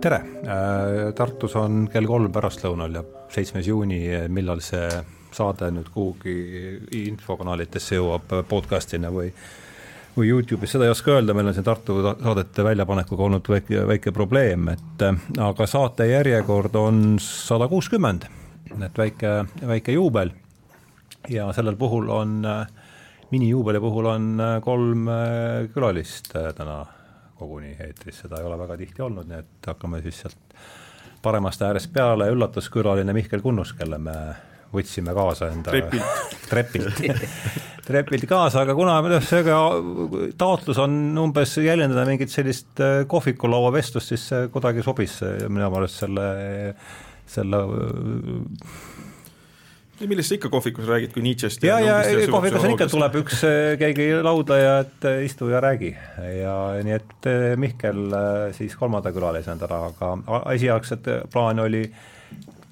tere, Tartus on kell kolm pärastlõunal ja seitsmes juuni, millal see saade nüüd kuhugi infokanalitesse jõuab podcast'ina või või Youtube'is, seda ei oska öelda, meil on siin Tartu saadete väljapanekuga olnud väike, väike probleem, et aga saate järjekord on sada kuuskümmend, et väike, väike juubel. ja sellel puhul on, minijuubeli puhul on kolm külalist täna koguni eetris, seda ei ole väga tihti olnud, nii et hakkame siis sealt paremast äärest peale, üllatuskülaline Mihkel Kunnus, kelle me võtsime kaasa enda trepilt, trepilt. Trepilt kaasa, aga kuna seega taotlus on umbes jäljendada mingit sellist äh, kohvikulaua vestlust, siis see kuidagi sobis minu meelest selle, selle millest sa ikka kohvikus räägid, kui Nietzsche'st ja, ja, ja kohvikus on ikka, tuleb üks äh, keegi lauda ja et äh, istu ja räägi ja nii et Mihkel siis kolmanda külalisena täna, aga esialgset plaan oli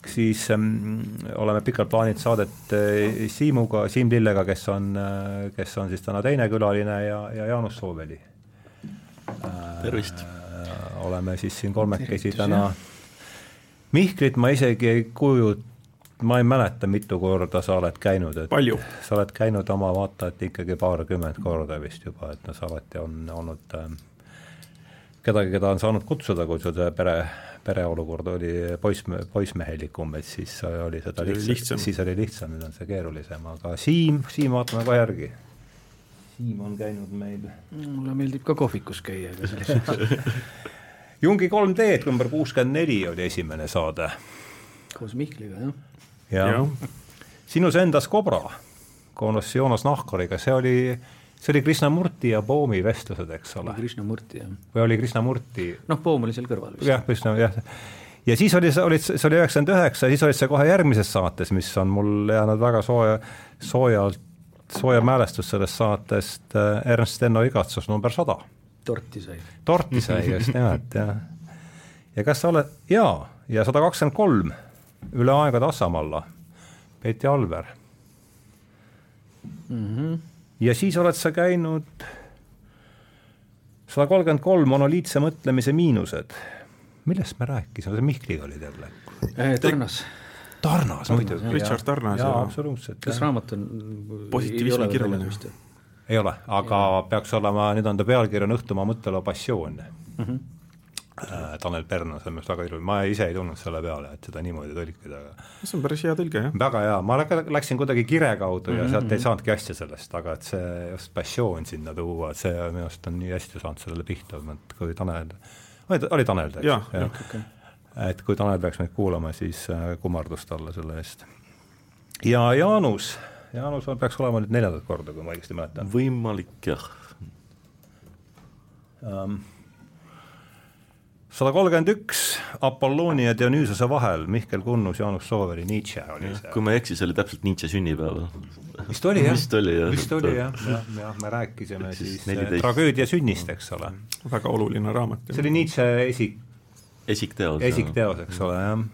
siis ähm, oleme pikalt plaaninud saadet äh, Siimuga, Siim Lillega, kes on äh,, kes on siis täna teine külaline ja, ja Jaanus Sooveli äh,. tervist! oleme siis siin kolmekesi täna. Mihklit ma isegi ei kujut-, ma ei mäleta, mitu korda sa oled käinud, et palju? sa oled käinud oma vaatajat ikkagi paarkümmend korda vist juba, et noh, sa alati on olnud äh, kedagi, keda on saanud kutsuda, kui sul see pere pereolukord oli poiss, poissmehelikum, et siis oli seda lihtsam, lihtsam., siis oli lihtsam, nüüd on see keerulisem, aga Siim, Siim vaatame kohe järgi. Siim on käinud meil. mulle meeldib ka kohvikus käia, aga sellest Jungi 3D-d number kuuskümmend neli oli esimene saade. koos Mihkliga, jah. Jah ja. sinus endas Kobra koos Joonas Nahkariga, see oli see oli Krishnamurti ja Poomi vestlused, eks ole? Krishnamurti, jah. või oli Krishnamurti? noh, Poom oli seal kõrval vist. jah, Krishna, jah. ja siis oli, olid, see oli üheksakümmend üheksa, siis olid sa kohe järgmises saates, mis on mul jäänud väga sooja, soojalt, sooja mälestus sellest saatest, äh, Ernst Enno igatsus number sada. torti sai. torti sai, just nimelt, jah. ja kas sa oled, jaa, ja sada kakskümmend kolm, üle aegade Assamalla, Peeti Alver mm. -hmm ja siis oled sa käinud sada kolmkümmend kolm monoliitse mõtlemise miinused. millest me rääkisime, see Mihkliga olid jälle? Äh, Tarnas. Tarnas muidugi. Richard Tarnas. jaa, absoluutselt. kas raamat on positiivsime kirjaline vist? ei ole, aga ja. peaks olema, nüüd on ta pealkiri on Õhtumaa mõtteloo passioon mm. -hmm Tanel Pärna, see on minu arust väga ilus, ma ise ei tulnud selle peale, et seda niimoodi tõlkida, aga see on päris hea tõlge, jah. väga hea, ma läksin kuidagi kire kaudu ja mm -hmm. sealt ei saanudki asja sellest, aga et see just passioon sinna tuua, see minu arust on nii hästi saanud sellele pihta, et kui Tanel, oli, Tanel, eks? jah, jah, okei. et kui Tanel peaks meid kuulama, siis äh, kummardus talle selle eest. ja Jaanus, Jaanus peaks olema nüüd neljandat korda, kui ma õigesti mäletan. võimalik, jah um, sada kolmkümmend üks Apolloni ja Dionüüsose vahel, Mihkel Kunnus, Jaanus Sooveri, Nietzsche oli see. kui ma ei eksi, see oli täpselt Nietzsche sünnipäev. vist oli jah? vist oli jah. vist oli jah, jah, jah, me rääkisime siis, siis 14... tragöödia sünnist, eks ole. väga oluline raamat. see oli Nietzsche esik-. esikteos. esikteos, eks ole, jah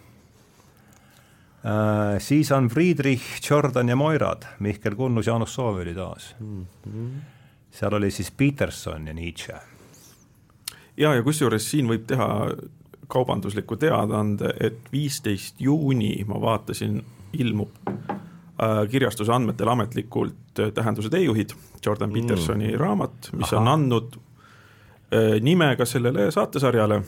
Uh, siis on Friedrich, Jordan ja Moirad, Mihkel Kunnus, Jaanus Sooveri taas mm. -hmm. seal oli siis Peterson ja Nietzsche ja, ja kusjuures siin võib teha kaubandusliku teadaande, et viisteist juuni ma vaatasin, ilmub äh, kirjastuse andmetel ametlikult äh, Tähenduse teejuhid, Jordan mm. Petersoni raamat, mis Aha. on andnud äh, nime ka sellele saatesarjale.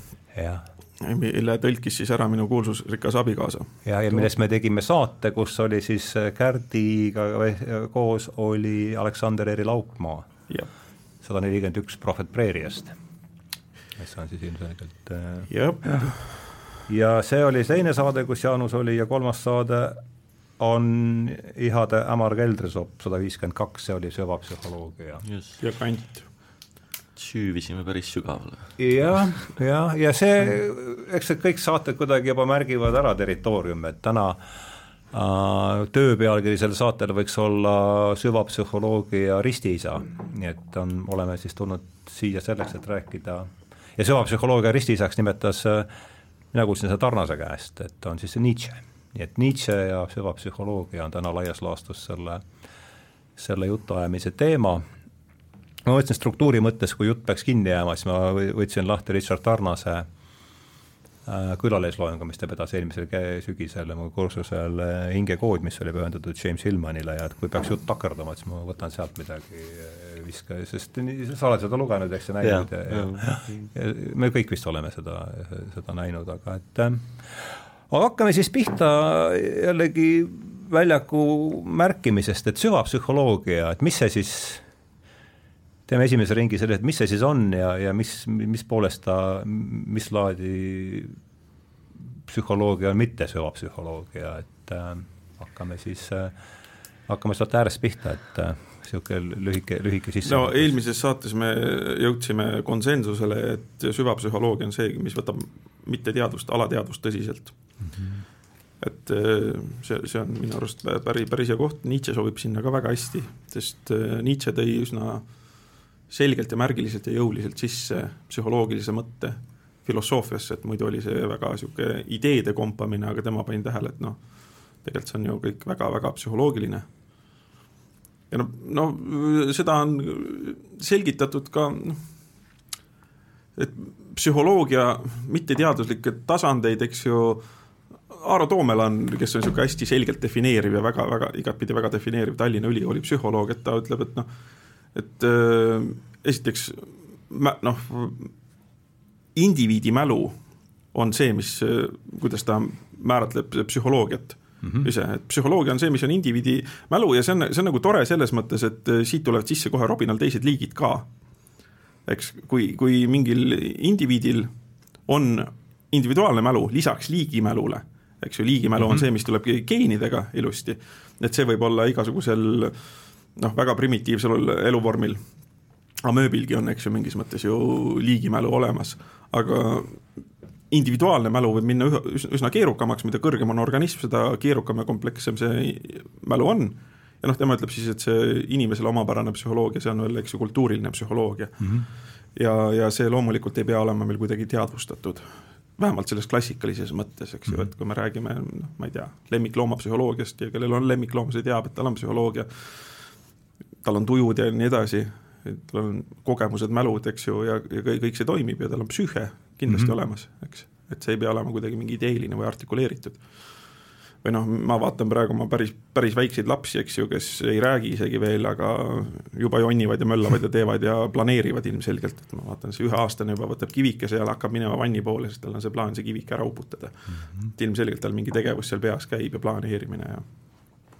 mille tõlkis siis ära minu kuulsusrikas abikaasa. ja, ja millest me tegime saate, kus oli siis Kärdiga koos oli Aleksander Eri Laupmaa. sada nelikümmend üks Prohvet Preeriast mis on siis ilmselgelt äh, ja see oli teine saade, kus Jaanus oli ja kolmas saade on Ihade Ämar Keldrisopp sada viiskümmend kaks, see oli süvapsühholoogia. ja kant. süüvisime päris sügavale. jah, ja, ja see, eks need kõik saated kuidagi juba märgivad ära territooriumi, et täna äh, töö pealkiri sellel saatel võiks olla süvapsühholoogia ristiisa, nii et on, oleme siis tulnud siia selleks, et rääkida ja süvapsühholoogia ristiisaks nimetas, äh, mina kuulsin seda Tarnase käest, et on siis Nietzsche. nii et Nietzsche ja süvapsühholoogia on täna laias laastus selle, selle jutuajamise teema. ma mõtlesin struktuuri mõttes, kui jutt peaks kinni jääma, siis ma võtsin lahti Richard Tarnase äh, külalisloengu, mis ta vedas eelmisel sügisel mu kursusel äh, Hingekood, mis oli pühendatud James Hillmanile ja et kui peaks jutt takerduma, siis ma võtan sealt midagi viska, sest nii, sa oled seda lugenud, eks ja näinud ja, ja, ja, ja me kõik vist oleme seda, seda näinud, aga et äh, aga hakkame siis pihta jällegi väljaku märkimisest, et süvapsühholoogia, et mis see siis teeme esimese ringi selle, et mis see siis on ja, ja mis, mis poolest ta, mis laadi psühholoogia on mitte süvapsühholoogia, et äh, hakkame siis äh,, hakkame sealt äärest pihta, et niisugune lühike, lühike sisse. no eelmises saates me jõudsime konsensusele, et süvapsühholoogia on see, mis võtab mitteteadvust, alateadvust tõsiselt mm. -hmm et äh, see, see on minu arust päris, päris hea koht, Nietzsche sobib sinna ka väga hästi, sest äh, Nietzsche tõi üsna selgelt ja märgiliselt ja jõuliselt sisse psühholoogilise mõtte filosoofiasse, et muidu oli see väga niisugune ideede kompamine, aga tema pani tähele, et noh, tegelikult see on ju kõik väga-väga psühholoogiline. Ja noh, no seda on selgitatud ka noh, et psühholoogia mitteteaduslikke tasandeid, eks ju, Aaro Toomelan, kes on niisugune hästi selgelt defineeriv ja väga-väga, igatpidi väga defineeriv Tallinna Ülikooli psühholoog, et ta ütleb, et noh, et äh, esiteks noh, indiviidi mälu on see, mis, äh, kuidas ta määratleb psühholoogiat mm -hmm. ise, et psühholoogia on see, mis on indiviidi mälu ja see on, see on nagu tore selles mõttes, et äh, siit tulevad sisse kohe robinal teised liigid ka. eks, kui, kui mingil indiviidil on individuaalne mälu lisaks liigimälule, eks ju, liigimälu mm -hmm. on mhm. see, mis tuleb geenidega ilusti, et see võib olla igasugusel noh, väga primitiivsel eluvormil, amööbilgi on, eks ju, mingis mõttes ju liigimälu olemas, aga individuaalne mälu võib minna üsna keerukamaks, mida kõrgem on organism, seda keerukam ja komplekssem see mälu on. ja noh, tema ütleb siis, et see inimesele omapärane psühholoogia, see on veel, eks ju, kultuuriline psühholoogia mm. -hmm. ja, ja see loomulikult ei pea olema meil kuidagi teadvustatud vähemalt selles klassikalises mõttes, eks ju, et kui me räägime, noh, ma ei tea, lemmikloomapsühholoogiast ja kellel on lemmikloom, see teab, et tal on psühholoogia tal on tujud ja nii edasi, tal on kogemused, mälud, eks ju, ja, ja kõik see toimib ja tal on psüühe kindlasti mm -hmm. olemas, eks. et see ei pea olema kuidagi mingi ideeline või artikuleeritud. või noh, ma vaatan praegu oma päris, päris väikseid lapsi, eks ju, kes ei räägi isegi veel, aga juba jonnivad ja möllavad ja teevad ja planeerivad ilmselgelt, et ma vaatan, see üheaastane juba võtab kivikese ja hakkab minema vanni poole, sest tal on see plaan see kivike ära uputada mm. -hmm. et ilmselgelt tal mingi tegevus seal peas käib ja planeerimine ja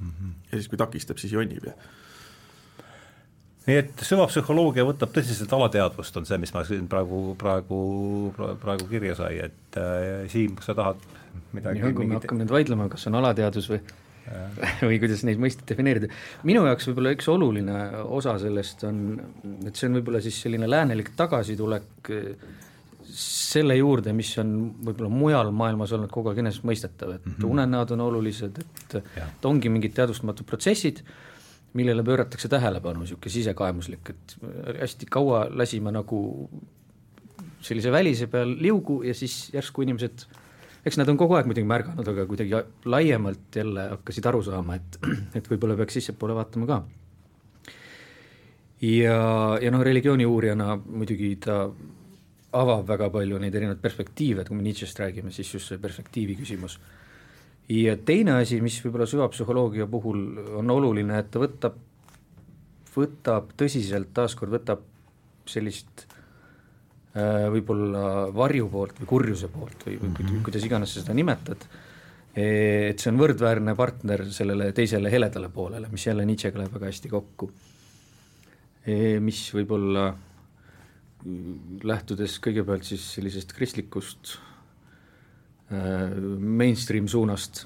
mm, -hmm. ja siis, kui takistab, siis jonnib ja nii et süvapsühholoogia võtab tõsiselt alateadvust, on see, mis ma siin praegu, praegu, praegu kirja sai, et äh, Siim, kas sa tahad midagi on, kui me hakkame nüüd vaidlema, kas on alateadus või või kuidas neid mõisteid defineerida. minu jaoks võib-olla üks oluline osa sellest on, et see on võib-olla siis selline läänelik tagasitulek äh, selle juurde, mis on võib-olla mujal maailmas olnud kogu aeg enesestmõistetav, et mm -hmm. unenäod on olulised, et, et ongi mingid teadvustamatud protsessid millele pööratakse tähelepanu, niisugune sisekaemuslik, et hästi kaua lasime nagu sellise välise peal liugu ja siis järsku inimesed, eks nad on kogu aeg muidugi märganud, aga kuidagi laiemalt jälle hakkasid aru saama, et, et võib-olla peaks sissepoole vaatama ka. ja, ja noh, religiooni uurijana muidugi ta avab väga palju neid erinevaid perspektiive, et kui me Nietzsche'st räägime, siis just see perspektiivi küsimus ja teine asi, mis võib-olla süvapsühholoogia puhul on oluline, et ta võtab, võtab tõsiselt, taaskord võtab sellist äh, võib-olla varju poolt või kurjuse poolt või, või mm -hmm. kuidas iganes sa seda nimetad, et see on võrdväärne partner sellele teisele heledale poolele, mis jälle Nietzschega läheb väga hästi kokku. mis võib-olla lähtudes kõigepealt siis sellisest kristlikust mainstream suunast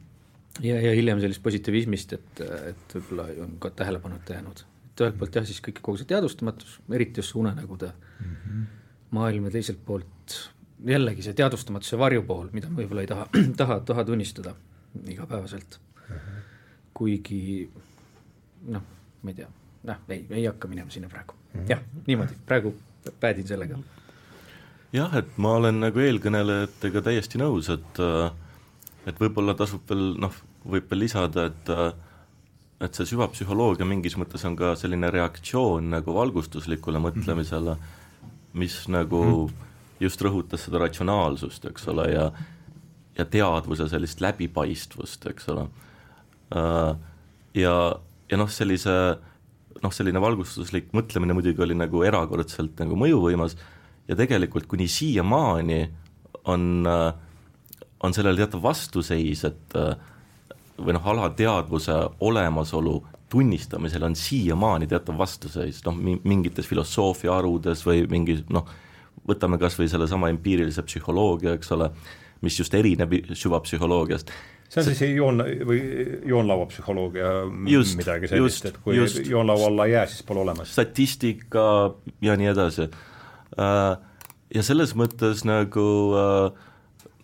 ja, ja hiljem sellist positiivismist, et, et võib-olla on ka tähelepanuta jäänud. et ühelt poolt jah, siis kõik kogu see teadvustamatus, eriti just see unenägude mm -hmm. maailm ja teiselt poolt jällegi see teadvustamatuse varjupool, mida ma võib-olla ei taha, taha, taha tunnistada igapäevaselt mm. -hmm. kuigi noh, ma ei tea, noh, ei, ei hakka minema sinna praegu mm -hmm., jah, niimoodi, praegu päädin sellega jah, et ma olen nagu eelkõnelejatega täiesti nõus, et et võib-olla tasub veel noh, võib veel lisada, et et see süvapsühholoogia mingis mõttes on ka selline reaktsioon nagu valgustuslikule mõtlemisele, mis nagu mm. just rõhutas seda ratsionaalsust, eks ole, ja ja teadvuse sellist läbipaistvust, eks ole. Ja, ja noh, sellise noh, selline valgustuslik mõtlemine muidugi oli nagu erakordselt nagu mõjuvõimas ja tegelikult kuni siiamaani on, on sellel teatav vastuseis, et või noh, alateadvuse olemasolu tunnistamisel on siiamaani teatav vastuseis, noh mingites filosoofia harudes või mingi noh, võtame kas või sellesama empiirilise psühholoogia, eks ole, mis just erineb süvapsühholoogiast. see on siis joon või joonlauapsühholoogia midagi sellist, et kui just, joonlaua alla ei jää, siis pole olemas. statistika ja nii edasi. Äh, ja selles mõttes nagu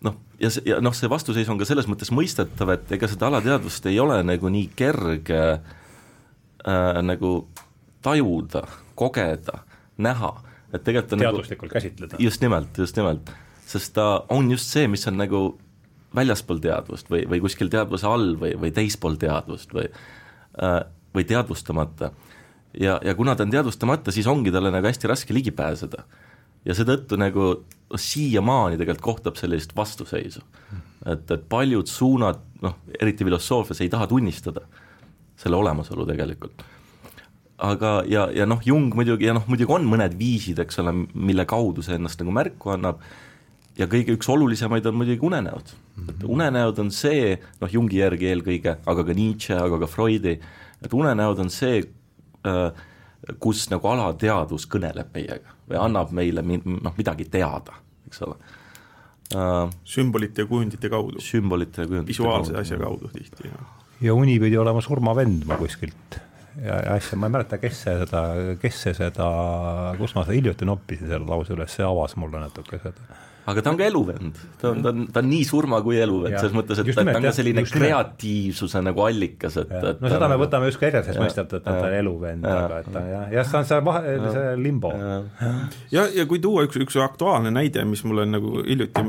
noh, ja see, ja noh, see vastuseis on ka selles mõttes mõistetav, et ega seda alateadvust ei ole nagu nii kerge äh, nagu tajuda, kogeda, näha, et tegelikult on teaduslikult nagu, käsitleda. just nimelt, just nimelt, sest ta on just see, mis on nagu väljaspool teadvust või, või kuskil teadvuse all või, või teispool teadvust või äh, või teadvustamata. Ja, ja kuna ta on teadvustamata, siis ongi talle nagu hästi raske ligi pääseda. ja seetõttu nagu siiamaani tegelikult kohtab sellist vastuseisu. et, et paljud suunad, noh, eriti filosoofias, ei taha tunnistada selle olemasolu tegelikult. aga, ja, ja noh, Jung muidugi, ja noh, muidugi on mõned viisid, eks ole, mille kaudu see ennast nagu märku annab, ja kõige üks olulisemaid on muidugi unenäod mm. -hmm. et unenäod on see, noh, Jungi järgi eelkõige, aga ka Nietzsche, aga ka Freudi, et unenäod on see kus nagu alateadvus kõneleb meiega või annab meile noh, midagi teada, eks ole uh,. sümbolite ja kujundite kaudu. sümbolite ja kujundite visuaalse kaudu. asja kaudu tihti, jah ja uni pidi olema surmavend ma kuskilt ja, ja asja, ma ei mäleta, kes see seda, kes see seda, kus ma seda hiljuti noppisin selle lause üles, see avas mulle natuke seda. Aga ta on ka eluvend, ta on, ta on, ta on nii surma kui eluvend, selles mõttes, et ta on ka selline kreatiivsuse nagu allikas, et, et no seda me võtame justkui enesestmõistetavalt, et ta on eluvend, aga et ta jah, jah, see on see vahe, see limbo. ja, ja kui tuua üks, üks aktuaalne näide, mis mulle nagu hiljuti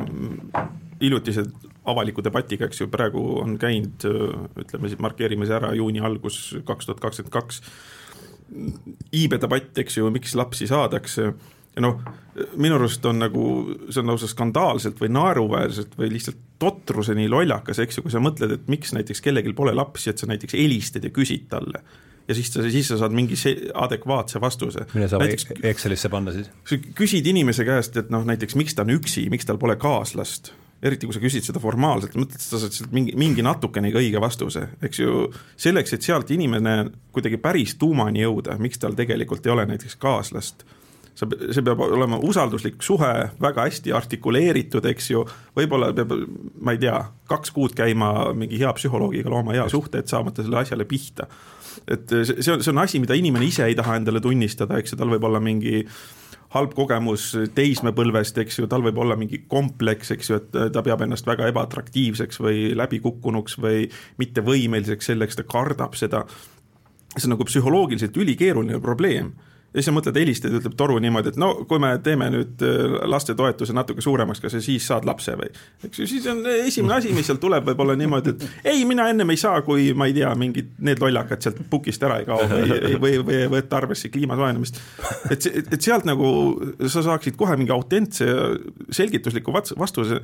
hiljutised avaliku debatiga, eks ju, praegu on käinud, ütleme siis markeerime see ära, juuni algus kaks tuhat kakskümmend kaks, iibe debatt, eks ju, miks lapsi saadakse ja noh, minu arust on nagu, see on lausa skandaalselt või naeruväärselt või lihtsalt totruseni lollakas, eks ju, kui sa mõtled, et miks näiteks kellelgi pole lapsi, et sa näiteks helistad ja küsid talle ja siis sa, siis sa saad mingi adekvaatse vastuse. mille saab näiteks, Excelisse panna siis? sa küsid inimese käest, et noh, näiteks miks ta on üksi, miks tal pole kaaslast eriti kui sa küsid seda formaalselt, mõtled, et sa saad sealt mingi, mingi natukenegi õige vastuse, eks ju, selleks, et sealt inimene kuidagi päris tuumani jõuda, miks tal tegelikult ei ole näiteks kaaslast, sa, see peab olema usalduslik suhe, väga hästi artikuleeritud, eks ju, võib-olla peab, ma ei tea, kaks kuud käima mingi hea psühholoogiga looma hea suhte, et saamata selle asjale pihta. et see on, see on asi, mida inimene ise ei taha endale tunnistada, eks ju, tal võib olla mingi halb kogemus teismepõlvest, eks ju, tal võib olla mingi kompleks, eks ju, et ta peab ennast väga ebaatraktiivseks või läbikukkunuks või mittevõimeliseks selleks, ta kardab seda. see on nagu psühholoogiliselt ülikeeruline probleem ja siis sa mõtled, helistad ja ütleb toru niimoodi, et no kui me teeme nüüd äh, lastetoetuse natuke suuremaks, kas sa siis saad lapse või? eks ju, siis on esimene asi, mis sealt tuleb, võib olla niimoodi, et ei, mina ennem ei saa, kui ma ei tea, mingid need lollakad sealt pukist ära ei kao või, või, või ei võta arvesse kliima soojenemist. et, et sealt nagu sa saaksid kohe mingi autentse selgitusliku vastuse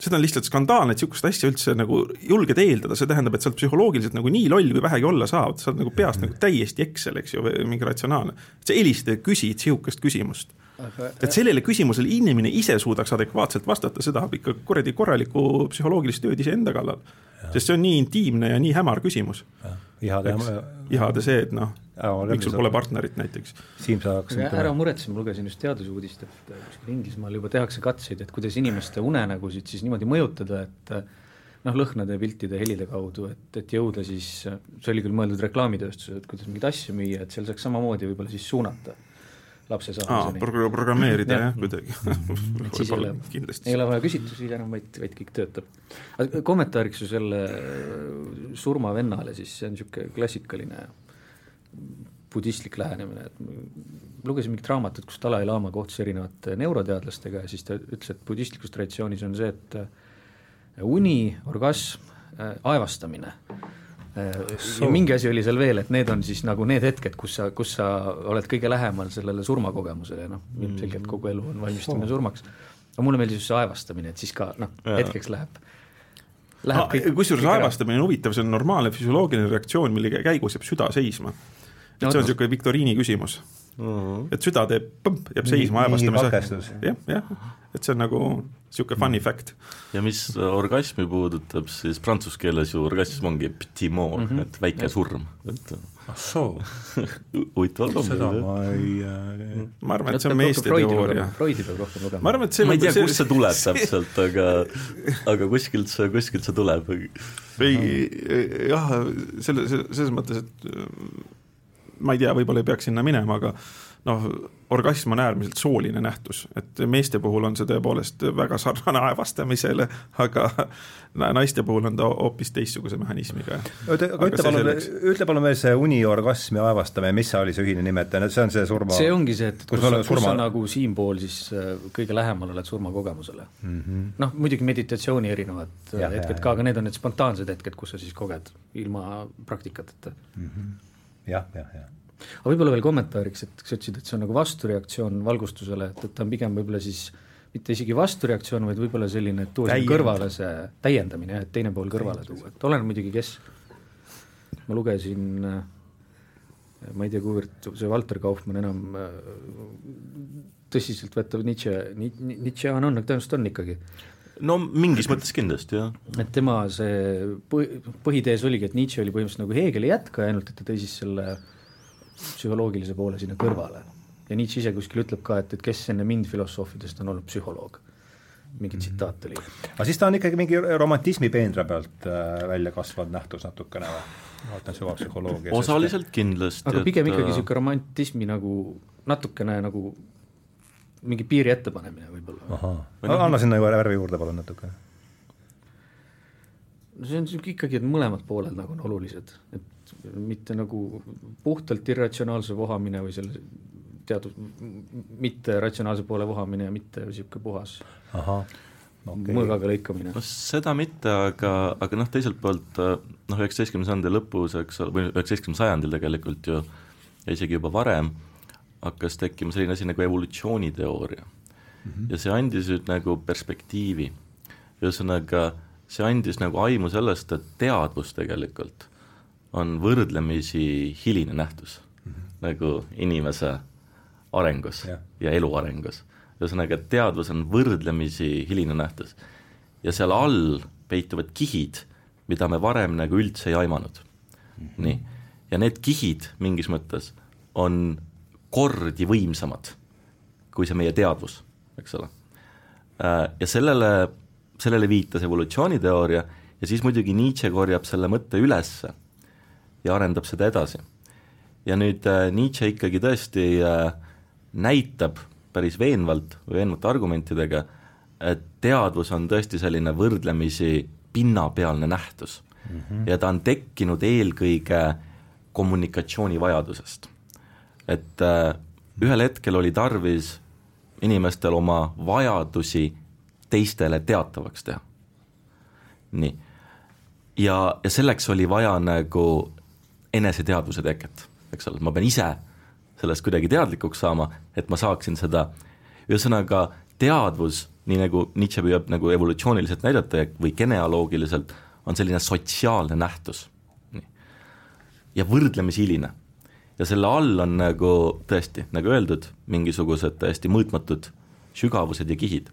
seda on lihtsalt skandaalne, et sihukest asja üldse nagu julged eeldada, see tähendab, et sa oled psühholoogiliselt nagu nii loll, kui vähegi olla saad, sa oled nagu peast nagu täiesti eksel, eks ju, või mingi ratsionaalne. sa helistad ja küsid sihukest küsimust. et sellele küsimusele inimene ise suudaks adekvaatselt vastata, see tahab ikka kuradi korralikku psühholoogilist tööd iseenda kallal. sest see on nii intiimne ja nii hämar küsimus. ihade, ihade see, et noh miks sul pole partnerit näiteks? Siim, sa hakkasid ära muretse, ma lugesin just teadusuudist, et kuskil Inglismaal juba tehakse katseid, et kuidas inimeste unenägusid siis niimoodi mõjutada, et noh, lõhnade, piltide, helide kaudu, et, et jõuda siis, see oli küll mõeldud reklaamitööstusele, et kuidas mingeid asju müüa, et seal saaks samamoodi võib-olla siis suunata lapse saamiseni. Pro. programmeerida jah, kuidagi et siis ei ole, ei ole vaja küsitlusi enam, vaid, vaid kõik töötab. kommentaariks ju selle surmavennale, siis see on niisugune klassikaline budistlik lähenemine, et lugesin mingit raamatut, kus Dalai-laama kohtus erinevate neuroteadlastega ja siis ta ütles, et budistlikus traditsioonis on see, et äh, uni, orgasm, äh, aevastamine äh, ja mingi asi oli seal veel, et need on siis nagu need hetked, kus sa, kus sa oled kõige lähemal sellele surmakogemusele noh, ilmselgelt kogu elu on valmistumine surmaks. aga mulle meeldis just see aevastamine, et siis ka noh, hetkeks läheb Ah, kusjuures aevastamine on huvitav, see on normaalne füsioloogiline reaktsioon, mille käigus jääb süda seisma. Et see on niisugune viktoriini küsimus mm. -hmm. et süda teeb põmp, jääb seisma aevastamise. jah, jah, et see on nagu niisugune funny fact. ja mis orgasmi puudutab, siis prantsuse keeles ju orgasm ongi petit mort mm, -hmm. et väike surm, et ah soo huvitaval kombel. seda ma ei äh... ma arvan, et see on meeste teooria. Freudi peab rohkem lugema. ma arvan, et see ma ei tea, kust see tuleb täpselt, aga aga kuskilt see, kuskilt see tuleb. ei, jah, selle, selles mõttes, et ma ei tea, võib-olla ei peaks sinna minema, aga noh, orgasm on äärmiselt sooline nähtus, et meeste puhul on see tõepoolest väga sarnane aevastamisele, aga naiste puhul on ta hoopis teistsuguse mehhanismiga. oota, aga ütle palun, ütle palun veel see uniorgasm ja aevastamine, mis see oli see ühine nimetaja, see on see surma see ongi see, et kus, kus, kus sa nagu siinpool siis äh, kõige lähemal oled surmakogemusele. Mm -hmm.. noh, muidugi meditatsiooni erinevad ja, hetked ja, ka, aga need on need spontaansed hetked, kus sa siis koged ilma praktikateta mm. -hmm jah, jah, jah. aga võib-olla veel kommentaariks, et sa ütlesid, et see on nagu vastureaktsioon valgustusele, et, et ta on pigem võib-olla siis mitte isegi vastureaktsioon, vaid võib-olla selline, et tuua sinna kõrvale see täiendamine, et teine pool kõrvale tuua, et oleneb muidugi, kes. ma lugesin, ma ei tea, kuivõrd see Walter Kaufmann enam tõsiseltvõetav Nietzsche, Nietzsche on, on, tõenäoliselt on ikkagi no mingis mõttes kindlasti, jah. et tema see põhi, põhitees oligi, et Nietzsche oli põhimõtteliselt nagu Hegeli jätkaja, ainult et ta tõi siis selle psühholoogilise poole sinna kõrvale. ja Nietzsche ise kuskil ütleb ka, et, et kes enne mind filosoofidest on olnud psühholoog. mingi tsitaat oli. aga siis ta on ikkagi mingi romantismi peenra pealt äh, välja kasvanud nähtus natukene või? vaatan süvapsühholoogia. osaliselt kindlasti. aga pigem et... ikkagi niisugune äh, romantismi nagu natukene nagu mingi piiri ettepanemine võib-olla. ahah, anna sinna värvi juurde palun natuke. no see on niisugune ikkagi, et mõlemad pooled nagu on olulised, et mitte nagu puhtalt irratsionaalse vohamine või selle teatud mitte ratsionaalse poole vohamine ja mitte niisugune puhas okay. mõõgaga lõikamine. no seda mitte, aga, aga noh, teiselt poolt noh, üheksateistkümnenda sajandi lõpus, eks ole, või üheksateistkümnendal sajandil tegelikult ju ja isegi juba varem hakkas tekkima selline asi nagu evolutsiooniteooria mm. -hmm. ja see andis nüüd nagu perspektiivi. ühesõnaga, see andis nagu aimu sellest, et teadvus tegelikult on võrdlemisi hiline nähtus mm, -hmm. nagu inimese arengus yeah. ja elu arengus. ühesõnaga, teadvus on võrdlemisi hiline nähtus. ja seal all peituvad kihid, mida me varem nagu üldse ei aimanud mm. -hmm. nii, ja need kihid mingis mõttes on kordi võimsamad kui see meie teadvus, eks ole. Äh, ja sellele, sellele viitas evolutsiooniteooria ja siis muidugi Nietzsche korjab selle mõtte ülesse ja arendab seda edasi. ja nüüd äh, Nietzsche ikkagi tõesti äh, näitab päris veenvalt või veenvate argumentidega, et teadvus on tõesti selline võrdlemisi pinnapealne nähtus mm. -hmm. ja ta on tekkinud eelkõige kommunikatsioonivajadusest et äh, ühel hetkel oli tarvis inimestel oma vajadusi teistele teatavaks teha. nii. ja, ja selleks oli vaja nagu eneseteadvuse teket, eks ole, ma pean ise sellest kuidagi teadlikuks saama, et ma saaksin seda, ühesõnaga teadvus, nii nagu Nietzsche püüab nagu evolutsiooniliselt näidata või genealoogiliselt, on selline sotsiaalne nähtus. ja võrdlemisi hiline ja selle all on nagu tõesti, nagu öeldud, mingisugused täiesti mõõtmatud sügavused ja kihid.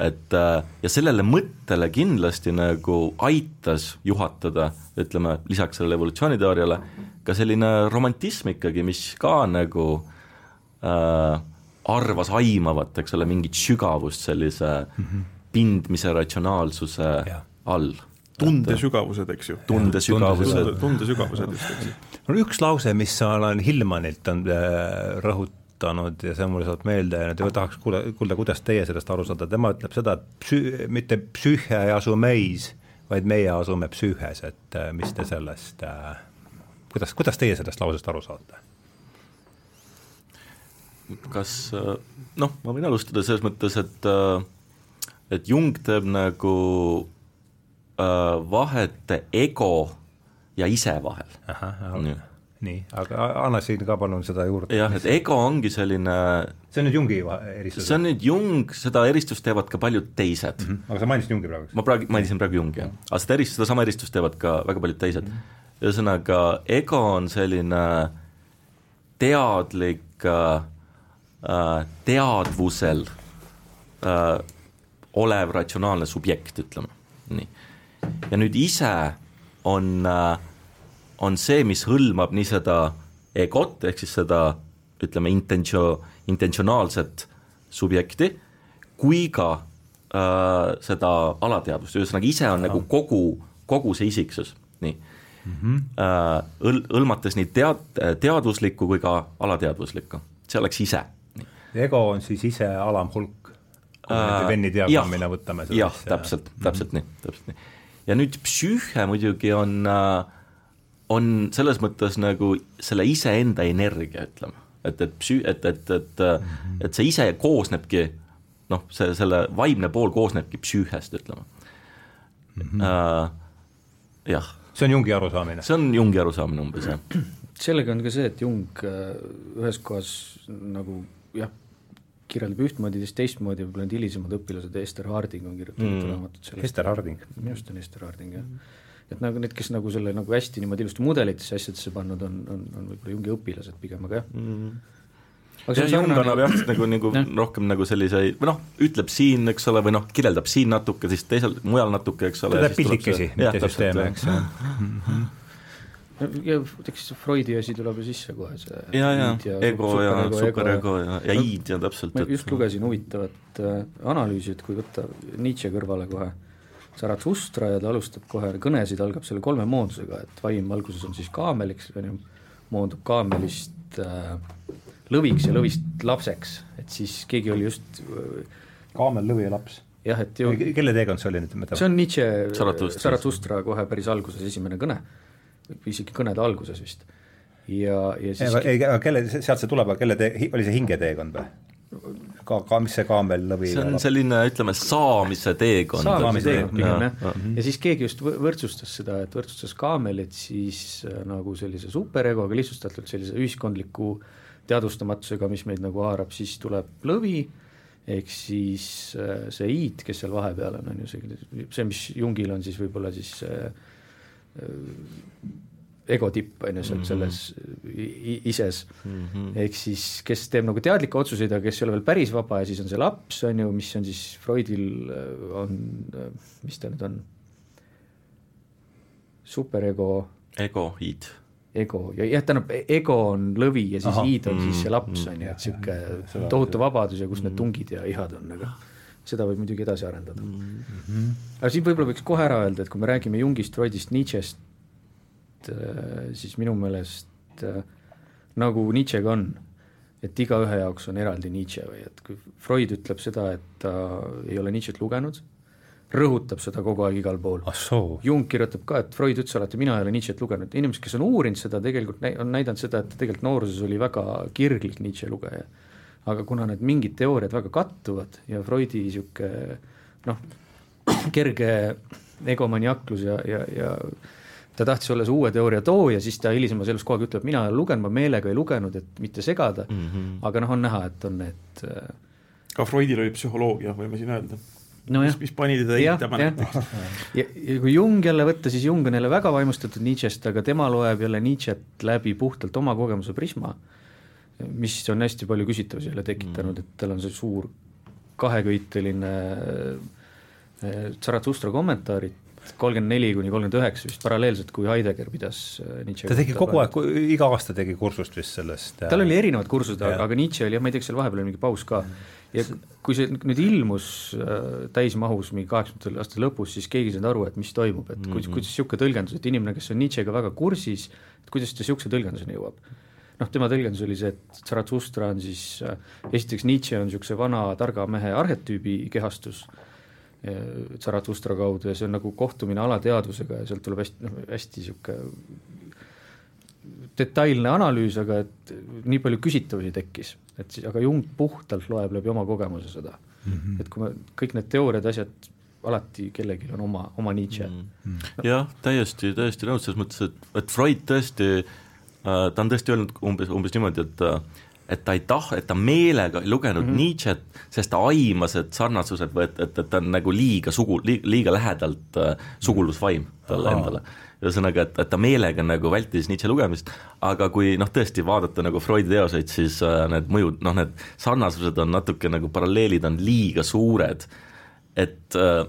et äh, ja sellele mõttele kindlasti nagu aitas juhatada, ütleme, lisaks sellele evolutsiooniteooriale, ka selline romantism ikkagi, mis ka nagu äh, arvas aimavat, eks ole, mingit sügavust sellise mm -hmm. pindmise ratsionaalsuse ja. all tundesügavused, eks ju. tundesügavused. tundesügavused just, eks ju. No üks lause, mis ma olen Hillmanilt on äh, rõhutanud ja see on mulle saanud meelde ja tahaks kuule, kuulda, kuidas teie sellest aru saate, tema ütleb seda, et psü-, mitte psüühe ei asu meis, vaid meie asume psüühes, et äh, mis te sellest, äh, kuidas, kuidas teie sellest lausest aru saate? kas noh, ma võin alustada selles mõttes, et et Jung teeb nagu Äh, vahet ego ja ise vahel. nii, aga anna siin ka palun seda juurde. jah, et ego ongi selline see on nüüd Jungi eristus? see on nüüd Jung, seda eristust teevad ka paljud teised mm. -hmm. aga sa mainisid Jungi praegu? ma praegu, mainisin praegu Jungi, jah. aga seda eristust, sedasama eristust teevad ka väga paljud teised mm. -hmm. ühesõnaga, ego on selline teadlik äh, teadvusel äh, olev ratsionaalne subjekt, ütleme, nii. ja nüüd ise on äh, on see, mis hõlmab nii seda egot, ehk siis seda ütleme, intentio-, intentsionaalset subjekti, kui ka äh, seda alateadvust, ühesõnaga ise on ja. nagu kogu, kogu see isiksus, nii mm. -hmm. Äh, õl-, hõlmates nii tead-, teadvuslikku kui ka alateadvuslikku, see oleks ise. ego on siis ise alamhulk, kui me nüüd Venni diagrammina võtame jah, täpselt, täpselt mm -hmm. nii, täpselt nii. ja nüüd psüühe muidugi on äh, on selles mõttes nagu selle iseenda energia, ütleme, et, et psü-, et, et, et et see ise koosnebki noh, see, selle vaimne pool koosnebki psüühest, ütleme mm. -hmm. Uh, jah. see on Jungi arusaamine? see on Jungi arusaamine umbes, jah. sellega on ka see, et Jung äh, ühes kohas nagu jah, kirjeldab ühtmoodi, teist teistmoodi, võib-olla need hilisemad õpilased, Ester Harding on kirjutanud mm. raamatut sellest. Ester Harding? minu arust on Ester Harding, jah mm. -hmm et nagu need, kes nagu selle nagu hästi niimoodi ilusti mudelitesse asjadesse pannud, on, on, on võib-olla Jungi õpilased pigem, aga jah mm. aga see Jung annab jah, nagu, nagu ja. rohkem nagu selliseid, või noh, ütleb siin, eks ole, või noh, kirjeldab siin natuke, siis teisel, mujal natuke, eks ole. ta teeb pildikesi, mitte süsteeme, eks ju ja eks Freudi asi tuleb ju sisse kohe, see ja, ja, ja ego ja superego ja, ja id ja täpselt. ma just lugesin huvitavat äh, analüüsi, et kui võtta Nietzsche kõrvale kohe äh,, Zarathustra ja ta alustab kohe, kõnesid algab selle kolme moodusega, et vaim alguses on siis kaameliks, on ju, moondub kaamelist äh, lõviks ja lõvist lapseks, et siis keegi oli just äh, kaamel, lõvi ja laps? jah, et ju kelle teekond see oli nüüd? see on Nietzsche Zarathustra kohe päris alguses esimene kõne, isegi kõnede alguses vist. ja, ja siis ei, aga kelle, sealt see tuleb, aga kelle tee, oli see hingeteekond või? Ka, ka mis see kaamel lõvi see on selline, ütleme, saamise teekond. saamise teekond pigem jah, ja. ja siis keegi just võrdsustas seda, et võrdsustas kaamelit siis äh, nagu sellise superegoga, lihtsustatult sellise ühiskondliku teadvustamatusega, mis meid nagu haarab, siis tuleb lõvi, ehk siis äh, see id, kes seal vahepeal on, on ju see, see, mis Jungil on siis võib-olla siis äh, ego tipp, on ju, seal selles ises. Mm -hmm. ehk siis kes teeb nagu teadlikke otsuseid, aga kes ei ole veel päris vaba ja siis on see laps, on ju, mis on siis Freudil äh, on, äh, mis ta nüüd on, superego. Ego, id. ego. Ja jah, tähendab, ego on lõvi ja siis Aha, id on mm, siis see laps, on ju, et niisugune tohutu vabadus ja kus need tungid ja ihad on, aga seda võib muidugi edasi arendada. Mm. -hmm. aga siin võib-olla võiks kohe ära öelda, et kui me räägime Jungist, Freudist, Nietzsche'st, siis minu meelest äh, nagu Nietzschega on, et igaühe jaoks on eraldi Nietzsche või et kui Freud ütleb seda, et ta ei ole Nietzsche't lugenud, rõhutab seda kogu aeg igal pool. Jung kirjutab ka, et Freud ütles alati, mina ei ole Nietzsche't lugenud, inimesed, kes on uurinud seda, tegelikult näi-, on näidanud seda, et tegelikult nooruses oli väga kirglik Nietzsche lugeja. aga kuna need mingid teooriad väga kattuvad ja Freudi niisugune noh, kerge egomaniaklus ja, ja, ja ta tahtis olla see uue teooria tooja, siis ta hilisemas elus kogu aeg ütleb, mina ei ole lugenud, ma meelega ei lugenud, et mitte segada mm, -hmm. aga noh, on näha, et on need äh, ka Freudil oli psühholoogia, võime siin öelda no. mis, mis pani teda eitama. ja, ja, ja kui Jung jälle võtta, siis Jung on jälle väga vaimustatud Nietzsche'st, aga tema loeb jälle Nietzsche't läbi puhtalt oma kogemuse prisma, mis on hästi palju küsitavusi jälle tekitanud mm, -hmm. et tal on see suur kaheköiteline äh, Zarathustra kommentaarid, kolmkümmend neli kuni kolmkümmend üheksa vist paralleelselt, kui Heidegger pidas äh, Nietzsche ta tegi kogu aeg, iga aasta tegi kursust vist sellest tal oli erinevad kursused, aga Nietzsche oli jah, ma ei tea, kas seal vahepeal oli mingi paus ka, ja kui see nüüd ilmus äh, täismahus mingi kaheksakümnendate aastate lõpus, siis keegi ei saanud aru, et mis toimub, et mm -hmm. kuidas, kuidas niisugune tõlgendus, et inimene, kes on Nietzschega väga kursis, et kuidas ta niisuguse tõlgenduseni jõuab. Noh, tema tõlgendus oli see, et Zarathustra on siis äh,, esiteks Nietzsche on niisuguse vana targa mehe arhetüübi kehastus äh,, Zarathustra kaudu ja see on nagu kohtumine alateadvusega ja sealt tuleb hästi, noh, hästi niisugune detailne analüüs, aga et nii palju küsitavusi tekkis, et siis, aga Jung puhtalt loeb läbi oma kogemuse seda mm. -hmm. et kui me, kõik need teooriad, asjad, alati kellelgi on oma, oma Nietzsche mm. -hmm. jah, täiesti, täiesti nõus, selles mõttes, et, et Freud tõesti ta on tõesti öelnud umbes, umbes niimoodi, et et ta ei tah-, et ta meelega ei lugenud mm -hmm. Nietzsche't, sest ta aimas, et sarnasused või et, et, et ta on nagu liiga sugu, liiga lähedalt äh, sugulusvaim talle Aha. endale. ühesõnaga, et, et ta meelega nagu vältis Nietzsche lugemist, aga kui noh, tõesti vaadata nagu Freudi teoseid, siis äh, need mõjud, noh need sarnasused on natuke nagu paralleelid on liiga suured, et äh,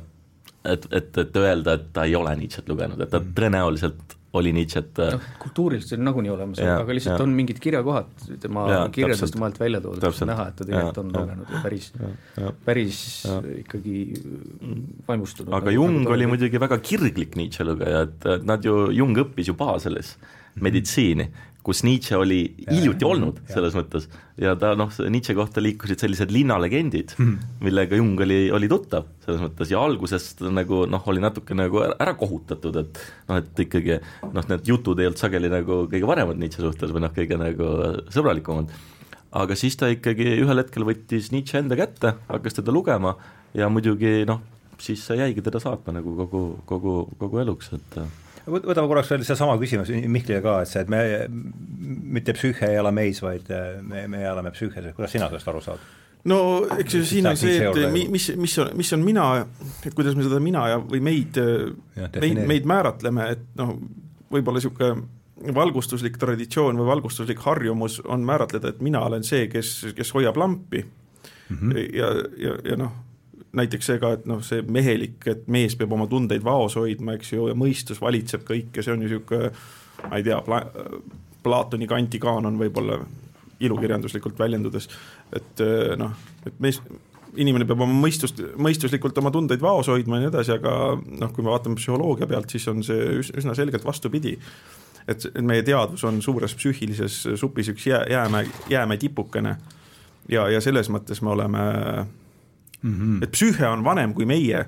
et, et, et öelda, et ta ei ole Nietzsche't lugenud, et ta mhm. tõenäoliselt oli Nietzsche't no, kultuuriliselt see on nagunii olemas, aga lihtsalt ja. on mingid kirjakohad tema ja, kirjelduste maalt välja toodud, on näha, et ta tegelikult on lugenud ja päris, päris ja. ikkagi vaimustunud. aga Jung nagu oli muidugi väga kirglik Nietzsche lugeja, et nad ju, Jung õppis ju Baselis meditsiini kus Nietzsche oli hiljuti olnud ja. selles mõttes ja ta noh, Nietzsche kohta liikusid sellised linnalegendid mm, -hmm. millega Jung oli, oli tuttav selles mõttes ja algusest nagu noh, oli natuke nagu ära kohutatud, et noh, et ikkagi noh, need jutud ei olnud sageli nagu kõige paremad Nietzsche suhtes või noh, kõige nagu sõbralikumad. aga siis ta ikkagi ühel hetkel võttis Nietzsche enda kätte, hakkas teda lugema ja muidugi noh, siis see jäigi teda saatma nagu kogu, kogu, kogu eluks, et võtame korraks veel seesama küsimus Mihklile ka, et see, et me, mitte psüühe ei ela meis, vaid äh, me, me elame psüühes, kuidas sina sellest aru saad? no eks ju siin on see, et mis, mis on, mis on mina, et kuidas me seda mina ja, või meid, meid, meid määratleme, et noh, võib-olla niisugune valgustuslik traditsioon või valgustuslik harjumus on määratleda, et mina olen see, kes, kes hoiab lampi mm -hmm. ja, ja, ja noh näiteks see ka, et noh, see mehelik, et mees peab oma tundeid vaos hoidma, eks ju, ja mõistus valitseb kõike, see on ju niisugune ma ei tea pla,, Platoni kanti kaanon võib-olla ilukirjanduslikult väljendudes, et eh, noh, et mees, inimene peab oma mõistust, mõistuslikult oma tundeid vaos hoidma ja nii edasi, aga noh, kui me vaatame psühholoogia pealt, siis on see üsna selgelt vastupidi. et meie teadvus on suures psüühilises supis üks jää, jäämäe, jäämäe tipukene ja, ja selles mõttes me oleme mm. -hmm. et psüühe on vanem kui meie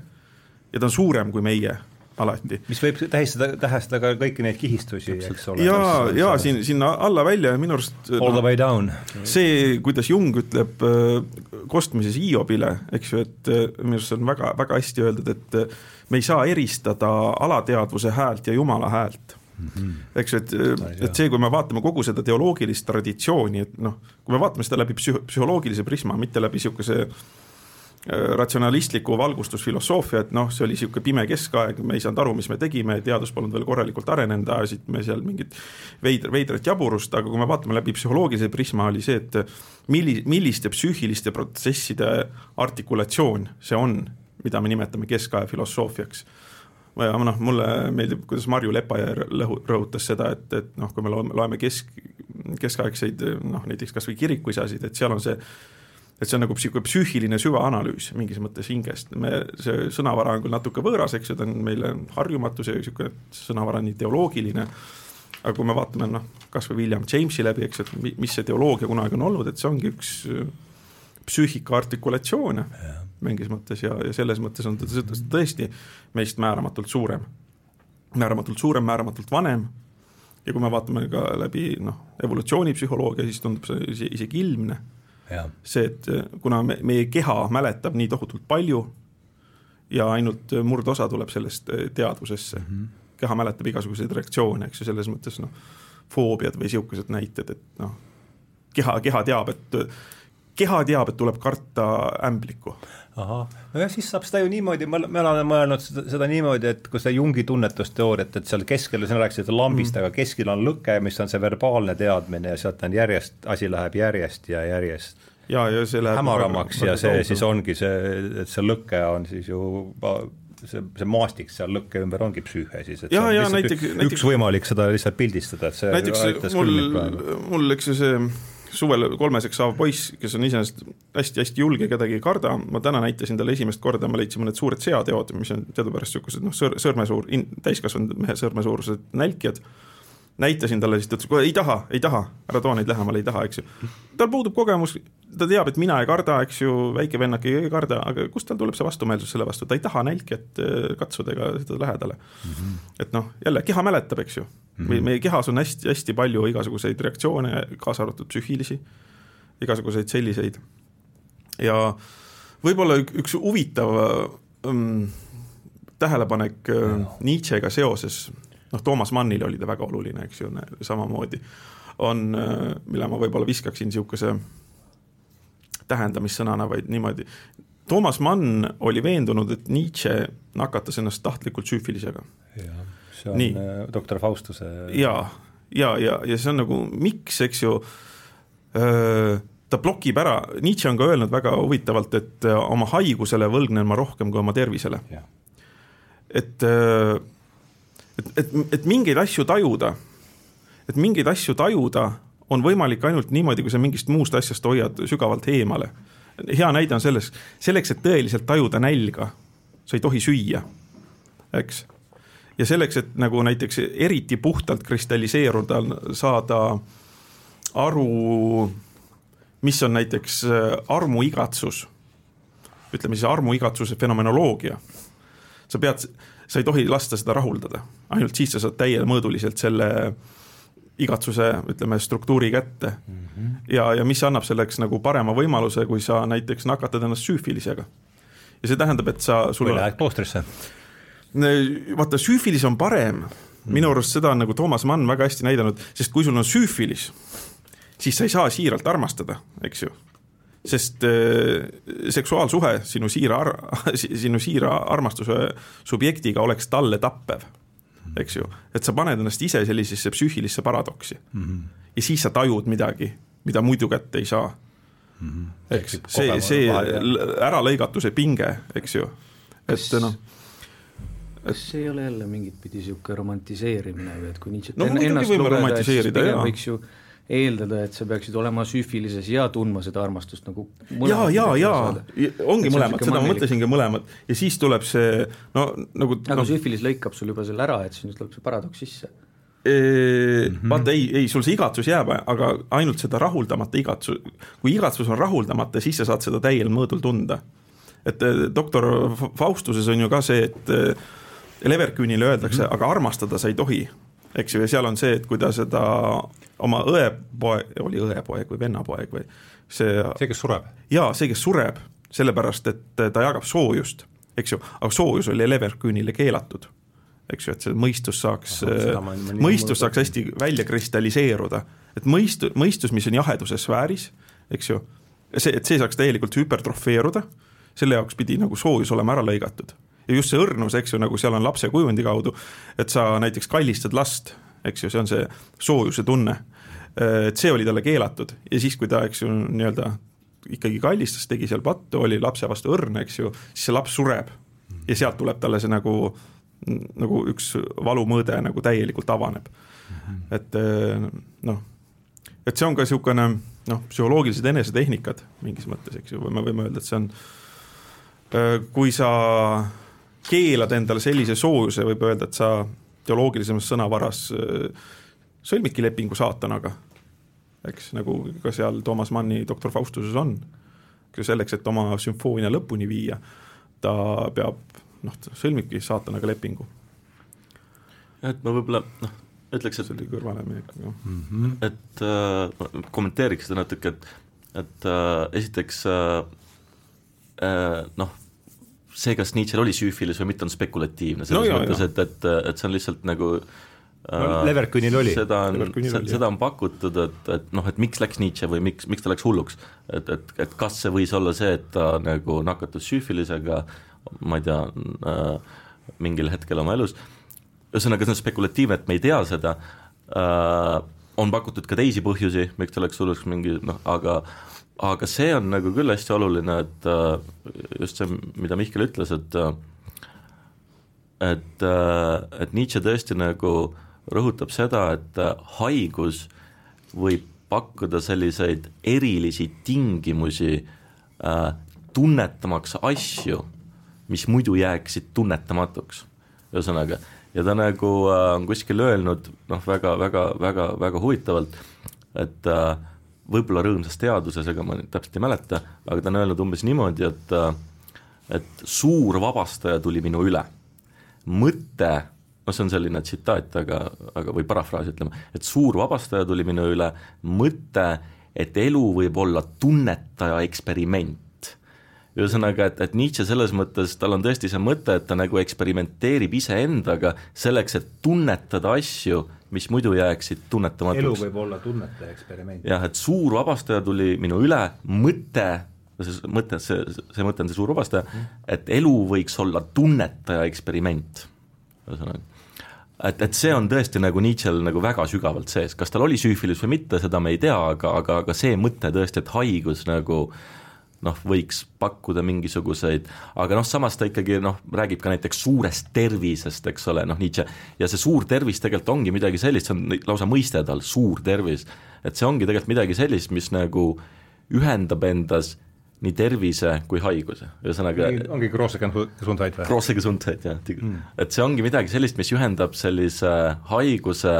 ja ta on suurem kui meie alati. mis võib tähistada, tähestada ka kõiki neid kihistusi, eks ole. ja, ja siin, sinna alla välja ja minu arust All no, the way down. see, kuidas Jung ütleb äh, kostmises Hiobile, eks ju, et äh, minu arust see on väga, väga hästi öeldud, et äh, me ei saa eristada alateadvuse häält ja jumala häält mm. -hmm. eks ju, et, et see, kui me vaatame kogu seda teoloogilist traditsiooni, et noh, kui me vaatame seda läbi psüh-, psühholoogilise prisma, mitte läbi niisuguse Äh, ratsionalistlikku valgustusfilosoofia, et noh, see oli niisugune pime keskaeg, me ei saanud aru, mis me tegime, teadus polnud veel korralikult arenenud, ajasime seal mingit veidr, veidrat jaburust, aga kui me vaatame läbi psühholoogilise prisma, oli see, et milli-, milliste psüühiliste protsesside artikulatsioon see on, mida me nimetame keskaja filosoofiaks. Ja noh, mulle meeldib, kuidas Marju Lepajärv rõhutas seda, et, et noh, kui me loeme, loeme kesk, keskaegseid noh, näiteks kas või kirikuisasid, et seal on see et see on nagu niisugune psüühiline süvaanalüüs mingis mõttes hingest, me, see sõnavara on küll natuke võõras, eks ju, ta on meile harjumatu, see niisugune sõnavara on ideoloogiline, aga kui me vaatame noh, kas või William Jamesi läbi, eks et mis see teoloogia kunagi on olnud, et see ongi üks äh, psüühika artikulatsioone mingis mõttes ja, ja selles mõttes on ta tõesti meist määramatult suurem. määramatult suurem, määramatult vanem. Ja kui me vaatame ka läbi noh, evolutsioonipsühholoogia, siis tundub see isegi ilmne see, et äh, kuna me, meie keha mäletab nii tohutult palju ja ainult äh, murdosa tuleb sellest äh, teadvusesse mm, -hmm. keha mäletab igasuguseid reaktsioone, eks ju, selles mõttes noh, foobiad või niisugused näited, et noh, keha, keha teab, et keha teab, et tuleb karta ämblikku. ahah, nojah, siis saab seda ju niimoodi, ma, ma olen mõelnud seda, seda niimoodi, et kui seda Jungi tunnetusteooriat, et seal keskel, sina rääkisid lambist mm, -hmm. aga keskel on lõke, mis on see verbaalne teadmine ja sealt on järjest, asi läheb järjest ja järjest ja, ja see läheb hämaramaks ja see kaugel. siis ongi see, et see lõke on siis ju see, see maastik seal lõkke ümber ongi psüühe siis, et ja, ja näiteks, üks näiteks, võimalik seda lihtsalt pildistada, et see näiteks mul, mul eks ju see suvel kolmeseks saav poiss, kes on iseenesest hästi-hästi julge, kedagi ei karda, ma täna näitasin talle esimest korda, me leidsime need suured seateod, mis on teadupärast niisugused noh, sõr-, sõrmesuur, täiskasvanud mehe sõrmesuurused nälkijad näitasin talle, siis ta ütles, ei taha, ei taha, ära too neid lähemale, ei taha, eks ju. tal puudub kogemus, ta teab, et mina ei karda, eks ju, väike vennake ei karda, aga kust tal tuleb see vastumeelsus selle vastu, ta ei taha nälkijat äh, katsuda ega seda lähedale mm. -hmm. et noh, jälle keha mäletab, eks ju mm, -hmm. meie kehas on hästi-hästi palju igasuguseid reaktsioone, kaasa arvatud psüühilisi, igasuguseid selliseid. ja võib-olla üks huvitav ähm, tähelepanek äh, Nietzschega seoses noh, Toomas Mannile oli ta väga oluline, eks ju, samamoodi, on, mille ma võib-olla viskaksin niisuguse tähendamissõnana, vaid niimoodi. Toomas Mann oli veendunud, et Nietzsche nakatas ennast tahtlikult süüfilisega. see on Nii. doktor Faustuse ja, ja, ja, ja see on nagu miks, eks ju öö, ta blokib ära, Nietzsche on ka öelnud väga huvitavalt, et äh, oma haigusele võlgnen ma rohkem kui oma tervisele. et, äh, et, et, et mingeid asju tajuda, et mingeid asju tajuda on võimalik ainult niimoodi, kui sa mingist muust asjast hoiad sügavalt eemale. hea näide on selles, selleks, et tõeliselt tajuda nälga, sa ei tohi süüa, eks. ja selleks, et nagu näiteks eriti puhtalt kristalliseeruda, saada aru mis on näiteks äh, armuigatsus, ütleme siis armuigatsuse fenomenoloogia. sa pead, sa ei tohi lasta seda rahuldada, ainult siis sa saad täiemõõduliselt selle igatsuse, ütleme, struktuuri kätte mm. -hmm. ja, ja mis annab selleks nagu parema võimaluse, kui sa näiteks nakatad ennast süüfilisega. ja see tähendab, et sa, sul või lähed kloostrisse. vaata, süüfilis on parem, minu arust seda on nagu Toomas Mann väga hästi näidanud, sest kui sul on süüfilis, siis sa ei saa siiralt armastada, eks ju. Sest äh, seksuaalsuhe sinu siira ar-, sinu siira armastuse subjektiga oleks talle tappev, eks ju. et sa paned ennast ise sellisesse psüühilisse paradoksi mm. -hmm. ja siis sa tajud midagi, mida muidu kätte ei saa mm. -hmm. eks, see, see äralõigatuse pinge, eks ju, et noh kas see ei ole jälle mingit pidi niisugune romantiseerimine või et kui Nietzsche't no, ennast lugeda, siis pigem võiks ju eeldada, et sa peaksid olema süüfilises ja tundma seda armastust nagu ja, ja, ja ongi et mõlemad, seda ma mõtlesingi mõlemad. Ja siis tuleb see no nagu aga no, süüfilis lõikab sul juba selle ära, et siis tuleb see paradoks sisse. Eee, mm -hmm. vaata ei, ei sul see igatsus jääb, aga ainult seda rahuldamata igatsus, kui igatsus on rahuldamata, siis sa saad seda täiel mõõdul tunda. et eh, doktor Faustuses on ju ka see, et eh, Leverküünile öeldakse mm, -hmm. aga armastada sa ei tohi eks ju, ja seal on see, et kui ta seda oma õepoeg, oli õepoeg või vennapoeg või see see, kes sureb? jaa, see, kes sureb, sellepärast et ta jagab soojust, eks ju, aga soojus oli Leverküünile keelatud. eks ju, et see mõistus saaks, mõistus saaks hästi välja kristalliseeruda. et mõistu-, mõistus, mis on jaheduse sfääris, eks ju, see, et see saaks täielikult hüpertrofeeruda, selle jaoks pidi nagu soojus olema ära lõigatud ja just see õrnus, eks ju, nagu seal on lapse kujundi kaudu, et sa näiteks kallistad last, eks ju, see on see soojuse tunne. et see oli talle keelatud ja siis, kui ta, eks ju, nii-öelda ikkagi kallistas, tegi seal pattu, oli lapse vastu õrn, eks ju, siis see laps sureb. ja sealt tuleb talle see nagu, nagu üks valumõõde nagu täielikult avaneb. et noh, et see on ka niisugune noh, psühholoogilised enesetehnikad mingis mõttes, eks ju, me võime öelda, et see on kui sa keelad endale sellise soojuse, võib öelda, et sa teoloogilisemas sõnavaras äh, sõlmidki lepingu saatanaga, eks, nagu ka seal Toomas Manni Doktor Faustuses on. selleks, et oma sümfoonia lõpuni viia, ta peab noh, sõlmibki saatanaga lepingu. et ma võib-olla noh, ütleks, et see oli kõrvaleminek, jah mm. -hmm. et äh, kommenteeriks seda natuke, et, et äh, esiteks äh, äh, noh, see, kas Nietzsche'l oli süüfilis või mitte, on spekulatiivne, selles no, mõttes, et, et, et see on lihtsalt nagu no, äh, Leverkünil oli. seda on, seda on pakutud, et, et noh, et miks läks Nietzsche või miks, miks ta läks hulluks. et, et, et kas see võis olla see, et ta nagu nakatus süüfilisega, ma ei tea äh,, mingil hetkel oma elus, ühesõnaga, see on spekulatiivne, et me ei tea seda äh,, on pakutud ka teisi põhjusi, miks ta läks hulluks, mingi noh, aga aga see on nagu küll hästi oluline, et äh, just see, mida Mihkel ütles, et äh, et, äh, et Nietzsche tõesti nagu rõhutab seda, et haigus võib pakkuda selliseid erilisi tingimusi äh, tunnetamaks asju, mis muidu jääksid tunnetamatuks. ühesõnaga, ja ta nagu äh, on kuskil öelnud noh, väga, väga, väga, väga huvitavalt, et äh, võib-olla rõõmsas teaduses, ega ma täpselt ei mäleta, aga ta on öelnud umbes niimoodi, et et suur vabastaja tuli minu üle. mõte, noh see on selline tsitaat, aga, aga või parafraas ütleme, et suur vabastaja tuli minu üle, mõte, et elu võib olla tunnetaja eksperiment. ühesõnaga, et, et Nietzsche selles mõttes, tal on tõesti see mõte, et ta nagu eksperimenteerib iseendaga selleks, et tunnetada asju, mis muidu jääksid tunnetamatuks. elu võib olla tunnete eksperiment. jah, et suur vabastaja tuli minu üle, mõte, see mõte, see, see mõte on see suur vabastaja, et elu võiks olla tunnetaja eksperiment, ühesõnaga et, et see on tõesti nagu Nietzsche'l nagu väga sügavalt sees, kas tal oli süüfilis või mitte, seda me ei tea, aga, aga, aga see mõte tõesti, et haigus nagu noh, võiks pakkuda mingisuguseid, aga noh, samas ta ikkagi noh, räägib ka näiteks suurest tervisest, eks ole, noh Nietzsche, ja see suur tervis tegelikult ongi midagi sellist, see on lausa mõiste tal, suur tervis. et see ongi tegelikult midagi sellist, mis nagu ühendab endas nii tervise kui haiguse, ühesõnaga ongi grosse gesundheit või? grosse gesundheit, jah mm., et see ongi midagi sellist, mis ühendab sellise haiguse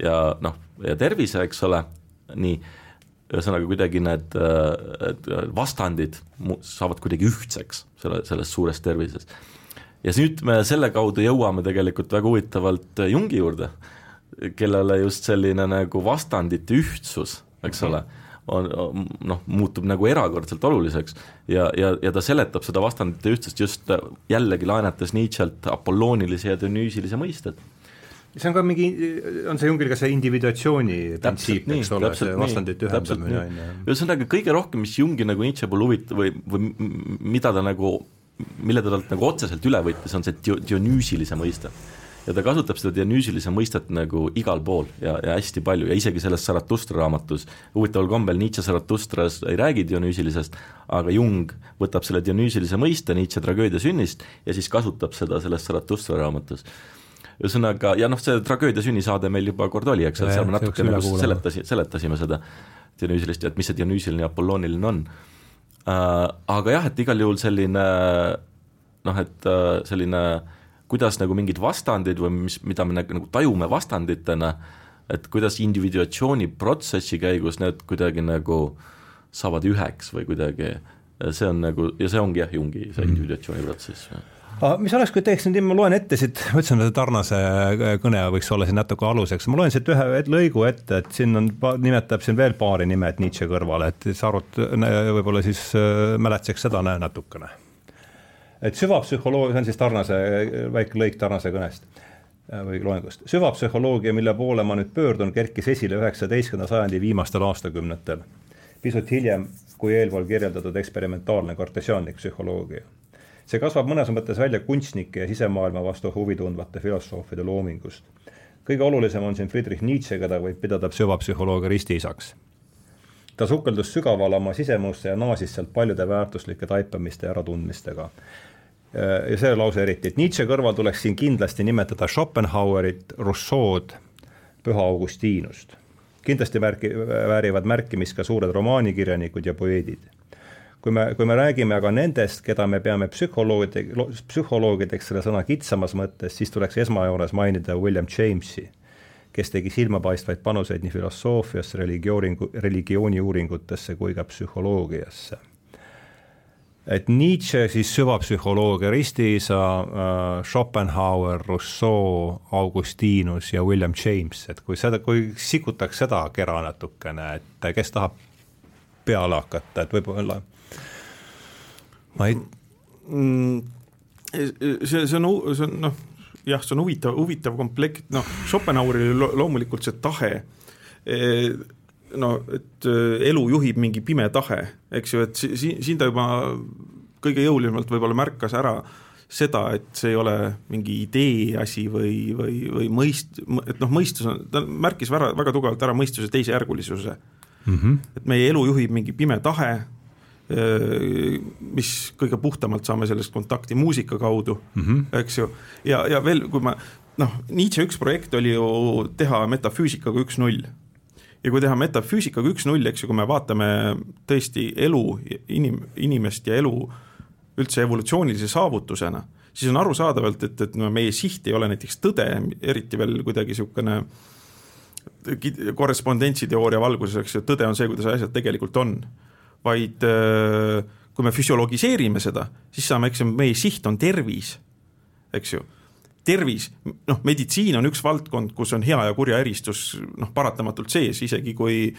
ja noh, ja tervise, eks ole, nii, ühesõnaga kuidagi need vastandid saavad kuidagi ühtseks selle, selles suures tervises. ja nüüd me selle kaudu jõuame tegelikult väga huvitavalt Jungi juurde, kellele just selline nagu vastandite ühtsus, eks ole on, noh, muutub nagu erakordselt oluliseks ja, ja, ja ta seletab seda vastandite ühtsust just jällegi laenates Nietzsche'lt apolloonilise ja dionüüsilise mõisted see on ka mingi, on see Jungil ka see individuatsiooni printsiip, eks ole, see vastandite ühendamine on ju. ühesõnaga kõige rohkem, mis Jungi nagu Nietzsche puhul huvitab või, või mida ta nagu, mille ta talt nagu otseselt üle võttis, on see dionüüsilise mõiste. ja ta kasutab seda dionüüsilise mõistet nagu igal pool ja, ja hästi palju ja isegi selles Zaratustra raamatus, huvitaval kombel Nietzsche Zaratustras ei räägi dionüüsilisest, aga Jung võtab selle dionüüsilise mõiste Nietzsche tragöödia sünnist ja siis kasutab seda selles Zaratustra raamatus ühesõnaga, ja noh, see tragöödia sünnisaade meil juba kord oli, eks, et seal me natuke nagu seletasi, seletasime seda Dionüüsilist ja et mis see Dionüüsiline ja Apollooniline on äh,. Aga jah, et igal juhul selline noh, et äh, selline kuidas nagu mingid vastandid või mis, mida me nagu, nagu tajume vastanditena, et kuidas individuatsiooni protsessi käigus need kuidagi nagu saavad üheks või kuidagi, see on nagu, ja see ongi jah, Jungi see mhm. individuatsiooni protsess aga mis oleks, kui teeks nüüd, ma loen ette siit, ma ütlesin, et Tarnase kõne võiks olla siin natuke aluseks, ma loen siit ühe lõigu ette, et siin on, nimetab siin veel paari nime, et Nietzsche kõrvale, et sa arvad, võib-olla siis äh, mäletseks seda natukene. et süvapsühholoogia, see on siis Tarnase, väike lõik Tarnase kõnest äh, või loengust. süvapsühholoogia, mille poole ma nüüd pöördun, kerkis esile üheksateistkümnenda sajandi viimastel aastakümnetel. pisut hiljem kui eelpool kirjeldatud eksperimentaalne kartesiaanlik psühholoogia see kasvab mõnes mõttes välja kunstnike ja sisemaailma vastu huvi tundvate filosoofide loomingust. kõige olulisem on siin Friedrich Nietzsche, keda võib pidada süvapsühholoogia ristiisaks. ta sukeldus sügavale oma sisemusse ja naasis sealt paljude väärtuslike taipamiste ja äratundmistega. ja see lause eriti, et Nietzsche kõrval tuleks siin kindlasti nimetada Schopenhauerit, Rousseau'd, Püha Augustinust. kindlasti märki, väärivad märkimist ka suured romaanikirjanikud ja poeedid kui me, kui me räägime aga nendest, keda me peame psühholoogide, psühholoogideks selle sõna kitsamas mõttes, siis tuleks esmajoones mainida William Jamesi, kes tegi silmapaistvaid panuseid nii filosoofiasse, religiooni, religiooniuuringutesse kui ka psühholoogiasse. et Nietzsche siis süvapsühholoogia ristiisa äh,, Schopenhauer, Rousseau, Augustinus ja William James, et kui seda, kui sikutaks seda kera natukene, et kes tahab peale hakata, et võib-olla ma ei mm, see, see on, see on noh, jah, see on huvitav, huvitav komplekt, noh, Schopenhaueril lo loomulikult see tahe, e, no et e, elu juhib mingi pime tahe, eks ju, et siin, siin ta juba kõige jõulisemalt võib-olla märkas ära seda, et see ei ole mingi idee asi või, või, või mõist-, et noh, mõistus on, ta märkis väga, väga tugevalt ära mõistuse teisejärgulisuse mm. -hmm. et meie elu juhib mingi pime tahe, mis kõige puhtamalt saame sellest kontakti muusika kaudu mm, -hmm. eks ju, ja, ja veel, kui ma noh, Nietzsche üks projekt oli ju teha metafüüsikaga üks-null. ja kui teha metafüüsikaga üks-null, eks ju, kui me vaatame tõesti elu, inim-, inimest ja elu üldse evolutsioonilise saavutusena, siis on arusaadavalt, et, et no meie siht ei ole näiteks tõde, eriti veel kuidagi niisugune korrespondentsiteooria valguses, eks ju, tõde on see, kuidas asjad tegelikult on vaid äh, kui me füsiologiseerime seda, siis saame, eks meie siht on tervis, eks ju. tervis, noh, meditsiin on üks valdkond, kus on hea ja kurja eristus noh, paratamatult sees, isegi kui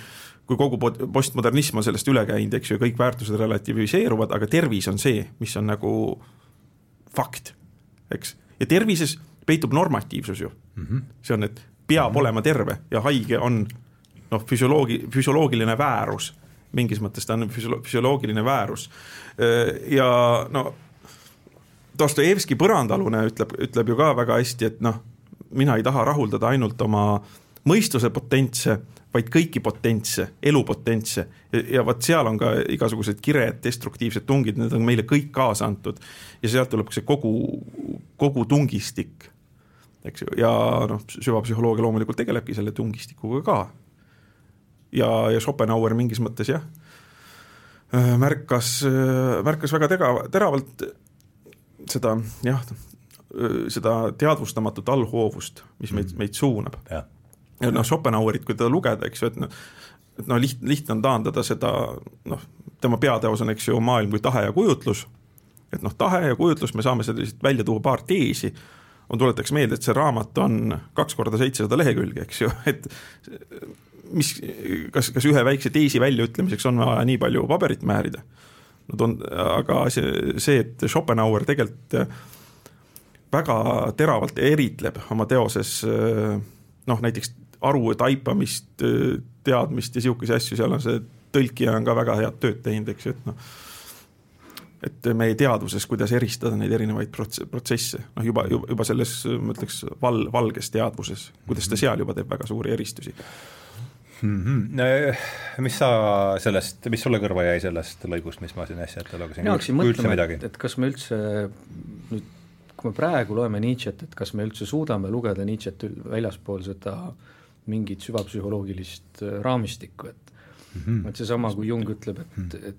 kui kogu postmodernism on sellest üle käinud, eks ju, kõik väärtused relativiseeruvad, aga tervis on see, mis on nagu fakt, eks. ja tervises peitub normatiivsus ju mm. -hmm. see on, et peab mm -hmm. olema terve ja haige on noh, füsioloogi, füsioloogiline väärus, mingis mõttes ta on füsiolo-, füsioloogiline väärus. ja no Dostojevski Põrandaalune ütleb, ütleb ju ka väga hästi, et noh, mina ei taha rahuldada ainult oma mõistuse potentse vaid kõiki potentse, elupotentse ja, ja vot seal on ka igasugused kired, destruktiivsed tungid, need on meile kõik kaasa antud. ja sealt tuleb see kogu, kogu tungistik, eks ju, ja noh, süvapsühholoogia loomulikult tegelebki selle tungistikuga ka. Ja, ja Schopenhauer mingis mõttes jah, äh, märkas, äh, märkas väga terav, teravalt seda jah, seda teadvustamatut allhoovust, mis meid, meid suunab. Ja noh, Schopenhauerit, kui teda lugeda, eks ju, et noh, et noh, liht-, lihtne on taandada seda noh, tema peateos on, eks ju, maailm kui tahe ja kujutlus, et noh, tahe ja kujutlus, me saame sellest välja tuua paar teesi, ma tuletaks meelde, et see raamat on kaks korda seitsesada lehekülge, eks ju, et mis, kas, kas ühe väikse teesi väljaütlemiseks on vaja nii palju paberit määrida? Nad on, aga see, see, et Schopenhauer tegelikult väga teravalt eritleb oma teoses noh, näiteks aru taipamist, teadmist ja sihukesi asju, seal on see tõlkija on ka väga head tööd teinud, eks ju, et noh. et meie teadvuses, kuidas eristada neid erinevaid prots-, protsesse, noh juba, juba, juba selles, ma ütleks, val-, valges teadvuses, kuidas ta seal juba teeb väga suuri eristusi mm. -hmm. mis sa sellest, mis sulle kõrva jäi sellest lõigust, mis ma siin äsja ette lugesin? mina hakkasin mõtlema, et, et kas me üldse nüüd, kui me praegu loeme Nietzsche't, et kas me üldse suudame lugeda Nietzsche't väljaspool seda äh, mingit süvapsühholoogilist äh, raamistikku, et mm -hmm. et seesama, kui Jung ütleb, et -hmm. et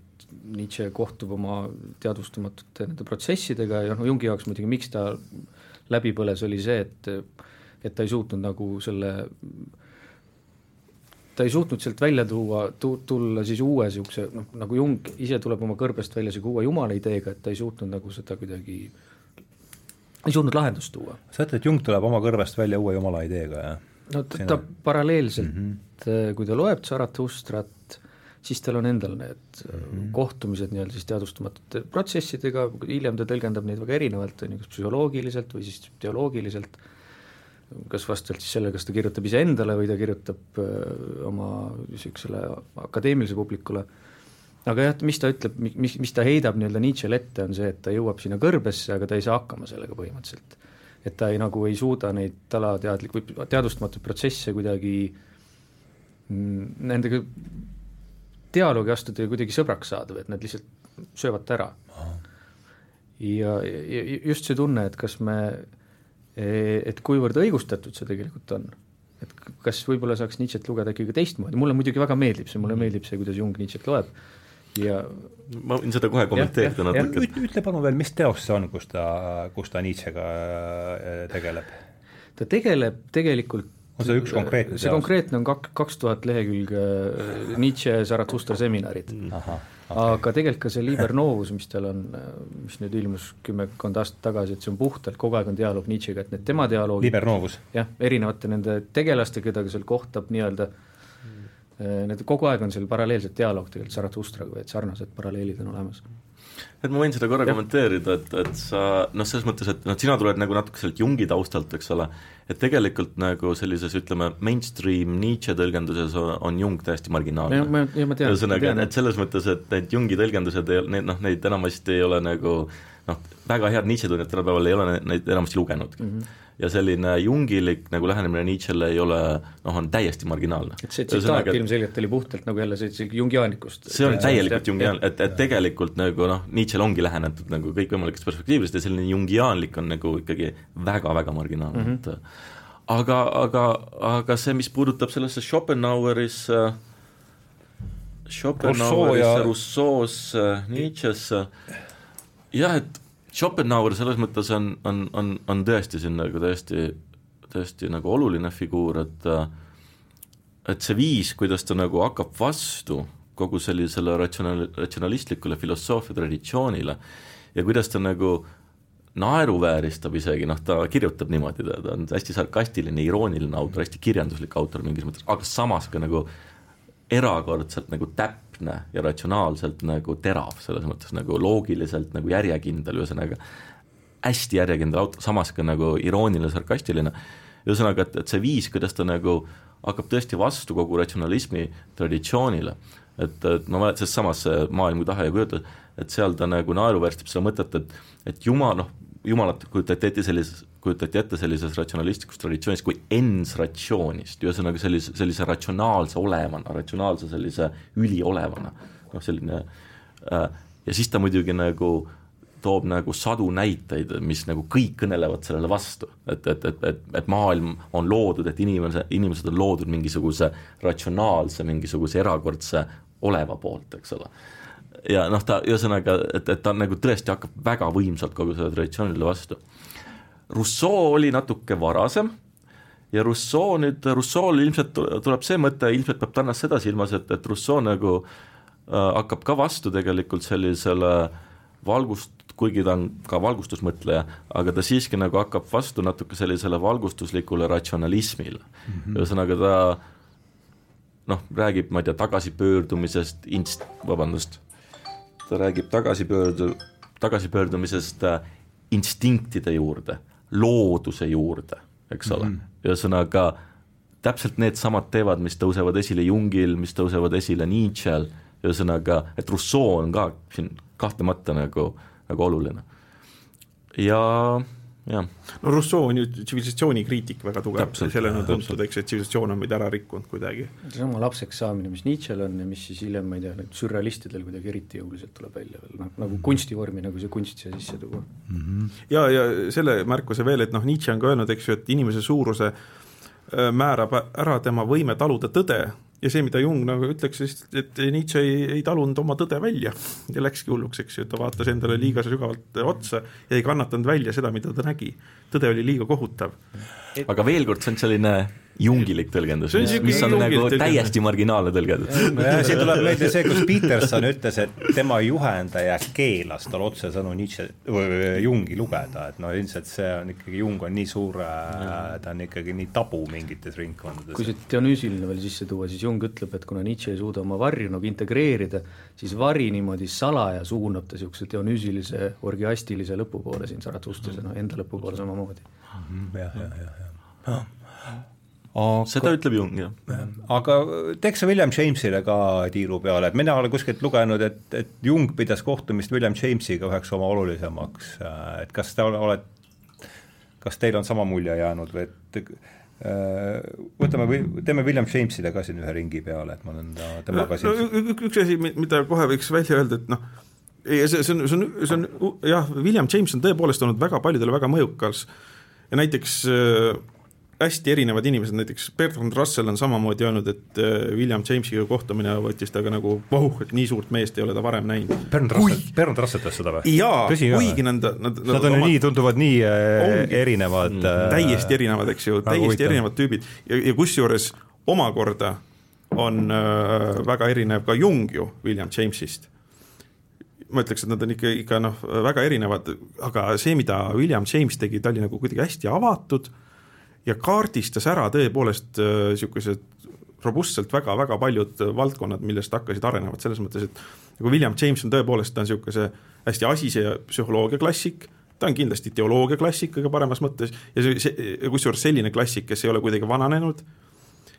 Nietzsche kohtub oma teadvustamatute nende protsessidega ja noh, Jungi jaoks muidugi, miks ta läbi põles, oli see, et et ta ei suutnud nagu selle ta ei suutnud sealt välja tuua, tu-, tulla siis uue niisuguse noh, nagu Jung ise tuleb oma kõrbest välja niisuguse uue jumala ideega, et ta ei suutnud nagu seda kuidagi, ei suutnud lahendust tuua. sa ütled, et Jung tuleb oma kõrvest välja uue jumala ideega, jah? no ta, ta paralleelselt mm, -hmm. kui ta loeb Zarathustrat, siis tal on endal need mm -hmm. kohtumised nii-öelda siis teadvustamatute protsessidega, hiljem ta tõlgendab neid väga erinevalt, on ju, kas psühholoogiliselt või siis teoloogiliselt, kas vastavalt siis sellele, kas ta kirjutab iseendale või ta kirjutab oma niisugusele akadeemilisele publikule, aga jah, mis ta ütleb, mis, mis ta heidab nii-öelda Nietzsche'le ette, on see, et ta jõuab sinna kõrbesse, aga ta ei saa hakkama sellega põhimõtteliselt. Et ta ei, nagu ei suuda neid alateadlik- või teadvustamatuid protsesse kuidagi mm, nendega dialoogi astuda ja kuidagi sõbraks saada või et nad lihtsalt söövad ta ära. ja, ja just see tunne, et kas me, et kuivõrd õigustatud see tegelikult on, et kas võib-olla saaks Nietzsche't lugeda ikkagi teistmoodi, mulle muidugi väga meeldib see, mulle meeldib see, kuidas Jung Nietzsche't loeb ja ma võin seda kohe kommenteerida natuke. ütle palun veel, mis teos see on, kus ta, kus ta Nietzschega äh, tegeleb? ta tegeleb tegelikult on see üks konkreetne see teos? konkreetne on kak-, kaks tuhat lehekülge äh, Nietzsche Zarathustra seminarid. Okay. aga tegelikult ka see Liber Novus, mis tal on, mis nüüd ilmus kümmekond aastat tagasi, et see on puhtalt, kogu aeg on dialoog Nietzschega, et need tema dialoogid Liber Novus? jah, erinevate nende tegelastega, keda seal kohtab nii-öelda äh, Äh, need kogu aeg on seal paralleelselt dialoog tegelikult Zarathustraga või et sarnased paralleelid on olemas. Et ma võin seda korra ja. kommenteerida, et, et sa noh, selles mõttes, et noh, sina tuled nagu natuke sealt Jungi taustalt, eks ole, et tegelikult nagu sellises ütleme, mainstream Nietzsche tõlgenduses on, on Jung täiesti marginaalne. ühesõnaga, et selles mõttes, et need Jungi tõlgendused, need noh, neid enamasti ei ole nagu noh, väga head Nietzsche tundjad tänapäeval ei ole neid enamasti lugenudki mm. -hmm ja selline jungilik nagu lähenemine Nietzschele ei ole noh, on täiesti marginaalne. et see tsitaat ilmselgelt oli puhtalt nagu jälle see, see jungiaanikust. see on täielikult jungiaan-, et, et tegelikult nagu noh, Nietzschele ongi lähenetud nagu kõikvõimalikest perspektiividest ja selline jungiaanlik on nagu ikkagi väga-väga marginaalne mm, -hmm. et aga, aga, aga see, mis puudutab sellesse Schopenhauerisse Schopenhauerisse, Rousseau'sse, Nietzschesse, jah, et Schopenhauer selles mõttes on, on, on, on tõesti siin nagu täiesti, täiesti nagu oluline figuur, et et see viis, kuidas ta nagu hakkab vastu kogu sellisele ratsional-, ratsionalistlikule filosoofia traditsioonile ja kuidas ta nagu naeruvääristab isegi, noh, ta kirjutab niimoodi, ta on hästi sarkastiline, irooniline autor, hästi kirjanduslik autor mingis mõttes, aga samas ka nagu erakordselt nagu täpne ja ratsionaalselt nagu terav, selles mõttes nagu loogiliselt nagu järjekindel, ühesõnaga hästi järjekindel auto, samas ka nagu irooniline, sarkastiline, ühesõnaga, et, et see viis, kuidas ta nagu hakkab tõesti vastu kogu ratsionalismi traditsioonile, et, et ma mäletan, selles samas Maailm kui tahe ja kujutlus, et seal ta nagu naeruväärtustab seda mõtet, et et jumal, noh, jumalat kujutati ette sellises, kujutati ette sellises ratsionalistlikus traditsioonis kui ens ratsioonist, ühesõnaga sellise, sellise ratsionaalse olevana, ratsionaalse sellise üliolevana, noh selline äh, ja siis ta muidugi nagu toob nagu sadu näiteid, mis nagu kõik kõnelevad sellele vastu, et, et, et, et, et maailm on loodud, et inimese, inimesed on loodud mingisuguse ratsionaalse, mingisuguse erakordse oleva poolt, eks ole ja noh, ta ühesõnaga, et, et ta nagu tõesti hakkab väga võimsalt kogu sellele traditsioonile vastu. Rousseau oli natuke varasem ja Rousseau nüüd, Rousseau'l ilmselt tuleb see mõte, ilmselt peab Tannas seda silmas, et, et Rousseau nagu äh, hakkab ka vastu tegelikult sellisele valgust, kuigi ta on ka valgustusmõtleja, aga ta siiski nagu hakkab vastu natuke sellisele valgustuslikule ratsionalismile mm -hmm.. ühesõnaga ta noh, räägib, ma ei tea, tagasipöördumisest, inst-, vabandust ta räägib tagasipöördu-, tagasipöördumisest äh, instinktide juurde, looduse juurde, eks ole mm -hmm., ühesõnaga täpselt needsamad teevad, mis tõusevad esile Jungil, mis tõusevad esile Nietzsche'l, ühesõnaga, et Rousseau on ka siin kahtlemata nagu, nagu oluline. ja. No Rousseau on ju tsivilisatsiooni kriitik väga tugev, sellena tuntud, eks, et tsivilisatsioon on meid ära rikkunud kuidagi. seesama lapseks saamine, mis Nietzsche'l on ja mis siis hiljem, ma ei tea, nüüd sürrealistidel kuidagi eriti jõuliselt tuleb välja veel, noh, nagu kunstivormi, nagu see kunst siia sisse tuua mm. -hmm. ja, ja selle märkuse veel, et noh, Nietzsche on ka öelnud, eks ju, et inimese suuruse äh, määrab ära tema võime taluda tõde ja see, mida Jung nagu ütleks, et Nietzsche ei, ei talunud oma tõde välja ja läkski hulluks, eks ju, ta vaatas endale liiga sügavalt otsa ja ei kannatanud välja seda, mida ta nägi. tõde oli liiga kohutav. aga veel kord, see on selline jungilik tõlgendus, mis, mis on nagu tõlgendus. täiesti marginaalne tõlgendus. siin tuleb meelde see, kus Peterson ütles, et tema juhendaja keelas tal otsesõnu Nietzsche või Jungi lugeda, et noh, ilmselt see on ikkagi, Jung on nii suur, ta on ikkagi nii tabu mingites ringkondades. kui see Dionüüsiline veel sisse tuua, siis Jung ütleb, et kuna Nietzsche ei suuda oma varju nagu integreerida, siis vari niimoodi salaja suunab ta niisuguse dionüüsilise orgiastilise lõpu poole siin Zarathustras ja noh, enda lõpu poole samamoodi. jah, jah, jah, jah aga seda ütleb Jung, jah. aga teeks sa William Jamesile ka tiiru peale, et mina olen kuskilt lugenud, et, et Jung pidas kohtumist William Jamesiga üheks oma olulisemaks, et kas te oled, kas teil on sama mulje jäänud või et äh, võtame või teeme William Jamesile ka siin ühe ringi peale, et ma olen ta, temaga siin no, üks asi, mida kohe võiks välja öelda, et noh, see, see on, see on, see on jah, William James on tõepoolest olnud väga paljudele väga mõjukas. Ja näiteks äh, hästi erinevad inimesed, näiteks Bertrand Russell on samamoodi öelnud, et äh, William Jamesiga kohtumine võttis temaga nagu voh, et nii suurt meest ei ole ta varem näinud. Bertrand Russell, Bertrand Russell ütles seda või? jaa, kuigi nad, nad Nad on ju nii, tunduvad nii äh, ongi, erinevad äh, täiesti erinevad, eks ju, täiesti huvitav. erinevad tüübid ja, ja kusjuures omakorda on äh, väga erinev ka Jung ju William Jamesist ma ütleks, et nad on ikka, ikka noh, väga erinevad, aga see, mida William James tegi, ta oli nagu kuidagi hästi avatud äh,, ja kaardistas ära tõepoolest niisugused äh, robustselt väga-väga paljud valdkonnad, millest hakkasid arenevad, selles mõttes, et nagu William James on tõepoolest, ta on niisuguse hästi asise psühholoogia klassik, ta on kindlasti teoloogia klassik kõige paremas mõttes ja see, see, kusjuures selline klassik, kes ei ole kuidagi vananenud,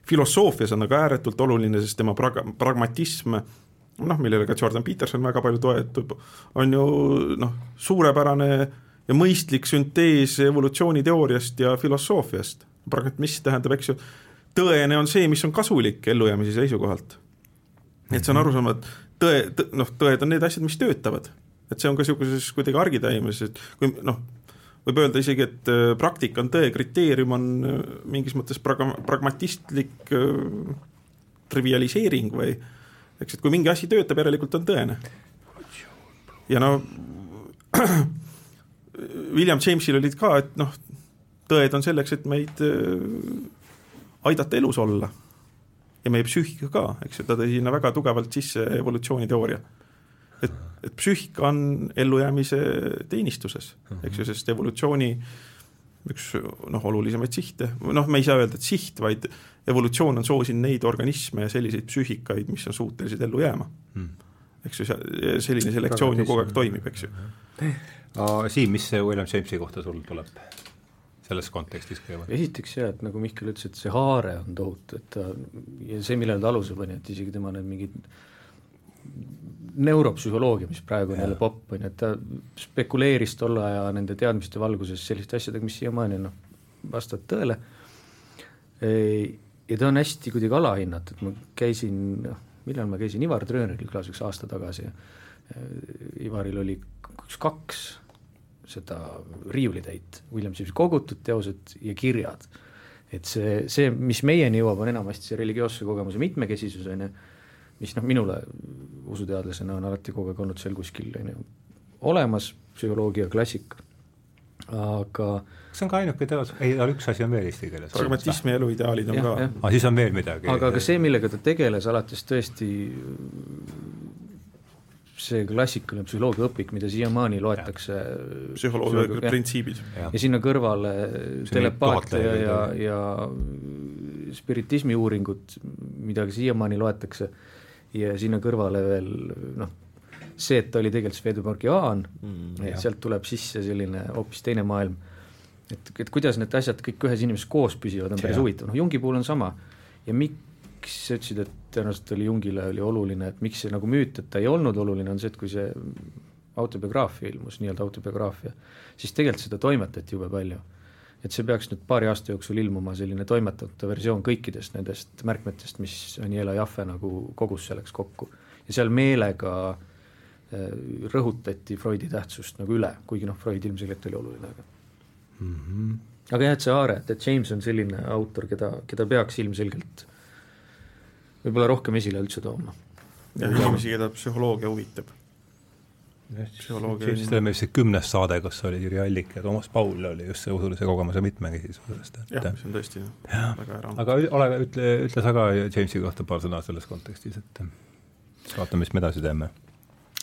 filosoofias on aga ääretult oluline, sest tema prag-, pragmatism noh, millele ka Jordan Peterson väga palju toetub, on ju noh, suurepärane äh, ja mõistlik süntees evolutsiooniteooriast ja filosoofiast. pragmatism tähendab, eks ju, tõene on see, mis on kasulik ellujäämise seisukohalt. et see on arusaam, et tõe, tõ, noh, tõed on need asjad, mis töötavad. et see on ka niisuguses kuidagi argitaimes, et kui noh, võib öelda isegi, et äh, praktika on tõe kriteerium, on äh, mingis mõttes praga-, pragmatistlik äh, trivialiseering või eks, et kui mingi asi töötab, järelikult on tõene. ja no William Jamesil olid ka, et noh, tõed on selleks, et meid äh, aidata elus olla. ja meie psüühika ka, eks ju, ta tõi sinna väga tugevalt sisse evolutsiooniteooria. et, et psüühika on ellujäämise teenistuses, eks ju, sest evolutsiooni üks noh, olulisemaid sihte, noh, me ei saa öelda, et siht, vaid evolutsioon on soosinud neid organisme ja selliseid psüühikaid, mis on suutelised ellu jääma mm.. eks ju, selline selektsioon ju kogu aeg toimib, eks ju. Siim, mis William Jamesi kohta sul tuleb? selles kontekstis kõigepealt? esiteks jah, et nagu Mihkel ütles, et see haare on tohutu, et ta ja see, millele ta aluse pani, et isegi tema need mingid neuropsühholoogia, mis praegu on jälle popp, on ju, et ta spekuleeris tolle aja nende teadmiste valguses selliste asjadega, mis siiamaani noh, vastavad tõele, ja ta on hästi kuidagi alahinnatud, ma käisin, noh, millal ma käisin, Ivar Trööneril külas üks aasta tagasi ja Ivaril oli üks-kaks seda riiulitäit, William Jamesi kogutud teosed ja kirjad. et see, see, mis meieni jõuab, on enamasti see religioosse kogemuse mitmekesisus, on ju, mis noh, minule usuteadlasena on alati kogu aeg olnud seal kuskil, on ju, olemas, psühholoogia klassika, aga see on ka ainuke teos, ei, üks asi on veel eesti keeles. pragmatismi eluideaalid on ja, ka. aa, ah, siis on veel midagi. aga ka see, millega ta tegeles alates tõesti see klassikaline psühholoogiaõpik, mida siiamaani loetakse psühholoogia printsiibid. ja sinna kõrvale telepaatia ja, ja, ja spiritismi uuringud, mida siiamaani loetakse, ja sinna kõrvale veel noh, see, et ta oli tegelikult Svedbankiaan mm,, et sealt tuleb sisse selline hoopis teine maailm, et, et kuidas need asjad kõik ühes inimeses koos püsivad, on päris huvitav, noh Jungi puhul on sama. Ja miks sa ütlesid, et tõenäoliselt oli Jungile oli oluline, et miks see nagu müüt, et ta ei olnud oluline, on see, et kui see autobiograafia ilmus, nii-öelda autobiograafia, siis tegelikult seda toimetati jube palju. et see peaks nüüd paari aasta jooksul ilmuma selline toimetamata versioon kõikidest nendest märkmetest, mis Aniela Jaffe nagu kogus selleks kokku. ja seal meelega äh, rõhutati Freudi tähtsust nagu üle, kuigi noh, Freud ilmselgelt oli oluline, aga mm -hmm. aga jah, et see Aare, et James on selline autor, keda, keda peaks ilmselgelt võib-olla rohkem esile üldse tooma. inimesi, keda psühholoogia huvitab. siis teeme see kümnes saade, kus oli Jüri Allik ja Toomas Paul oli just see usulise kogemuse mitmekesisusest. jah, see on tõesti jah, väga ära. aga ole, ütle, ütle sa ka Jamesi kohta paar sõna selles kontekstis, et vaatame, mis me edasi teeme.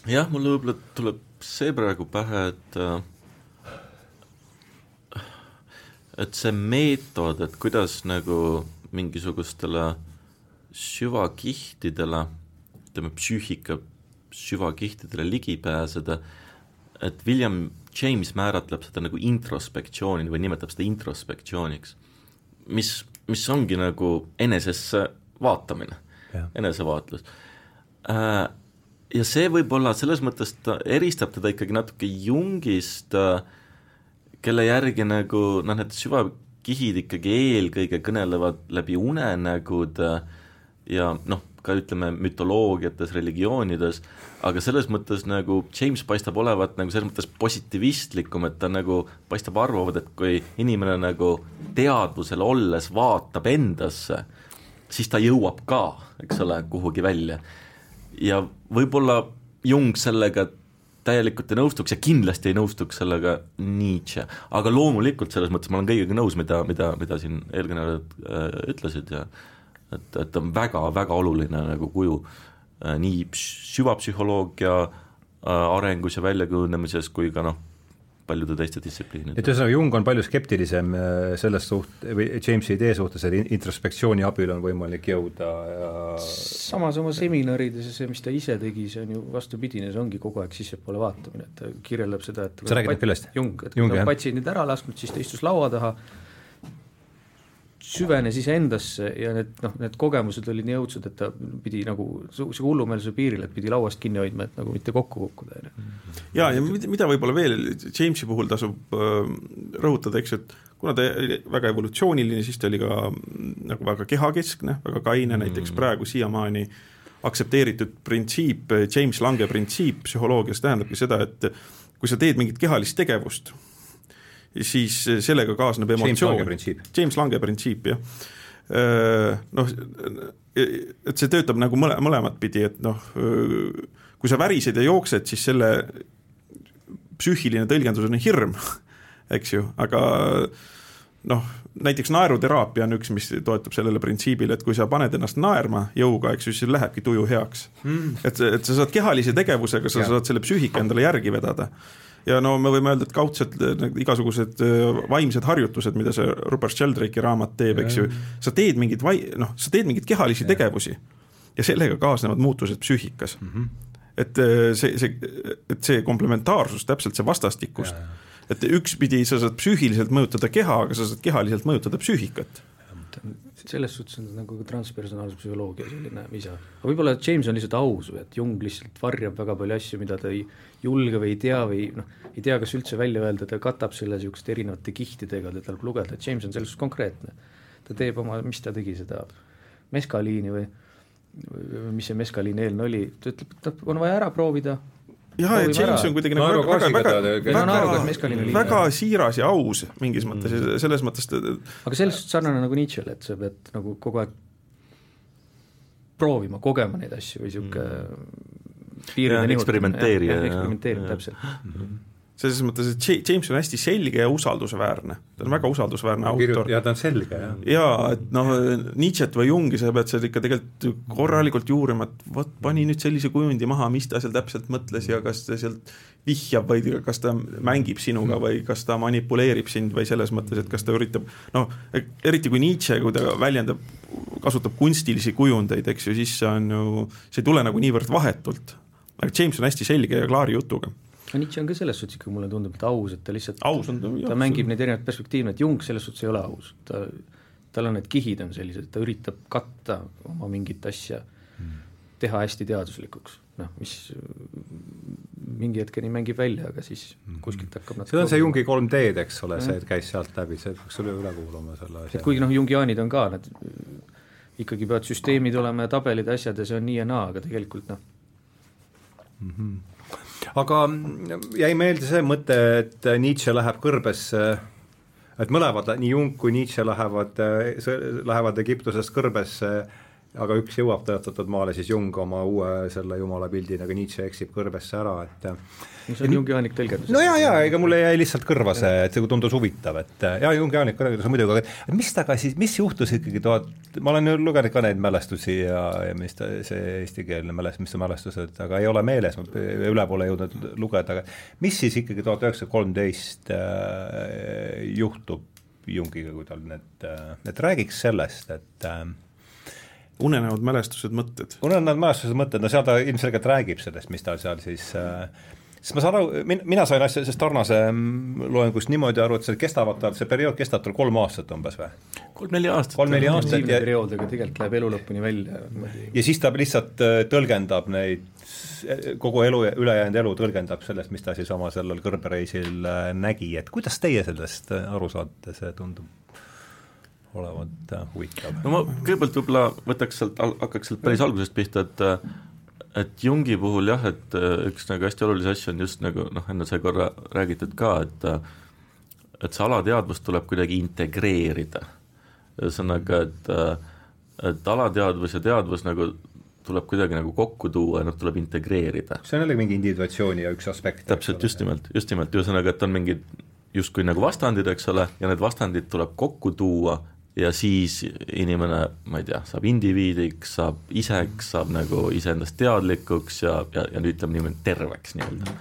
jah, mulle võib-olla tuleb see praegu pähe, et et see meetod, et kuidas nagu mingisugustele süvakihtidele, ütleme psüühika süvakihtidele ligi pääseda, et William James määratleb seda nagu introspektsiooni või nimetab seda introspektsiooniks, mis, mis ongi nagu enesesse vaatamine, enesevaatlus. Äh, ja see võib-olla selles mõttes ta eristab teda ikkagi natuke Jungist, äh, kelle järgi nagu noh, need süvakihid ikkagi eelkõige kõnelevad läbi unenägude äh, ja noh, ka ütleme mütoloogiates, religioonides, aga selles mõttes nagu James paistab olevat nagu selles mõttes positiivistlikum, et ta nagu paistab arvavat, et kui inimene nagu teadvusel olles vaatab endasse, siis ta jõuab ka, eks ole, kuhugi välja. ja võib-olla Jung sellega täielikult ei nõustuks ja kindlasti ei nõustuks sellega Nietzsche, aga loomulikult selles mõttes ma olen kõigega nõus, mida, mida, mida siin eelkõnelejad äh, ütlesid ja äh, et, et ta on väga-väga oluline nagu kuju äh, nii süvapsühholoogia äh, arengus ja väljakujunemises kui ka noh, paljude teiste distsipliinide. et ühesõnaga, Jung on palju skeptilisem äh, selles suht-, või Jamesi idee suhtes, et introspektsiooni abil on võimalik jõuda ja samas oma seminarides ja see, mis ta ise tegi, see on ju vastupidine, see ongi kogu aeg sissepoole vaatamine, et ta kirjeldab seda, et sa räägid kellest? Jung, et kui ta on patsiendid ära lasknud, siis ta istus laua taha, süvenes iseendasse ja need noh, need kogemused olid nii õudsed, et ta pidi nagu niisuguse hullumeelsuse piiril, et pidi lauast kinni hoidma, et nagu mitte kokku kukkuda, on ju. jaa, ja mida võib-olla veel Jamesi puhul tasub rõhutada, eks ju, et kuna ta oli väga evolutsiooniline, siis ta oli ka mm, nagu väga kehakeskne, väga kaine, näiteks mm. praegu siiamaani aktsepteeritud printsiip, James Lange printsiip psühholoogias tähendabki seda, et kui sa teed mingit kehalist tegevust, siis sellega kaasneb emotsioon. James Lange printsiip, jah. Äh, noh, et see töötab nagu mõle, mõlemat pidi, et noh, kui sa värised ja jooksed, siis selle psüühiline tõlgendus on hirm, eks ju, aga noh, näiteks naeruteraapia on üks, mis toetub sellele printsiibile, et kui sa paned ennast naerma jõuga, eks ju, siis lähebki tuju heaks mm.. et, et sa saad kehalise tegevusega, sa ja. saad selle psüühika endale järgi vedada ja no me võime öelda, et kaudselt need igasugused äh, vaimsed harjutused, mida see Rupert Sheldrake'i raamat teeb, eks ju, sa teed mingeid vai-, noh, sa teed mingeid kehalisi ja. tegevusi ja sellega kaasnevad muutused psüühikas mm. -hmm. et äh, see, see, et see komplementaarsus, täpselt see vastastikus, et üksipidi sa saad psüühiliselt mõjutada keha, aga sa saad kehaliselt mõjutada psüühikat selles suhtes on nagu transpersonaalse psühholoogia selline visa. aga võib-olla James on lihtsalt aus või et Jung lihtsalt varjab väga palju asju, mida ta ei julge või ei tea või noh, ei tea, kas üldse välja öelda, ta katab selle niisuguste erinevate kihtidega, teda tuleb lugeda, et James on selles suhtes konkreetne. ta teeb oma, mis ta tegi, seda meskaliini või, või mis see meskaliin eelne oli, ta ütleb, et on vaja ära proovida, jah, ja James on kuidagi nagu väga, väga, väga, väga, väga siiras ja aus mingis mõttes mm. ja selles mõttes ta aga selles suhtes sarnane nagu Nietzsche'le, et sa pead nagu kogu aeg proovima, kogema neid asju või niisugune mm. piiride nihutamine. eksperimenteerida. eksperimenteerida, täpselt mm. -hmm selles mõttes, et James on hästi selge ja usaldusväärne, ta on väga usaldusväärne autor. ja ta on selge, jah. jaa, et noh, Nietzsche't või Jungi sa pead seal ikka tegelikult korralikult juurima, et vot pani nüüd sellise kujundi maha, mis ta seal täpselt mõtles ja kas ta sealt vihjab või kas ta mängib sinuga või kas ta manipuleerib sind või selles mõttes, et kas ta üritab noh, eriti kui Nietzsche, kui ta väljendab, kasutab kunstilisi kujundeid, eks ju, siis see on ju, see ei tule nagu niivõrd vahetult. aga James on hästi selge ja klaari jutuga no Nietzsche on ka selles suhtes ikka, mulle tundub, et aus, et ta lihtsalt aus on ta, jah, ta mängib neid erinevaid perspektiive, et Jung selles suhtes ei ole aus, ta, tal on need kihid on sellised, ta üritab katta oma mingit asja hmm., teha hästi teaduslikuks, noh, mis mingi hetkeni mängib välja, aga siis hmm. kuskilt hakkab see on see Jungi 3D-d, eks ole, see, et käis sealt läbi, see peaks üle, üle kuulama selle asja. kuigi noh, jungiaanid on ka, nad ikkagi peavad süsteemid olema ja tabelid, asjad ja see on nii ja naa, aga tegelikult noh mm -hmm aga jäi meelde see mõte, et Nietzsche läheb kõrbesse, et mõlemad, nii Jung kui Nietzsche lähevad, lähevad Egiptusest kõrbesse aga üks jõuab tõotatud maale, siis Jung oma uue selle jumala pildiga, aga Nietzsche eksib kõrbesse ära, et no see on jungiaanik tõlgendus. no jaa, jaa, ega mulle jäi lihtsalt kõrva see, et see tundus huvitav, et jaa, jungiaanik tõlgendus on muidugi, aga mis temaga siis, mis juhtus ikkagi tuhat, ma olen ju lugenud ka neid mälestusi ja, ja mis ta, see eestikeelne mälestus, mis see mälestused, aga ei ole meeles, ülepoole jõudnud lugeda, aga mis siis ikkagi tuhat üheksasada kolmteist äh, juhtub Jungiga, kui tal need, äh, et räägiks sellest, et äh, unenäod, mälestused, mõtted. unenäod, mälestused, mõtted, no seal ta ilmselgelt räägib sellest, mis ta seal siis äh, siis ma saan aru, min-, mina sain asja sellest Tarnase mm, loengust niimoodi aru, et see kestavad tal, see periood kestab tal kolm aastat umbes või? kolm-neli aastat. kolm-neli aastat ja periood, aga tegelikult läheb elu lõpuni välja. ja siis ta lihtsalt äh, tõlgendab neid, kogu elu, ülejäänud elu tõlgendab sellest, mis ta siis oma sellel kõrbereisil äh, nägi, et kuidas teie sellest aru saate, see tundub olevat äh, huvitav. no ma kõigepealt võib-olla võtaks sealt, hakkaks sealt päris algusest pihta, et äh, et Jungi puhul jah, et äh, üks nagu hästi olulisi asju on just nagu noh, enne sai korra räägitud ka, et et see alateadvus tuleb kuidagi integreerida. ühesõnaga, et et alateadvus ja teadvus nagu tuleb kuidagi nagu kokku tuua ja noh, tuleb integreerida. see on jällegi mingi individuatsiooni ja üks aspekt. täpselt, just nimelt, just nimelt, ühesõnaga, et on mingid justkui nagu vastandid, eks ole, ja need vastandid tuleb kokku tuua ja siis inimene, ma ei tea, saab indiviidiks, saab iseks, saab nagu iseendast teadlikuks ja, ja, ja nüüd ütleme niimoodi terveks nii-öelda.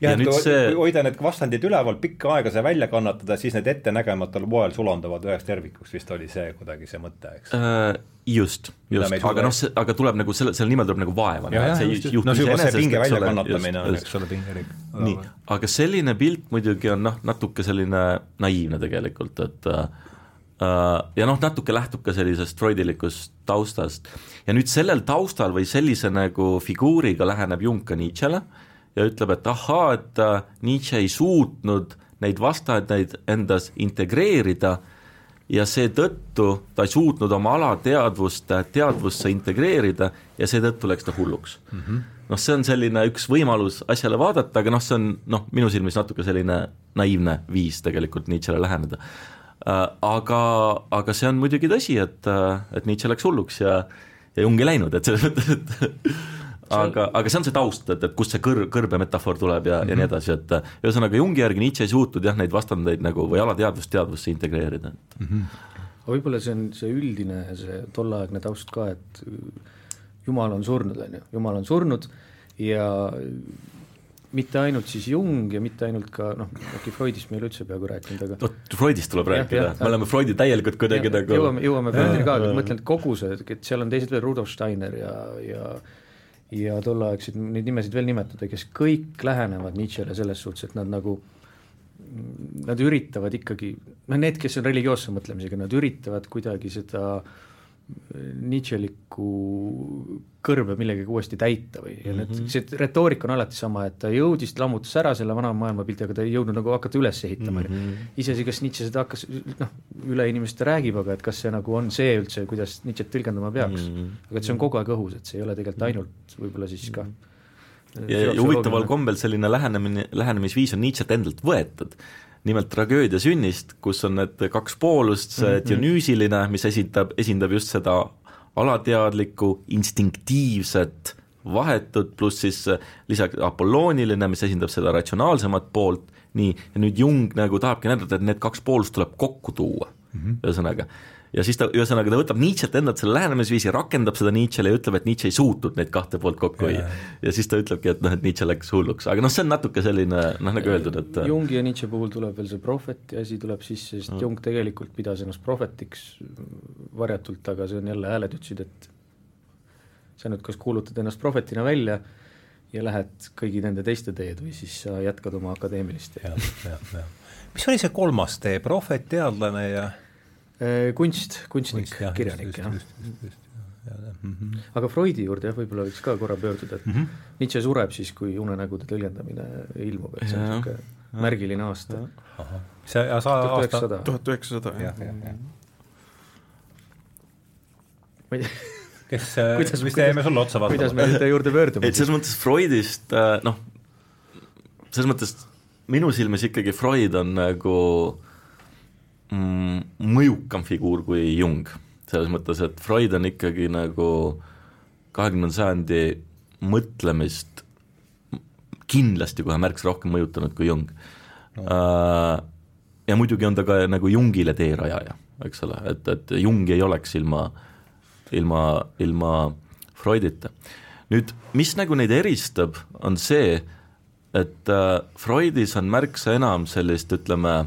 ja, ja et see... hoida need vastandid üleval pikka aega, see välja kannatada, siis need ettenägematul moel sulanduvad üheks tervikuks, vist oli see kuidagi see mõte, eks äh,? just, just, aga noh, see, aga tuleb nagu selle, selle nimel tuleb nagu vaeva näha, et see ei juhtu no, iseenesest, pinge väljakannatamine on, eks ole, pingerik. nii, aga selline pilt muidugi on noh, natuke selline naiivne tegelikult, et Äh, ja noh, natuke lähtub ka sellisest freudilikust taustast. ja nüüd sellel taustal või sellise nagu figuuriga läheneb Jung ka Nietzschele ja ütleb, et ahaa, et äh, Nietzsche ei suutnud neid vastajaid endas integreerida ja seetõttu ta ei suutnud oma alateadvust teadvusse integreerida ja seetõttu läks ta hulluks mm. -hmm. noh, see on selline üks võimalus asjale vaadata, aga noh, see on noh, minu silmis natuke selline naiivne viis tegelikult Nietzschele läheneda Äh, aga, aga see on muidugi tõsi, et, äh, et Nietzsche läks hulluks ja, ja Jung ei läinud, et selles mõttes, et aga, aga see on see taust, et, et kust see kõr-, kõrbe metafoor tuleb ja mm, -hmm. ja nii mhm. edasi, et äh, ühesõnaga Jungi järgi Nietzsche ei suutnud jah, neid vastandeid nagu või alateadvust teadvusse integreerida, et mm. -hmm. aga võib-olla see on see üldine, see tolleaegne taust ka, et Jumal on surnud, on ju, Jumal on surnud ja mitte ainult siis Jung ja mitte ainult ka noh, äkki Freudist me ei ole üldse peaaegu rääkinud, aga vot Freudist tuleb Jah, rääkida, me oleme Freudi täielikult kuidagi Ja, nagu jõuame, jõuame Freudini ka, aga ma mõtlen, et kogu see, et seal on teised veel, Rudolf Steiner ja, ja ja tolleaegseid, neid nimesid veel nimetada, kes kõik lähenevad Nietzschele selles suhtes, et nad nagu Nad üritavad ikkagi, noh need, kes on religioosse mõtlemisega, nad üritavad kuidagi seda Nietzschelikku kõrbe millegagi uuesti täita või ja need, see retoorika on alati sama, et ta jõudis, ta lammutas ära selle vana maailmapildi, aga ta ei jõudnud nagu hakata üles ehitama mm -hmm. iseasi, kas Nietzsche seda hakkas, noh, üle inimeste räägib, aga et kas see nagu on see üldse, kuidas Nietzsche't tõlgendama peaks mm. -hmm. aga et see on kogu aeg õhus, et see ei ole tegelikult ainult võib-olla siis ka ja, ja huvitaval kombel selline lähenemine, lähenemisviis on Nietzsche't endalt võetud. nimelt tragöödia sünnist, kus on need kaks poolust, see Mhm. Dionüüsiline, mis esindab, esindab just seda alateadlikku, instinktiivset, vahetut, pluss siis äh, lisaks apollooniline, mis esindab seda ratsionaalsemat poolt, nii, ja nüüd Jung nagu tahabki näidata, et need kaks poolust tuleb kokku tuua mm -hmm. Ja siis ta, ühesõnaga ta võtab Nietzsche't endalt selle lähenemisviisi, rakendab seda Nietzschele ja ütleb, et Nietzsche ei suutnud neid kahte poolt kokku hoida. ja siis ta ütlebki, et noh, et Nietzsche läks hulluks, aga noh, see on natuke selline noh, nagu öeldud, et Jungi ja Nietzsche puhul tuleb veel see prohveti asi tuleb sisse, sest Jung tegelikult pidas ennast prohvetiks varjatult, aga see on jälle, hääled ütlesid, et sa nüüd kas kuulutad ennast prohvetina välja ja lähed kõigi nende teiste teed või siis sa jätkad oma akadeemilist teed. mis oli see kolmas tee, prohvet, teadlane ja Äh, kunst, kunstnik, kirjanik, jah. Mhm. aga Freudi juurde jah, võib-olla võiks ka korra pöörduda, et mm. -hmm. Nietzsche sureb siis, kui unenägude tõlgendamine ilmub, et see on niisugune märgiline aasta. see ja sa tuhat aasta üheksasada. tuhat üheksasada, jah ma ei tea, kes, Kuidas- mis teeme sulle otsa kuidas vaatama me nende juurde pöördume et selles mõttes Freudist äh, noh, selles mõttes minu silmis ikkagi Freud on nagu mm, mõjukam figuur kui Jung. selles mõttes, et Freud on ikkagi nagu kahekümnenda sajandi mõtlemist kindlasti kohe märksa rohkem mõjutanud kui Jung no.. ja muidugi on ta ka nagu Jungile teerajaja, eks ole, et, et Jung ei oleks ilma ilma, ilma Freudita. nüüd, mis nagu neid eristab, on see, et äh, Freudis on märksa enam sellist, ütleme,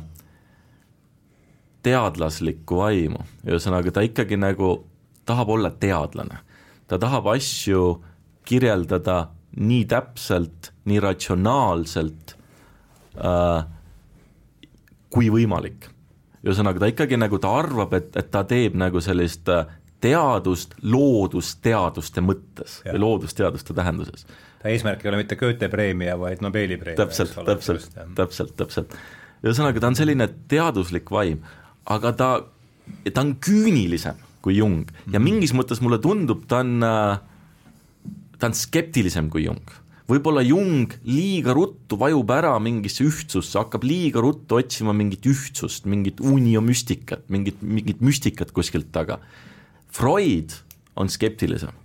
teadlaslikku vaimu, ühesõnaga ta ikkagi nagu tahab olla teadlane. ta tahab asju kirjeldada nii täpselt, nii ratsionaalselt äh, kui võimalik. ühesõnaga, ta ikkagi nagu, ta arvab, et, et ta teeb nagu sellist äh, teadust loodusteaduste mõttes Jah. või loodusteaduste tähenduses. ta eesmärk ei ole mitte Goethe preemia, vaid Nobeli preemia. täpselt, täpselt, täpselt, täpselt. ühesõnaga, ta on selline teaduslik vaim, aga ta, ta on küünilisem kui Jung ja mingis mõttes mulle tundub, ta on, ta on skeptilisem kui Jung võib-olla Jung liiga ruttu vajub ära mingisse ühtsusse, hakkab liiga ruttu otsima mingit ühtsust, mingit uniomüstikat, mingit, mingit müstikat kuskilt taga. Freud on skeptilisem.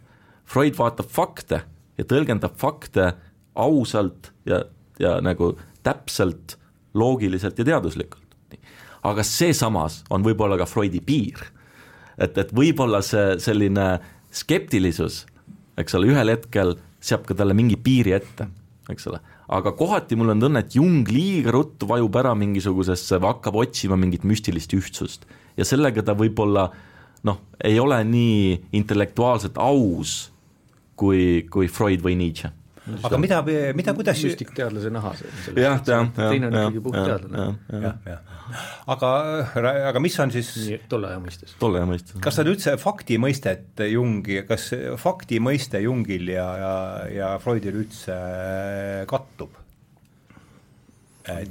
Freud vaatab fakte ja tõlgendab fakte ausalt ja, ja nagu täpselt, loogiliselt ja teaduslikult. Aga see samas on võib-olla ka Freudi piir. et, et võib-olla see selline skeptilisus, eks ole, ühel hetkel seab ka talle mingi piiri ette, eks ole. aga kohati mul on tunne, et Jung liiga ruttu vajub ära mingisugusesse või hakkab otsima mingit müstilist ühtsust ja sellega ta võib-olla noh, ei ole nii intellektuaalselt aus kui, kui Freud või Nietzsche. Aga mida, mida, kuidas müstikteadlase nahas. jah, jah, teine on jah, ikkagi puhtteadlane. jah, jah. aga, aga mis on siis tolle aja mõistes. tolle aja mõistes. kas ta üldse fakti mõistet Jungi, kas fakti mõiste Jungil ja, ja, ja Freudil üldse kattub?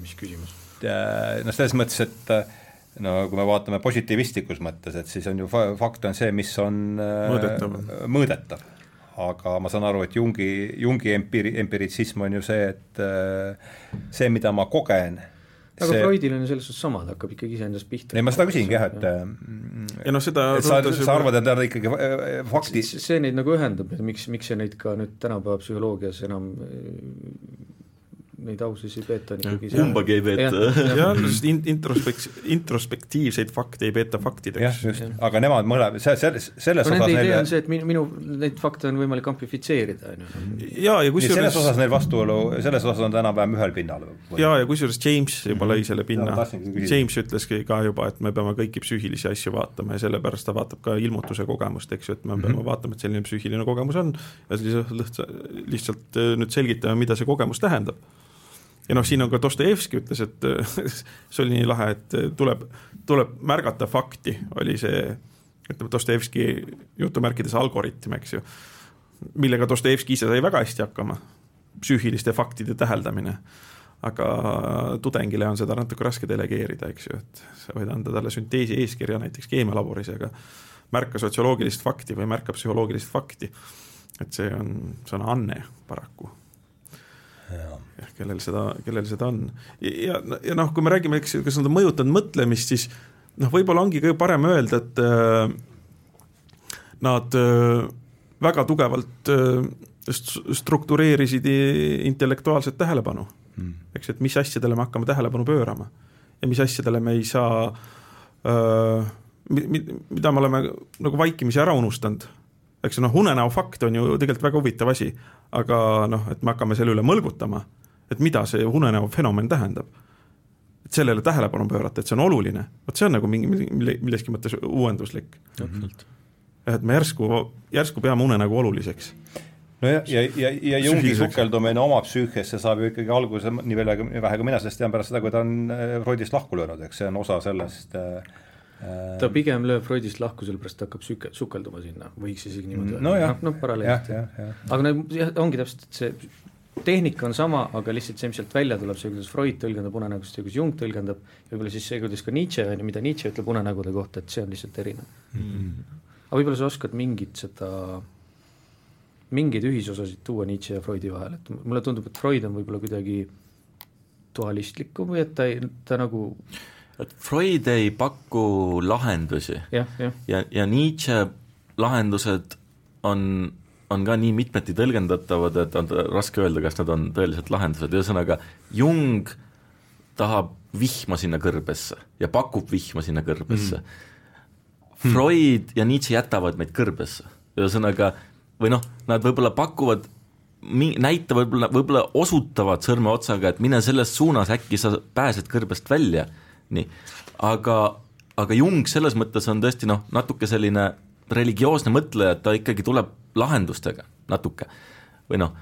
mis küsimus? noh, selles mõttes, et no kui me vaatame positiivistlikus mõttes, et siis on ju fa-, fakt on see, mis on mõõdetav, mõõdetav aga ma saan aru, et Jungi, Jungi empiiri-, empiritsism on ju see, et see, mida ma kogen aga see... Freudil on selles suhtes sama, ta hakkab ikkagi iseendast pihta. ei, ma seda küsingi jah, et ja noh, seda et sa, sa arvad, et ta on ikkagi fakti see neid nagu ühendab, et miks, miks see neid ka nüüd tänapäeva psühholoogias enam neid aususi peeta on ikkagi kumbagi ei peeta. jah, sest in-, introspeks-, introspektiivseid fakte ei peeta faktideks. jah, just, aga nemad mõlemad, see, selles, selles no, osas nende idee on see, et minu, minu, neid fakte on võimalik amplifitseerida, on ju. jaa, ja kusjuures selles osas neil vastuolu, selles osas on ta enam-vähem ühel pinnal. jaa, ja kusjuures James juba lõi selle Ja pinna küsida. James ütleski ka juba, et me peame kõiki psüühilisi asju vaatama ja sellepärast ta vaatab ka ilmutuse kogemust, eks ju, et me peame Mhm. vaatama, et selline psüühiline kogemus on ja lihtsalt, lihtsalt, lihtsalt äh, nüüd selgitame, mida see kogemus tähendab. Ja noh, siin on ka Dostojevski ütles, et see oli nii lahe, et tuleb, tuleb märgata fakti, oli see ütleme, Dostojevski jutumärkides algoritm, eks ju, millega Dostojevski ise sai väga hästi hakkama, psüühiliste faktide täheldamine aga tudengile on seda natuke raske delegeerida, eks ju, et sa võid anda talle sünteesi eeskirja näiteks keemialaboris, aga märka sotsioloogilist fakti või märka psühholoogilist fakti. et see on, see on anne paraku. Jah, kellel seda, kellel seda on. ja, ja, noh, kui me räägime, eks, kas nad on mõjutanud mõtlemist, siis noh, võib-olla ongi kõige parem öelda, et äh, nad äh, väga tugevalt äh, st- struktureerisid intellektuaalset tähelepanu Mm. eks, et mis asjadele me hakkame tähelepanu pöörama ja mis asjadele me ei saa äh, mi-, mi-, mida me oleme nagu vaikimisi ära unustanud. eks noh, unenäo fakt on ju tegelikult väga huvitav asi, aga noh, et me hakkame selle üle mõlgutama, et mida see unenäo fenomen tähendab. et sellele tähelepanu pöörata, et see on oluline, vot see on nagu mingi, mille, milleski mõttes uuenduslik. täpselt. et me järsku, järsku peame unenägu oluliseks no ja, ja, ja, ja Jungi sukeldumine oma psüühiasse saab ju ikkagi alguse, nii palju, vähe kui mina sellest tean, pärast seda, kui ta on äh, Freudist lahku löönud, eks see on osa sellest äh, ta pigem lööb Freudist lahku, sellepärast ta hakkab süke-, sukelduma sinna, võiks isegi niimoodi no jah, noh, paralleelselt. aga no jah, ongi täpselt, et see tehnika on sama, aga lihtsalt see, mis sealt välja tuleb, see, kuidas Freud tõlgendab unenägusid ja kuidas Jung tõlgendab, võib-olla siis see, kuidas ka Nietzsche on ju, mida Nietzsche ütleb unenägude kohta, et see on lihtsalt erinev. Mm. aga võib-olla sa oskad mingit seda, mingeid ühisosasid tuua Nietzsche ja Freudi vahel, et mulle tundub, et Freud on võib-olla kuidagi dualistlikum või et ta ei, ta nagu et Freud ei paku lahendusi. Jah, jah, ja, ja Nietzsche lahendused on, on ka nii mitmeti tõlgendatavad, et on raske öelda, kas nad on tõelised lahendused, ühesõnaga Jung tahab vihma sinna kõrbesse ja pakub vihma sinna kõrbesse. Mm.. Freud ja Nietzsche jätavad meid kõrbesse, ühesõnaga või noh, nad võib-olla pakuvad mi-, näitavad võib-olla, võib-olla osutavad sõrmeotsaga, et mine selles suunas, äkki sa pääsed kõrbest välja, nii, aga, aga Jung selles mõttes on tõesti noh, natuke selline religioosne mõtleja, et ta ikkagi tuleb lahendustega natuke. Või noh,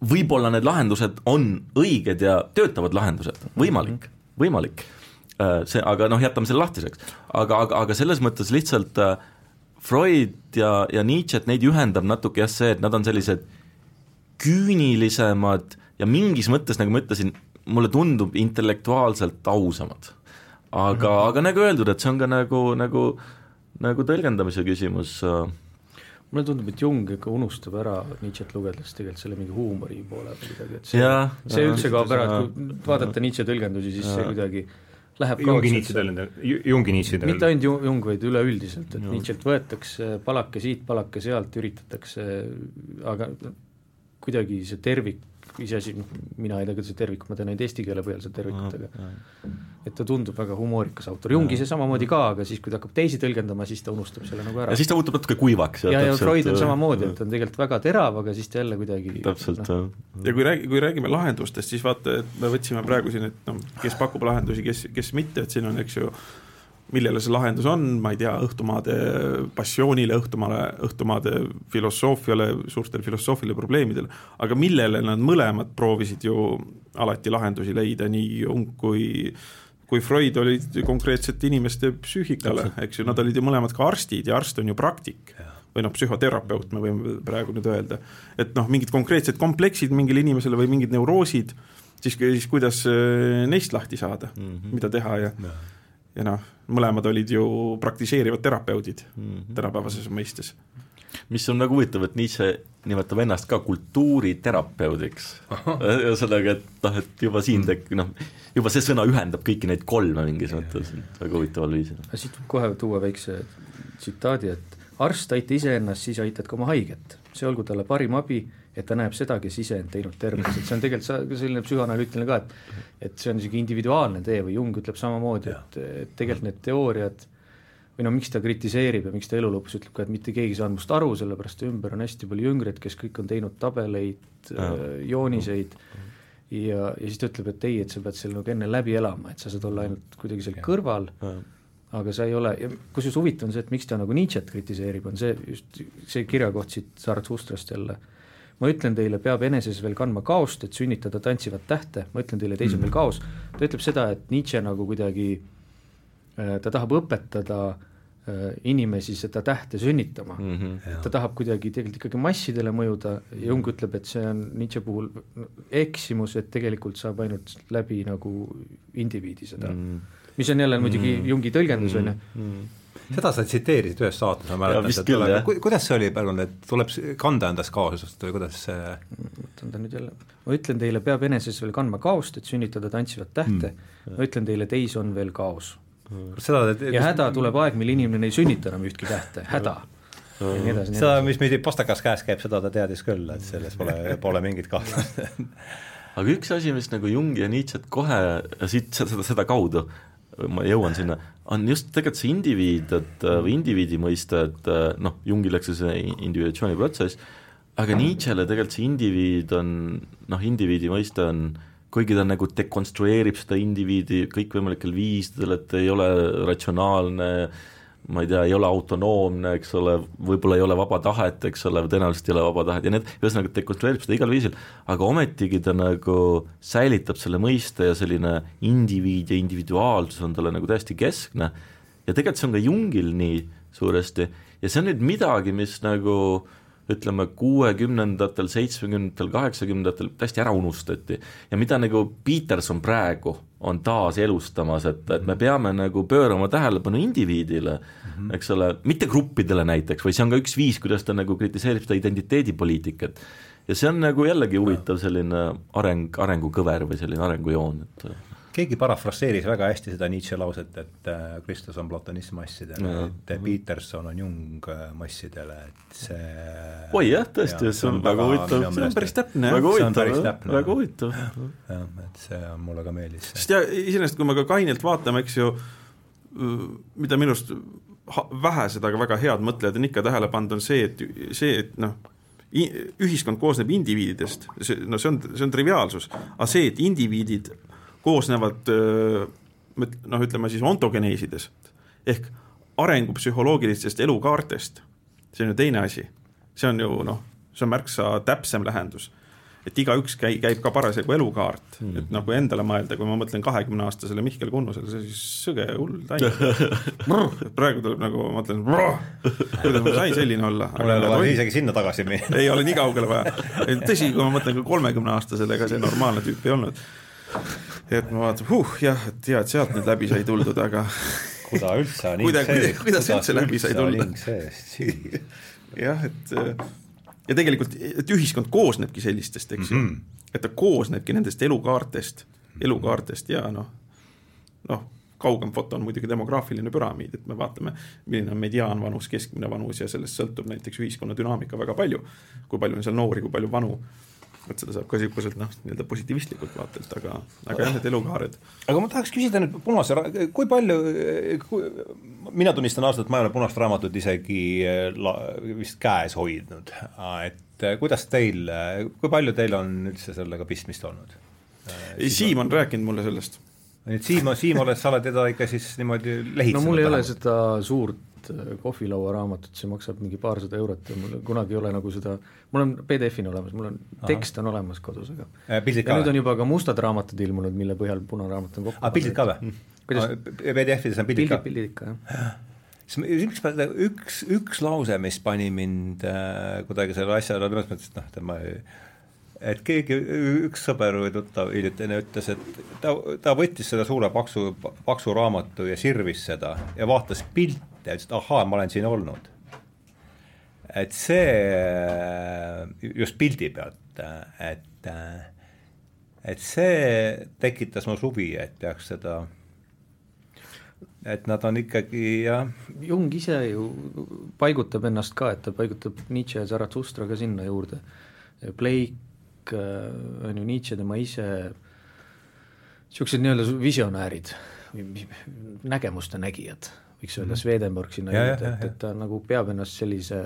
võib-olla need lahendused on õiged ja töötavad lahendused, võimalik, võimalik. Äh, See, aga noh, jätame selle lahtiseks, aga, aga, aga selles mõttes lihtsalt äh, Freud ja, ja Nietzsche't, neid ühendab natuke jah see, et nad on sellised küünilisemad ja mingis mõttes, nagu ma ütlesin, mulle tundub intellektuaalselt ausamad. aga mm, -hmm. aga nagu öeldud, et see on ka nagu, nagu, nagu tõlgendamise küsimus äh, mulle tundub, et Jung ikka unustab ära Nietzsche't lugedes tegelikult selle mingi huumori poole või midagi, et see, see jaa, üldse kaob ära, et kui vaadata Nietzsche tõlgendusi, siis see jaa. kuidagi läheb Jungi. Nietzsche tõlgendab, Jungi Nietzsche mitte tõlgendab. ainult Jung, Jung, vaid üleüldiselt, et. Nietzsche't võetakse palake siit, palake sealt, üritatakse, aga kuidagi see tervik, iseasi, mina ei tea, kuidas see tervik, ma teen ainult eesti keele põhjal seda tervikut, aga et ta tundub väga humoorikas autor, Jungi see samamoodi ka, aga siis, kui ta hakkab teisi tõlgendama, siis ta unustab selle nagu ära. ja siis ta muutub natuke kuivaks. ja, ja Freud on samamoodi, et ta on tegelikult väga terav, aga siis ta jälle kuidagi täpselt noh, jah. ja kui räägi-, kui räägime lahendustest, siis vaata, et me võtsime praegu siin, et noh, kes pakub lahendusi, kes, kes mitte, et siin on, eks ju, millele see lahendus on, ma ei tea, õhtumaade passioonile, õhtumaale, õhtumaade filosoofiale, suurtele filosoofiline probleemidele, aga millele nad mõlemad proovisid ju alati lahendusi leida, nii Jung kui kui Freud olid konkreetsete inimeste psüühikale, eks ju, nad olid ju mõlemad ka arstid ja arst on ju praktik. Või noh, psühhoterapeut, me võime praegu nüüd öelda, et noh, mingid konkreetsed kompleksid mingile inimesele või mingid neuroosid, siis, siis kuidas äh, neist lahti saada mm, -hmm. mida teha ja ja noh, mõlemad olid ju praktiseerivad terapeudid mm -hmm. tänapäevases mõistes. mis on väga huvitav, et Nietzsche nimetab ennast ka kultuuriterapeudiks. ühesõnaga, et noh, et juba siin tek-, noh, juba see sõna ühendab kõiki neid kolme mingis mõttes, väga huvitaval viisil. aga siit võib kohe tuua väikse tsitaadi, et arst, aita iseennast, siis aitad ka oma haiget. see olgu talle parim abi, et ta näeb seda, kes ise end teinud terveks, et see on tegelikult selline psühhanalüütiline ka, et et see on niisugune individuaalne tee või Jung ütleb samamoodi, et, et tegelikult need teooriad või no miks ta kritiseerib ja miks ta elu lõpus ütleb ka, et mitte keegi ei saanud must aru, sellepärast ümber on hästi palju jüngreid, kes kõik on teinud tabeleid, jooniseid ja, ja siis ta ütleb, et ei, et sa pead selle nagu enne läbi elama, et sa saad olla ainult kuidagi seal kõrval, aga sa ei ole, kusjuures huvitav on see, et miks ta nagu Nietzsche't kritiseerib, on see just see kirjakoht siit Zarathustrast jälle, ma ütlen teile, peab eneses veel kandma kaost, et sünnitada tantsivat tähte, ma ütlen teile, teis on veel kaos, ta ütleb seda, et Nietzsche nagu kuidagi, ta tahab õpetada inimesi seda tähte sünnitama. Mm. -hmm. ta tahab kuidagi tegelikult ikkagi massidele mõjuda, Jung ütleb, et see on Nietzsche puhul eksimus, et tegelikult saab ainult läbi nagu indiviidi seda. Mm, -hmm mis on jälle muidugi mm. Jungi tõlgendus, on ju. Mm. seda sa tsiteerisid ühes saates, ma mäletan, et tuleb, kuidas see oli, palun, et tuleb kanda endas kaosust või kuidas see võtan ta nüüd jälle, ma ütlen teile, peab eneses veel kandma kaost, et sünnitada tantsivat tähte. Mm., ma ütlen teile, teis on veel kaos. Mm.. seda et, ja häda tuleb aeg, mil inimene ei sünnita enam ühtki tähte, häda. Ja nii edasi. seda, mis meid pastakas käes käib, seda ta teadis küll, et selles pole, pole mingit kahtlust aga üks asi, mis nagu Jungi ja Nietzsche't kohe siit seda, seda kaudu ma jõuan sinna, on just tegelikult see indiviid, et äh, või indiviidi mõiste, et äh, noh, Jungil eks see individuatsiooni protsess, aga Nietzschele tegelikult see indiviid on, noh, indiviidi mõiste on kuigi ta nagu dekonstrueerib seda indiviidi kõikvõimalikel viisidel, et ei ole ratsionaalne äh, ma ei tea, ei ole autonoomne, eks ole, võib-olla ei ole vaba tahet, eks ole, tõenäoliselt ei ole vaba tahet ja need, ühesõnaga dekonstrueerib seda igal viisil, aga ometigi ta nagu säilitab selle mõiste ja selline indiviid ja individuaalsus on talle nagu täiesti keskne. Ja tegelikult see on ka Jungil nii suuresti. Ja see on nüüd midagi, mis nagu ütleme, kuuekümnendatel, seitsmekümnendatel, kaheksakümnendatel täiesti ära unustati ja mida nagu Peterson praegu on taaselustamas, et, et me peame nagu pöörama tähelepanu indiviidile mm, -hmm. eks ole, mitte gruppidele näiteks, või see on ka üks viis, kuidas ta nagu kritiseerib seda identiteedipoliitikat. ja see on nagu jällegi huvitav selline areng, arengukõver või selline arengujoon, et keegi parafraseeris väga hästi seda Nietzsche lauset, et äh, Kristus on platonism massidele, et Peterson on Jung äh, massidele, et see oi jah, tõesti, see on väga huvitav, see on päris täpne, väga huvitav, väga huvitav. jah, et see on, mulle ka meeldis. sest ja iseenesest, kui me ka kainelt vaatame, eks ju, mida minu arust vähesed, aga väga head mõtlejad on ikka tähele pannud, on see, et see, et noh, ühiskond koosneb indiviididest, see, no see on, see on triviaalsus, aga see, et indiviidid koosnevad noh, ütleme siis ontogeneesidest ehk arengupsühholoogilistest elukaartest. see on ju teine asi, see on ju noh, see on märksa täpsem lähendus. et igaüks käi-, käib ka parasjagu elukaart mm., et noh, kui endale mõelda, kui ma mõtlen kahekümneaastasele Mihkel Kunnusele, see siis sõge hull täis. praegu tuleb nagu, ma mõtlen, kuidas ma sai selline olla. mul ei ole vaja isegi sinna tagasi minna. ei ole nii kaugele vaja. tõsi, kui ma mõtlen ka kolmekümneaastasele, ega see normaalne tüüp ei olnud et ma vaatan, huh, jah, et hea, et sealt nüüd läbi sai tuldud, aga kuda üldse on Kuida, kuidas, kuidas üldse läbi sai tulla? jah, et ja tegelikult, et ühiskond koosnebki sellistest, eks ju mm -hmm., et ta koosnebki nendest elukaartest, elukaartest ja noh, noh, kaugem foto on muidugi demograafiline püramiid, et me vaatame, milline on mediaanvanus, keskmine vanus ja sellest sõltub näiteks ühiskonna dünaamika väga palju. kui palju on seal noori, kui palju vanu et seda saab ka niisuguselt noh, nii-öelda positiivistlikult vaatelt, aga, aga jah, need elukaared. aga ma tahaks küsida nüüd punase, kui palju kui,, mina tunnistan ausalt, et ma ei ole punast raamatut isegi eh, la, vist käes hoidnud, et eh, kuidas teil, kui palju teil on üldse sellega pistmist olnud? Siim on rääkinud mulle sellest. et Siim, Siim oled, sa oled teda ikka siis niimoodi lehitsenud? no mul ei ole seda suurt Äh, kohvilauaraamatut, see maksab mingi paarsada eurot ja mul kunagi ei ole nagu seda, mul on PDF-ina olemas, mul on, tekst on olemas kodus, aga äh, pildid ja nüüd on juba ka mustad raamatud ilmunud, mille põhjal punaraamat on kokku aa, pildid ka või? PDF-ides on pildid ka? pildid ikka, jah. Üks, üks, üks lause, mis pani mind äh, kuidagi selle asja, selles mõttes, et noh, et ma et keegi, üks sõber või tuttav hiljutine ütles, et ta, ta võttis selle suure paksu, paksu raamatu ja sirvis seda ja vaatas pilti ja ütles, et ahaa, ma olen siin olnud. et see just pildi pealt, et, et see tekitas mul huvi, et peaks seda et nad on ikkagi jah, Jung ise ju paigutab ennast ka, et ta paigutab Nietzsche ja Zarathustra ka sinna juurde. Blake äh, on ju Nietzsche, tema ise, niisugused nii-öelda visionäärid või nägemuste nägijad, võiks öelda, Swedenborg sinna juurde, et, et ta nagu peab ennast sellise,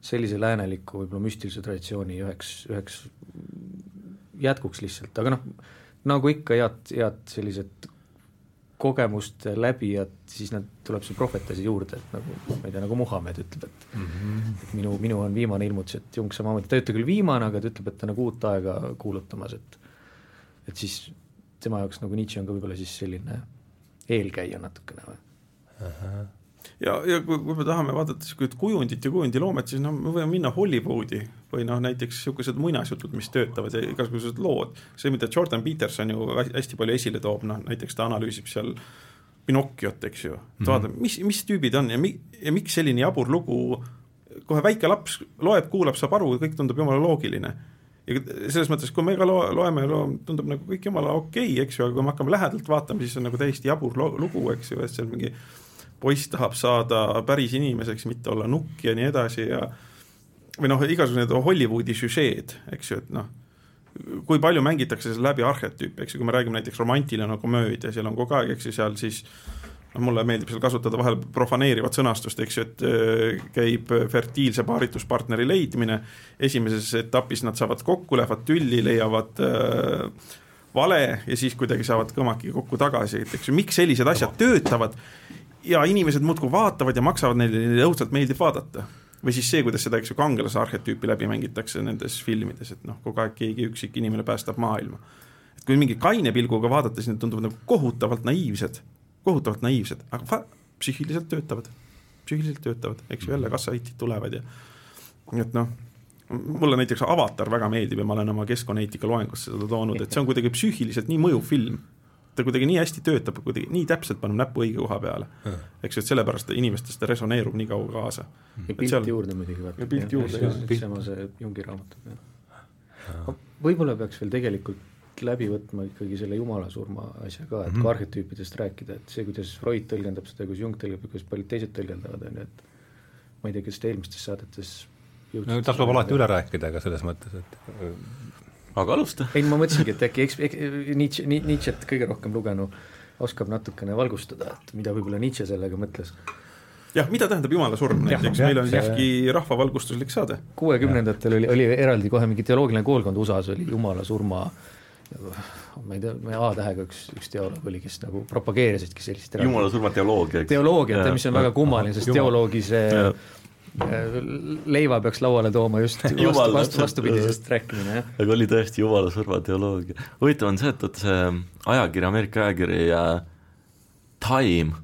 sellise lääneliku võib-olla müstilise traditsiooni üheks, üheks jätkuks lihtsalt, aga noh, nagu ikka head, head sellised kogemuste läbijad, siis nad, tuleb see prohvetasi juurde, et nagu ma ei tea, nagu Muhamed ütleb, et mm -hmm. et minu, minu on viimane ilmutus, et Jung samamoodi, ta ei ütle küll viimane, aga ta ütleb, et ta on nagu uut aega kuulutamas, et et siis tema jaoks nagu Nietzsche on ka võib-olla siis selline eelkäija natukene või? ja, ja kui, kui me tahame vaadata niisugust kujundit ja kujundiloomet, siis noh, me võime minna Hollywoodi või noh, näiteks niisugused muinasjutud, mis töötavad ja igasugused lood, see, mida Jordan Peterson ju hä- hästi palju esile toob, noh näiteks ta analüüsib seal Pinocchiot, eks ju, et vaata, mis, mis tüübid on ja mi-, ja miks selline jabur lugu, kohe väike laps loeb, kuulab, saab aru kõik tundub jumala loogiline. ja selles mõttes, kui me ka lo-, loeme, lo-, tundub nagu kõik jumala okei okay,, eks ju, aga kui me hakkame lähedalt vaatama, siis on nagu täiesti jabur lo-, lugu, eks ju, et seal mingi poiss tahab saada päris inimeseks, mitte olla nukk ja nii edasi ja või noh, igasugused Hollywoodi süžeed, eks ju, et noh, kui palju mängitakse seal läbi arhetüüpe, eks ju, kui me räägime näiteks romantiline komöödia, seal on kogu aeg, eks ju, seal siis noh, mulle meeldib seal kasutada vahel profaneerivat sõnastust, eks ju, et äh, käib fertiilse paarituspartneri leidmine, esimeses etapis nad saavad kokku, lähevad tülli, leiavad äh, vale ja siis kuidagi saavad kõmaki kokku tagasi, et eks ju, miks sellised asjad töötavad ja inimesed muudkui vaatavad ja maksavad neile, neile õudselt meeldib vaadata. Või siis see, kuidas seda, eks ju, kangelase arhetüüpi läbi mängitakse nendes filmides, et noh, kogu aeg keegi üksik inimene päästab maailma. et kui mingi kaine pilguga vaadata, siis need tunduvad nagu kohutavalt naiivsed, kohutavalt naiivsed, aga psüühiliselt töötavad, psüühiliselt töötavad, eks ju, jälle kassaitid tulevad ja et noh, mulle näiteks Avatar väga meeldib ja ma olen oma keskkonnaeetika loengus seda toonud, et see on kuidagi psüühiliselt nii mõjuv film. Ta kuidagi nii hästi töötab, kuidagi nii täpselt paneb näpu õige koha peale. eks ju, et sellepärast ta inimestest ta resoneerub nii kaua kaasa. ja Et pilti seal- juurde muidugi vaata. Ja pilt juurde, jah. sama see Jungi raamat. võib-olla peaks veel tegelikult läbi võtma ikkagi selle jumala surma asja ka, et Mhm. kui arhetüüpidest rääkida, et see, kuidas Freud tõlgendab seda, kuidas Jung tõlgendab kuidas paljud teised tõlgendavad, on ju, et ma ei tea, kas te eelmistes saadetes no tasub alati üle rääkida ka selles mõttes, et aga alusta. ei, ma mõtlesingi, et äkki eks-, eks- Nietzsche, Nietzsche't kõige rohkem lugenu oskab natukene valgustada, et mida võib-olla Nietzsche sellega mõtles. jah, mida tähendab jumala surm näiteks, meil on siiski rahvavalgustuslik saade. kuuekümnendatel oli, oli eraldi kohe mingi teoloogiline koolkond USA-s oli jumala surma ma ei tea, A-tähega üks, üks teoloog oli, kes nagu propageerisidki sellist jumala surma teoloogia, eks. teoloogiat, mis on väga kummaline, sest teoloogi see leiva peaks lauale tooma just vastu, Jumal, vastu, täpselt. vastupidisest rääkimine, jah. aga oli tõesti jumala surma teoloogia. huvitav on see, et, et see ajakiri, Ameerika ajakiri äh, Time,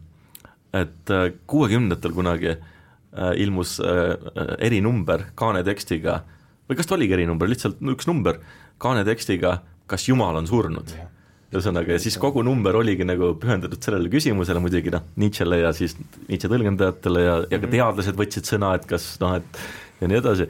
et äh, kuuekümnendatel kunagi äh, ilmus äh, äh, erinumber kaanetekstiga või kas ta oligi erinumber, lihtsalt üks number kaanetekstiga, kas Jumal on surnud ühesõnaga, ja siis kogu number oligi nagu pühendatud sellele küsimusele muidugi noh, Nietzschele ja siis Nietzsche tõlgendajatele ja, ja ka teadlased võtsid sõna, et kas noh, et ja nii edasi.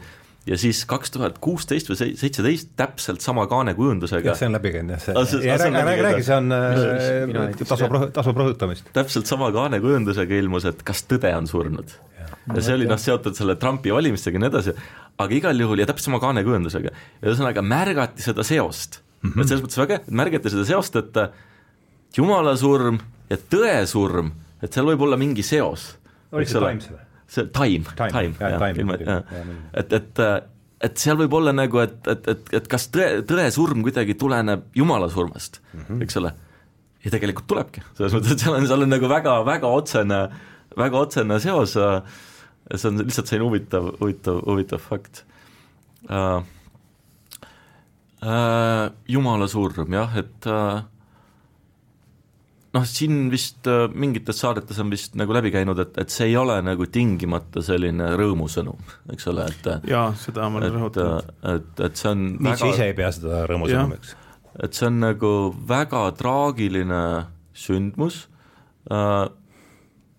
ja siis kaks tuhat kuusteist või sei- seitseteist täpselt sama kaanekujundusega jah, see on läbi käinud jah, Ah, see- see, ah, see on räägi, räägi, käinud. räägi, see on, tasub, tasub rõhutamist. täpselt sama kaanekujundusega ilmus, et kas tõde on surnud. ja see oli noh, seotud selle Trumpi valimistega ja nii edasi, aga igal juhul ja täpselt sama kaanekujundusega. ja ühesõnaga märgati seda seost mm, -hmm. et selles mõttes väga, et märgati seda seost, et jumala surm ja tõe surm, et seal võib olla mingi seos. oli see Times või? see Time, Time, Time, jah, et, et et seal võib olla nagu, et, et, et, et kas tõe, tõe surm kuidagi tuleneb jumala surmast mm, -hmm. eks ole. ja tegelikult tulebki, selles mõttes, et seal on, seal on nagu väga, väga otsene, väga otsene seos see on lihtsalt selline huvitav, huvitav, huvitav fakt uh,. Uh, jumala surm jah, et uh, noh, siin vist äh, mingites saadetes on vist nagu läbi käinud, et, et see ei ole nagu tingimata selline rõõmusõnum, eks ole, et jaa, seda ma olen et, rõhutanud. et, et see on Nietzsche ise väga, ei pea seda rõõmusõnumiks. et see on nagu väga traagiline sündmus,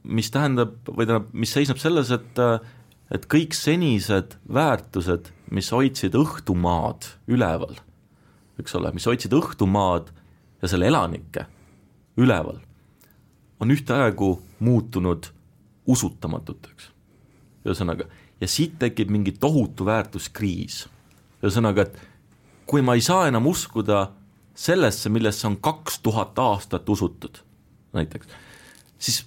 mis tähendab, või tähendab, mis seisneb selles, et et kõik senised väärtused, mis hoidsid õhtumaad üleval, eks ole, mis hoidsid õhtumaad ja selle elanikke üleval, on ühtaegu muutunud usutamatuteks. ühesõnaga, ja siit tekib mingi tohutu väärtuskriis. ühesõnaga, et kui ma ei saa enam uskuda sellesse, millesse on kaks tuhat aastat usutud, näiteks, siis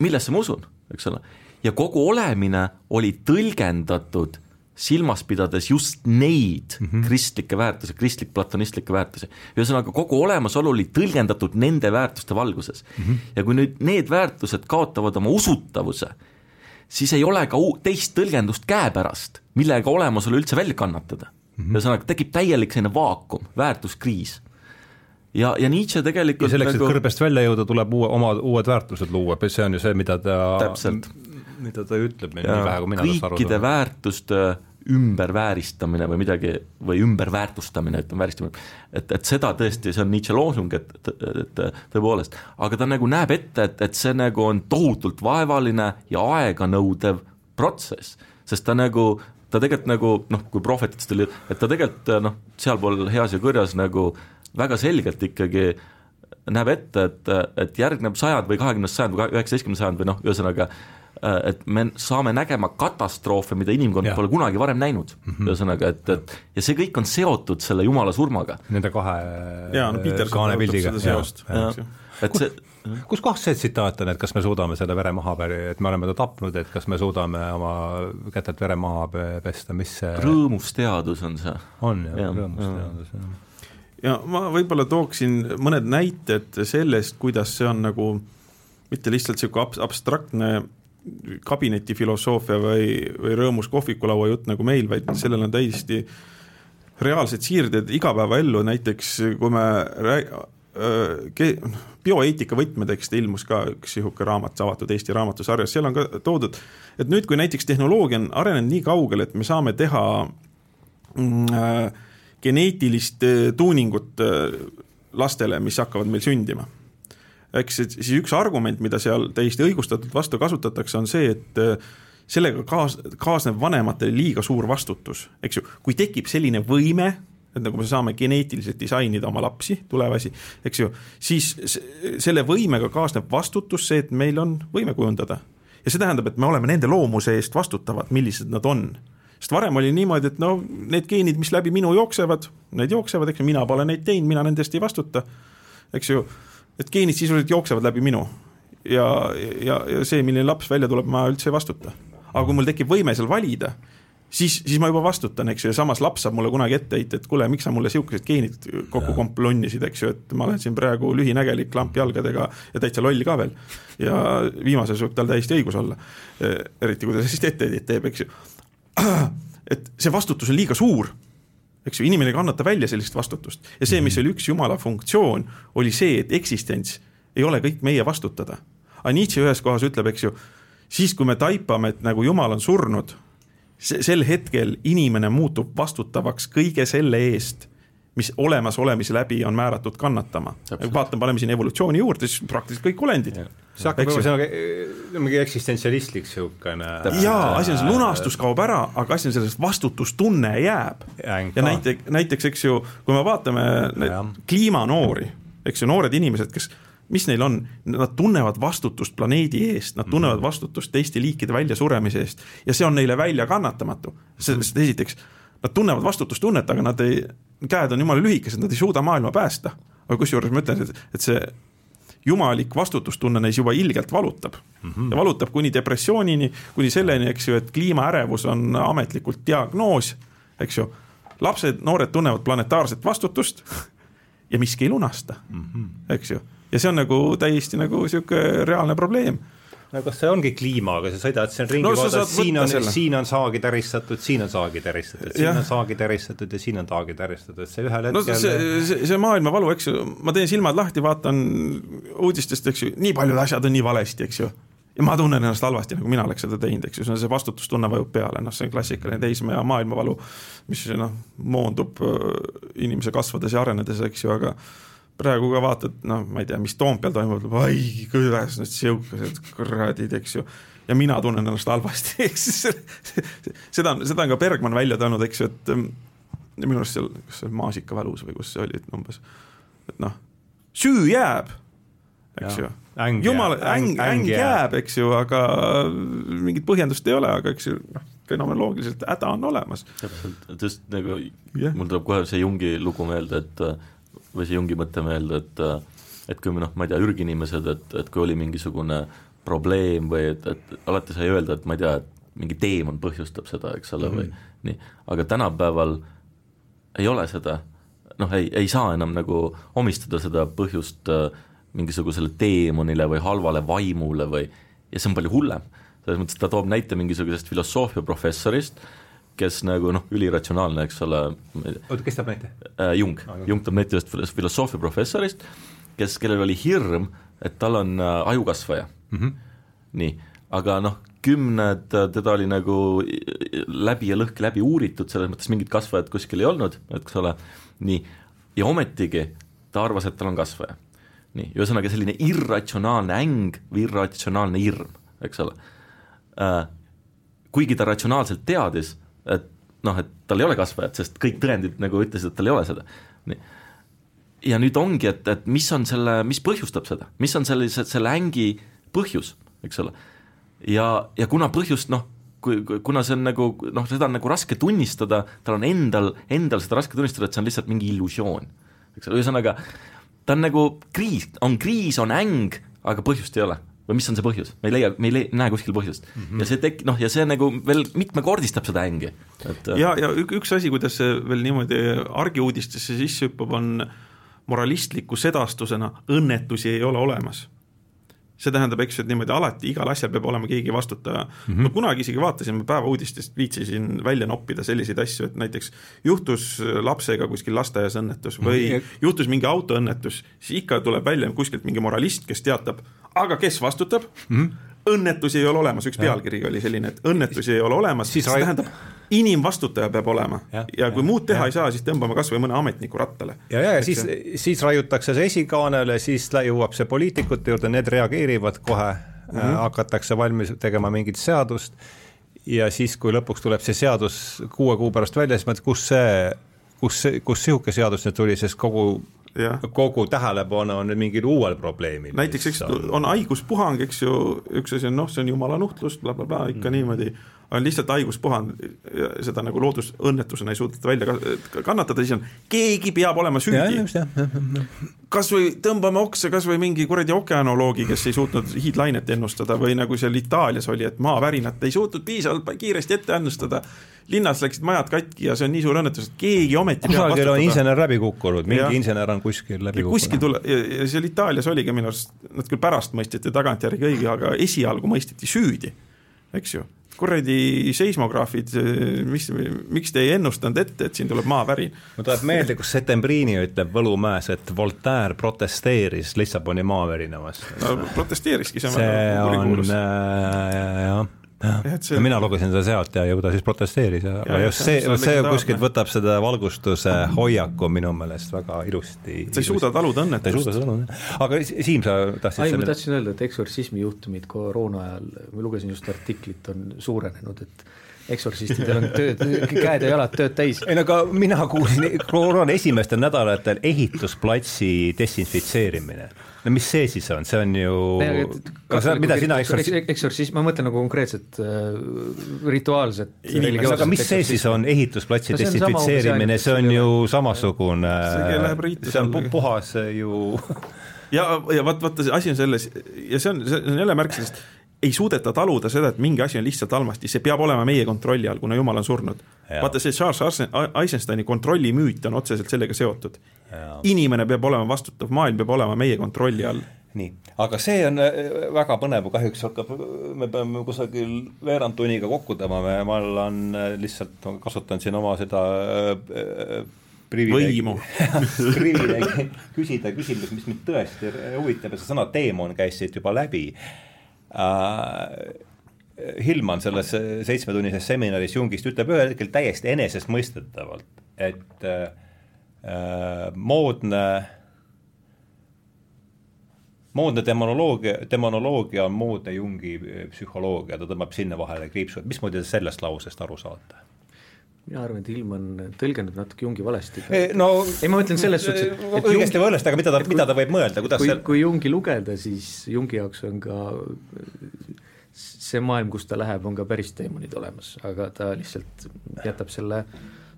millesse ma usun, eks ole, ja kogu olemine oli tõlgendatud silmas pidades just neid mm -hmm. kristlikke väärtusi, kristlik-platonistlikke väärtusi. ühesõnaga, kogu olemasolu oli tõlgendatud nende väärtuste valguses mm. -hmm. ja kui nüüd need väärtused kaotavad oma usutavuse, siis ei ole ka teist tõlgendust käepärast, millega olemasolu üldse välja kannatada mm. -hmm. ühesõnaga, tekib täielik selline vaakum, väärtuskriis ja, ja Nietzsche tegelikult ja selleks nagu..., et kõrbest välja jõuda, tuleb uue, oma uued väärtused luua, see on ju see, mida ta täpselt mida ta ütleb nii vähe, kui mina tast aru saan. kõikide väärtuste ümbervääristamine või midagi, või ümberväärtustamine, ütleme vääristamine, et, et seda tõesti, see on Nietzsche loosung, et, et, et tõepoolest, aga ta nagu näeb ette, et, et see nagu on tohutult vaevaline ja aeganõudev protsess, sest ta nagu, ta tegelikult nagu noh, kui prohvetitest oli, et ta tegelikult noh, sealpool heas ja kõrjas nagu väga selgelt ikkagi näeb ette, et, et järgneb sajand või kahekümnes sajand või üheksateistkümnes sajand või noh, ühesõnaga Äh, et me saame nägema katastroofe, mida inimkond ja. pole kunagi varem näinud mm -hmm., ühesõnaga, et, et ja see kõik on seotud selle jumala surmaga. Nende kahe jaa, no Peter kaanepildiga. et see kus kohas see tsitaat on, et kas me suudame selle vere maha et me oleme ta tapnud, et kas me suudame oma kätelt vere maha pesta, mis see rõõmus teadus on see. on jah ja,, rõõmus ja. teadus, jah. ja ma võib-olla tooksin mõned näited sellest, kuidas see on nagu mitte lihtsalt niisugune abstraktne kabinetifilosoofia või, või rõõmus kohvikulaua jutt nagu meil, vaid sellel on täiesti reaalsed siirded igapäevaellu, näiteks kui me rääg-, bioeetika võtmetekste ilmus ka üks niisugune raamat avatud Eesti raamatusarjas, seal on ka toodud, et nüüd, kui näiteks tehnoloogia on arenenud nii kaugele, et me saame teha mm, geneetilist tuuningut lastele, mis hakkavad meil sündima eks siis üks argument, mida seal täiesti õigustatult vastu kasutatakse, on see, et äh, sellega kaas-, kaasneb vanematele liiga suur vastutus, eks ju, kui tekib selline võime, et nagu me saame geneetiliselt disainida oma lapsi, tulevasi, eks ju, siis selle võimega kaasneb vastutus, see, et meil on võime kujundada. ja see tähendab, et me oleme nende loomuse eest vastutavad, millised nad on. Sest varem oli niimoodi, et no need geenid, mis läbi minu jooksevad, need jooksevad, eks ju, mina pole neid teinud, mina nende eest ei vastuta, eks ju et geenid sisuliselt jooksevad läbi minu. ja, ja, ja see, milline laps välja tuleb, ma üldse ei vastuta. aga kui mul tekib võime seal valida, siis, siis ma juba vastutan, eks ju, ja samas laps saab mulle kunagi ette heita, et kuule, miks sa mulle sihukesed geenid kokku komplonnisid, eks ju, et ma olen siin praegu lühinägelik, lampjalgadega ja täitsa loll ka veel. ja viimases võib tal täiesti õigus olla. eriti kui ta sellist etteheidet teeb, eks ju. et see vastutus on liiga suur eks ju, inimene ei kannata välja sellist vastutust ja see, mis mhm. oli üks jumala funktsioon, oli see, et eksistents ei ole kõik meie vastutada. aga Nietzsche ühes kohas ütleb, eks ju, siis kui me taipame, et nagu jumal on surnud, sel hetkel inimene muutub vastutavaks kõige selle eest mis olemasolemise läbi on määratud kannatama. vaatame, paneme siin evolutsiooni juurde, siis praktiliselt kõik olendid. see hakkab olema selline eh, mingi eksistentsialistlik niisugune. jaa, asi on see, lunastus kaob ära, aga asi on selles, vastutustunne jääb. ja näiteks, näiteks eks ju, kui me vaatame kliimanoori, eks ju, noored inimesed, kes mis neil on, nad tunnevad vastutust planeedi eest, nad tunnevad mhm. vastutust teiste liikide väljasuremise eest ja see on neile väljakannatamatu, sest esiteks nad tunnevad vastutustunnet, aga nad ei, käed on jumala lühikesed, nad ei suuda maailma päästa. aga kusjuures ma ütlen, et, et see jumalik vastutustunne neis juba ilgelt valutab mm. -hmm. ja valutab kuni depressioonini, kuni selleni, eks ju, et kliimaärevus on ametlikult diagnoos, eks ju. lapsed, noored tunnevad planetaarset vastutust ja miski ei lunasta mm, -hmm. eks ju. ja see on nagu täiesti nagu sihuke reaalne probleem no kas see ongi kliimaga, sa sõidad siin ringi no,, vaatad, siin on, siin on saagi täristatud, siin on saagi täristatud, siin on saagi täristatud ja siin on saagi täristatud, see ühel hetkel no see, see, see maailmavalu, eks ju, ma teen silmad lahti, vaatan uudistest, eks ju, nii paljud asjad on nii valesti, eks ju. ja ma tunnen ennast halvasti, nagu mina oleks seda teinud, eks ju, see vastutustunne vajub peale, noh, see on klassikaline teismeea maailmavalu, mis noh, moondub äh, inimese kasvades ja arenedes, eks ju, aga praegu ka vaatad, noh, ma ei tea, mis Toompeal toimub, ai, kuidas need sihukesed kuradid, eks ju. ja mina tunnen ennast halvasti, eks seda on, seda on ka Bergman välja toonud, eks ju, et mm, minu arust seal, kas see Maasikavälus või kus see oli, et umbes, et noh, süü jääb. eks ju. Äng jumal, jääb, äng, äng- jääb, eks ju, aga mingit põhjendust ei ole, aga eks ju noh, fenomenoloogiliselt häda on olemas. täpselt, just nagu Jah. mul tuleb kohe see Jungi lugu meelde, et või see Jungi mõte meelde, et et kui me noh, ma ei tea, ürginimesed, et, et kui oli mingisugune probleem või et, et alati sai öelda, et ma ei tea, et mingi teemon põhjustab seda, eks ole, või nii, aga tänapäeval ei ole seda, noh, ei, ei saa enam nagu omistada seda põhjust äh, mingisugusele teemonile või halvale vaimule või, ja see on palju hullem. selles mõttes, ta toob näite mingisugusest filosoofiaprofessorist, kes nagu noh, üliratsionaalne, eks ole, oota, kes teab näite? äh, Jung, Jung toob näite ühest filos- filosoofiaprofessorist, kes, kellel oli hirm, et tal on äh, ajukasvaja mm. -hmm. nii, aga noh, kümned, teda oli nagu läbi ja lõhki läbi uuritud, selles mõttes mingit kasvajat kuskil ei olnud, eks ole, nii, ja ometigi ta arvas, et tal on kasvaja. nii, ühesõnaga selline irratsionaalne äng või irratsionaalne hirm, eks ole äh, kuigi ta ratsionaalselt teadis, et noh, et tal ei ole kasvajat, sest kõik tõendid nagu ütlesid, et tal ei ole seda. ja nüüd ongi, et, et mis on selle, mis põhjustab seda, mis on sellise, selle ängi põhjus, eks ole. ja, ja kuna põhjust noh, kui, kuna see on nagu noh, seda on nagu raske tunnistada, tal on endal, endal seda raske tunnistada, et see on lihtsalt mingi illusioon. eks ole, ühesõnaga ta on nagu kriis, on kriis, on äng, aga põhjust ei ole või mis on see põhjus, me ei leia, me ei leia, näe kuskil põhjust mm. -hmm. ja see tek-, noh, ja see nagu veel mitmekordistab seda ängi, et ja, ja ük, üks asi, kuidas see veel niimoodi argiuudistesse sisse hüppab, on moralistliku sedastusena õnnetusi ei ole olemas see tähendab, eks ju, et niimoodi alati igal asjal peab olema keegi vastutaja mm. -hmm. ma kunagi isegi vaatasin, ma päevauudistest viitsisin välja noppida selliseid asju, et näiteks juhtus lapsega kuskil lasteaias õnnetus või mm -hmm. juhtus mingi autoõnnetus, siis ikka tuleb välja kuskilt mingi moralist, kes teatab, aga kes vastutab mm? -hmm õnnetusi ei ole olemas, üks pealkiri oli selline, et õnnetusi ei ole olemas, siis see tähendab, inimvastutaja peab olema ja, ja kui ja, muud teha ja. ei saa, siis tõmbame kas või mõne ametniku rattale. ja, ja, ja siis, siis raiutakse see esikaanele, siis jõuab see poliitikute juurde, need reageerivad kohe mm, -hmm. hakatakse valmis tegema mingit seadust ja siis, kui lõpuks tuleb see seadus kuue kuu pärast välja, siis mõtled, kus see, kus kus niisugune seadus nüüd tuli, sest kogu. Kogu tähelepanu on nüüd mingil uuel probleemil. näiteks, eks on haiguspuhang, eks ju, üks asi on noh, see on jumala nuhtlus bla, bla, blablabla, ikka mm. niimoodi, on lihtsalt haiguspuhang seda nagu loodusõnnetusena ei suudeta välja kannatada, siis on, keegi peab olema süüdi. kas või tõmbame oksa kas või mingi kuradi okeanoloogi, kes ei suutnud hiidlainet ennustada või nagu seal Itaalias oli, et maavärinat ei suutnud piisavalt kiiresti ette ennustada. Linnas läksid majad katki ja see on nii suur õnnetus, et keegi ometi kusagil on insener läbi kukkunud, mingi ja. insener on kuskil läbi kukkunud. kuskil tule- ja, seal Itaalias oligi minu arust, nad küll pärast mõisteti tagantjärgi õige, aga esialgu mõisteti süüdi, eks ju kuradi seismograafid, mis, miks te ei ennustanud ette, et siin tuleb maavärin? mul tuleb meelde, kus Settembrini ütleb Võlumäes, et Voltaire protesteeris Lissaboni maavärina vastu. no protesteeriski, see on see on äh, jah jah, ja mina lugesin seda sealt ja ju ta siis protesteeris ja, ja just see, see kuskilt võtab seda valgustuse hoiaku minu meelest väga ilusti. sa ei suuda taluda õnnetust. ei suuda taluda, aga Siim, sa tahtsid ei, ma tahtsin öelda, et eksortsismi juhtumid koroona ajal, ma lugesin just artiklit, on suurenenud, et eksortsistidel on tööd, käed ja jalad tööd täis. ei no aga mina kuulsin koroona esimestel nädalatel ehitusplatsi desinfitseerimine. No mis see siis on, see on ju, mida sina eksorts-? eksortsism, ma mõtlen nagu konkreetset äh, rituaalset aga mis see siis on, ehitusplatsi no, desinfitseerimine, see on ju samasugune, see on puhas ju ja, ja vaat, vaata, see asi on selles ja see on, see on jälle märk sellest, ei suudeta taluda seda, et mingi asi on lihtsalt halvasti, see peab olema meie kontrolli all, kuna jumal on surnud. vaata, see Charles Eisensteini kontrollimüüt on otseselt sellega seotud. inimene peab olema vastutav, maailm peab olema meie kontrolli all. Nii, aga see on äh, väga põnev, kahjuks hakkab, me peame kusagil veerand tunniga kokku tõmbama ja ma olen äh, lihtsalt kasutanud siin oma seda äh, võimu. privileegi küsida küsimus, mis mind tõesti huvitab ja see sõna teemon käis siit juba läbi äh, Hillman selles seitsmetunnises seminaris Jungist ütleb ühel hetkel täiesti enesestmõistetavalt, et äh, moodne, moodne demonoloogia, demonoloogia on moodne Jungi psühholoogia, ta tõmbab sinna vahele kriipsu, et mismoodi te sellest lausest aru saate? Mina arvan, et Hillman tõlgendab natuke Jungi valesti. no ei, ma mõtlen selles suhtes, et, et õigesti või õigesti, aga mida ta, mida ta võib mõelda, kuidas kui see kui Jungi lugeda, siis Jungi jaoks on ka see maailm, kus ta läheb, on ka päris teemonid olemas, aga ta lihtsalt jätab selle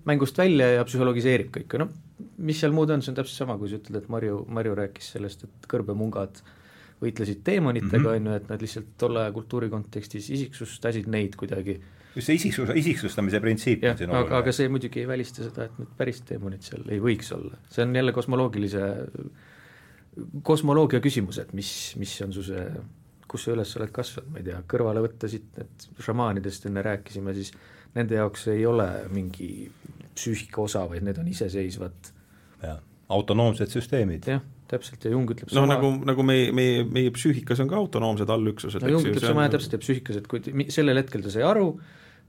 mängust välja ja psühhologiseerib kõike, noh, mis seal muud on, see on täpselt sama, kui sa ütled, et Marju, Marju rääkis sellest, et kõrbemungad võitlesid teemonitega, Mhm. on ju, et nad lihtsalt tolle aja kultuuri kontekstis isiksustasid neid kuidagi just see isiksus, isiksustamise printsiip jah on siin aga, aga oluline. see muidugi ei välista seda, et need päris teemonid seal ei võiks olla, see on jälle kosmoloogilise, kosmoloogia küsimus, et mis, mis on su see, kus sa üles oled kasvanud, ma ei tea, kõrvale võtta siit, et šamaanidest enne rääkisime, siis nende jaoks ei ole mingi psüühika osa, vaid need on iseseisvad, jah, autonoomsed süsteemid. jah, täpselt, ja Jung ütleb noh, sama nagu, nagu meie, meie, meie psüühikas on ka autonoomsed allüksused, no Jung ütleb see sama on- ja täpselt ja psüühikas, et kui sellel hetkel ta sai aru,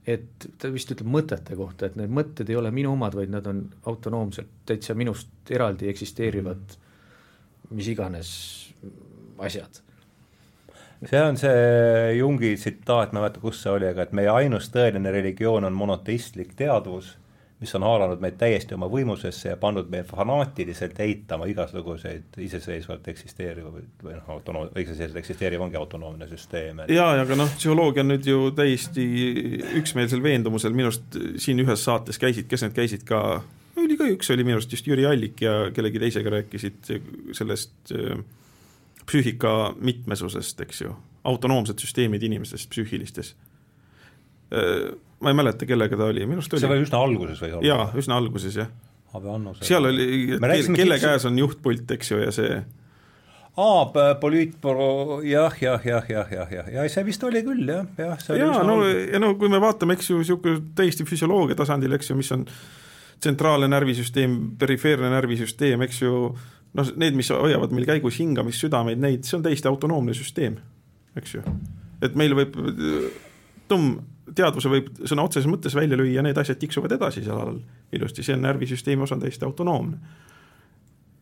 et ta vist ütleb mõtete kohta, et need mõtted ei ole minu omad, vaid nad on autonoomselt täitsa minust eraldi eksisteerivad mis iganes asjad. see on see Jungi tsitaat, ma ei mäleta, kus see oli, aga et meie ainus tõeline religioon on monoteistlik teadvus, mis on haaranud meid täiesti oma võimusesse ja pannud meid fanaatiliselt eitama igasuguseid iseseisvalt eksisteerivaid või noh, autonoom-, iseseisvalt eksisteeriv ongi autonoomne süsteem, et jaa, aga noh, psühholoogia on nüüd ju täiesti üksmeelsel veendumusel, minu arust siin ühes saates käisid, kes need käisid ka, oli ka üks, oli minu arust just Jüri Allik ja kellegi teisega rääkisid sellest äh, psüühika mitmesusest, eks ju, autonoomsed süsteemid inimestes psüühilistes. Ma ei mäleta, kellega ta oli, minu arust see oli, oli üsna alguses olla. jaa, üsna alguses jah, seal oli, kelle fiksu- käes on juhtpult, eks ju, ja see aa, poliitbüro, jah, jah, jah, jah, jah, jah, ja see vist oli küll jah, jah, oli jaa, no alguses. ja no kui me vaatame, eks ju, niisugune täiesti füsioloogia tasandil, eks ju, mis on tsentraalne närvisüsteem, perifeerne närvisüsteem, eks ju, noh, need, mis hoiavad meil käigus hingamist, südameid, neid, see on täiesti autonoomne süsteem, eks ju. et meil võib tumm teadvuse võib sõna otseses mõttes välja lüüa, need asjad tiksuvad edasi seal all ilusti, see on närvisüsteemi osa, on täiesti autonoomne.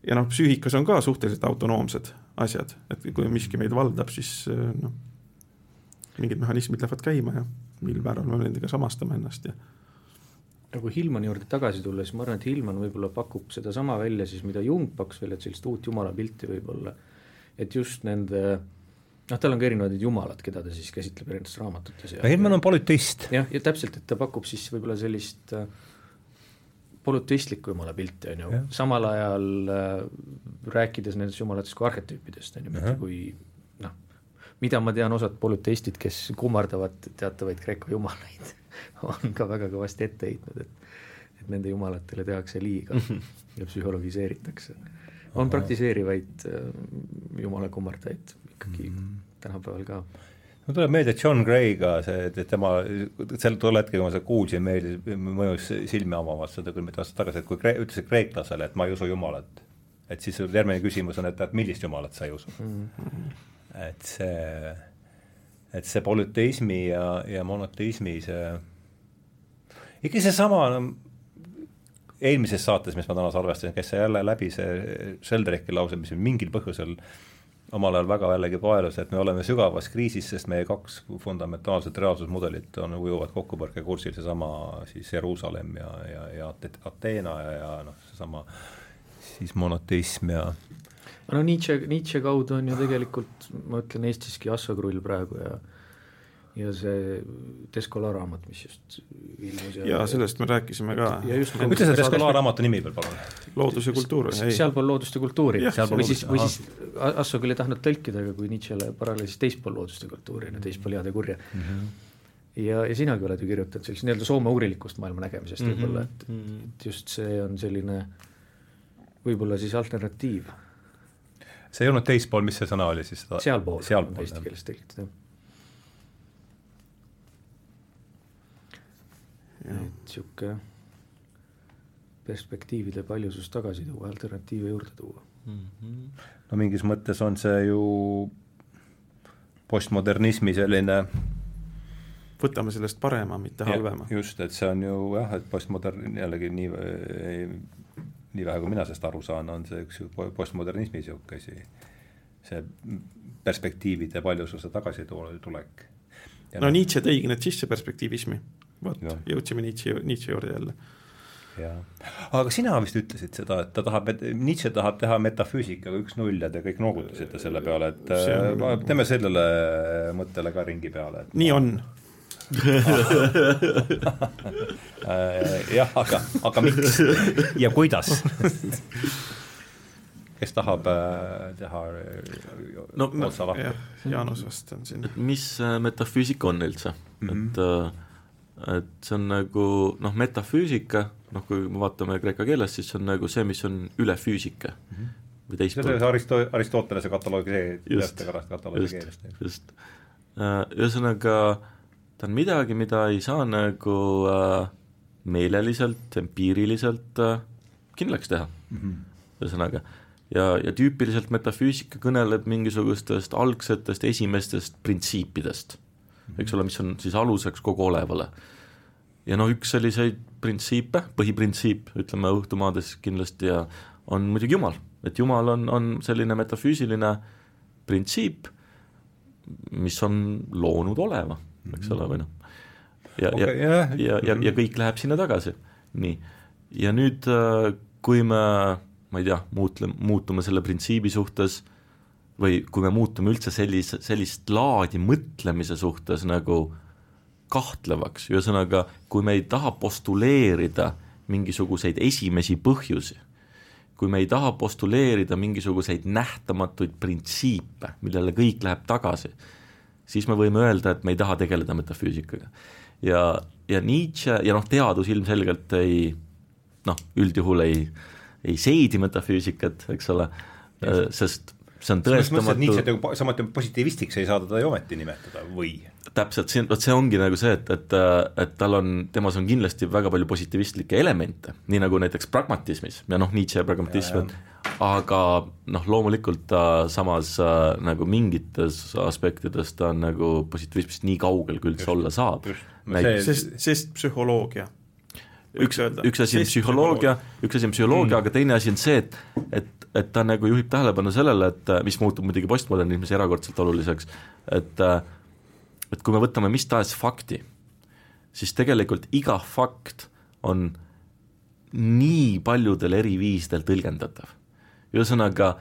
ja noh, psüühikas on ka suhteliselt autonoomsed asjad, et kui miski meid valdab, siis noh, mingid mehhanismid lähevad käima ja mil määral me nendega samastame ennast ja nagu Hillmani juurde tagasi tulla, siis ma arvan, et Hillman võib-olla pakub sedasama välja siis, mida Jung pakkus välja, et sellist uut jumalapilti võib-olla, et just nende noh, tal on ka erinevad need jumalad, keda ta siis käsitleb erinevates raamatutes Helmen on polüteist. jah, ja täpselt, et ta pakub siis võib-olla sellist äh, polüteistlikku jumalapilti, on ju. Samal ajal äh, rääkides nendest jumalatest kui arhetüüpidest, on ju, mitte kui noh, mida ma tean, osad polüteistid, kes kummardavad teatavaid Kreeka jumalaid, on ka väga kõvasti ette heitnud, et et nende jumalatele tehakse liiga ja psühhologiseeritakse. on praktiseerivaid äh, jumalakummardajaid ikkagi mm tänapäeval ka. mul tuleb meelde John Gray ka see, et tema, sel tol hetkel, kui ma seda kuulsin, meeldis, mõjus silme avavalt seda küll mitu aastat tagasi, et kui kree, ütlesid kreeklasele, et ma ei usu Jumalat, et siis järgmine küsimus on, et, et millist Jumalat sa ei usu mm. -hmm. et see, et see polüteismi ja, ja monoteismi see, ikka seesama no, eelmises saates, mis ma täna salvestasin, käis see jälle läbi see Sheldrake'i lause, mis mingil põhjusel omal ajal väga jällegi paelus, et me oleme sügavas kriisis, sest meie kaks fundamentaalset reaalsusmudelit on, ujuvad kokkupõrkekursil, seesama siis Jeruusalemm ja, ja, ja Ate- Ateena ja, ja noh, seesama siis monoteism ja no Nietzsche, Nietzsche kaudu on ju tegelikult, ma ütlen Eestiski Assakrull praegu ja ja see Descola raamat, mis just ilmus ja sellest me rääkisime ka. ja just ütle see Descola raamatu nimi veel palun. loodus ja kultuur, sealpool loodust ja kultuuri, või siis, või siis Asso küll ei tahtnud tõlkida, aga kui Nietzschele paralleelis siis teispool loodust ja kultuuri, teispool head ja kurja mm. -hmm. ja, ja sinagi oled ju kirjutanud sellist nii-öelda soome uurilikust maailma nägemisest mm -hmm. võib-olla, et, et just see on selline võib-olla siis alternatiiv, see ei olnud teispool, mis see sõna oli siis? sealpool, on sealpool, eesti keeles tõlgitud, jah. Et niisugune perspektiivide paljusus tagasi tuua, alternatiive juurde tuua. no mingis mõttes on see ju postmodernismi selline võtame sellest parema, mitte halvema. just, et see on ju jah, et postmodern, jällegi nii, nii vähe, kui mina sellest aru saan, on see üks postmodernismi niisugune asi, see perspektiivide paljususe tagasitulek. no Nietzsche tõigi need sisse perspektiivismi. Vot Jah., jõudsime Nietzsche, Nietzsche juurde jälle. jah, aga sina vist ütlesid seda, et ta tahab, Nietzsche tahab teha metafüüsikaga üks-null ja te kõik noogutasite selle peale, et See on- äh, teeme sellele mõttele ka ringi peale, nii on, äh, jah, aga, aga miks ja kuidas? kes tahab äh, teha No no, otsa lahti? Jaanus vast on siin mis äh, metafüüsika on üldse mm, -hmm. et äh, et see on nagu noh, metafüüsika, noh kui me vaatame kreeka keeles, siis see on nagu see, mis on üle füüsika mm -hmm. või see on teistpidi see Aristo-, Aristotelese kataloogi just keelest. just. ühesõnaga ta on midagi, mida ei saa nagu äh, meeleliselt, empiiriliselt äh, kindlaks teha mm. -hmm. ühesõnaga, ja, ja tüüpiliselt metafüüsika kõneleb mingisugustest algsetest esimestest printsiipidest, eks ole, mis on siis aluseks kogu olevale. ja noh, üks selliseid printsiipe, põhiprintsiip, ütleme õhtumaades kindlasti ja on muidugi Jumal, et Jumal on, on selline metafüüsiline printsiip, mis on loonud oleva, eks ole, või noh. ja okay,, ja jah., ja, ja, ja kõik läheb sinna tagasi, nii. ja nüüd, kui me, ma ei tea, muutle-, muutume selle printsiibi suhtes või kui me muutume üldse sellise, sellist laadi mõtlemise suhtes nagu kahtlevaks, ühesõnaga, kui me ei taha postuleerida mingisuguseid esimesi põhjusi, kui me ei taha postuleerida mingisuguseid nähtamatuid printsiipe, millele kõik läheb tagasi, siis me võime öelda, et me ei taha tegeleda metafüüsikaga. ja, ja Nietzsche ja noh, teadus ilmselgelt ei noh, üldjuhul ei, ei seedi metafüüsikat, eks ole, sest see on et tõestamatu, samuti positiivistiks ei saa teda ju ometi nimetada või? täpselt, see on, vot see ongi nagu see, et, et, et tal on, temas on kindlasti väga palju positiivistlikke elemente, nii nagu näiteks pragmatismis ja noh, Nietzsche pragmatism on, aga noh, loomulikult ta samas äh, nagu mingites aspektides ta on nagu positiivismist nii kaugel, kui üldse olla saab sest, sest psühholoogia. üks, üks asi on psühholoogia, üks asi on psühholoogia mm., aga teine asi on see, et et, et ta nagu juhib tähelepanu sellele, et mis muutub muidugi postmodernismis erakordselt oluliseks, et et kui me võtame mis tahes fakti, siis tegelikult iga fakt on nii paljudel eri viisidel tõlgendatav. ühesõnaga,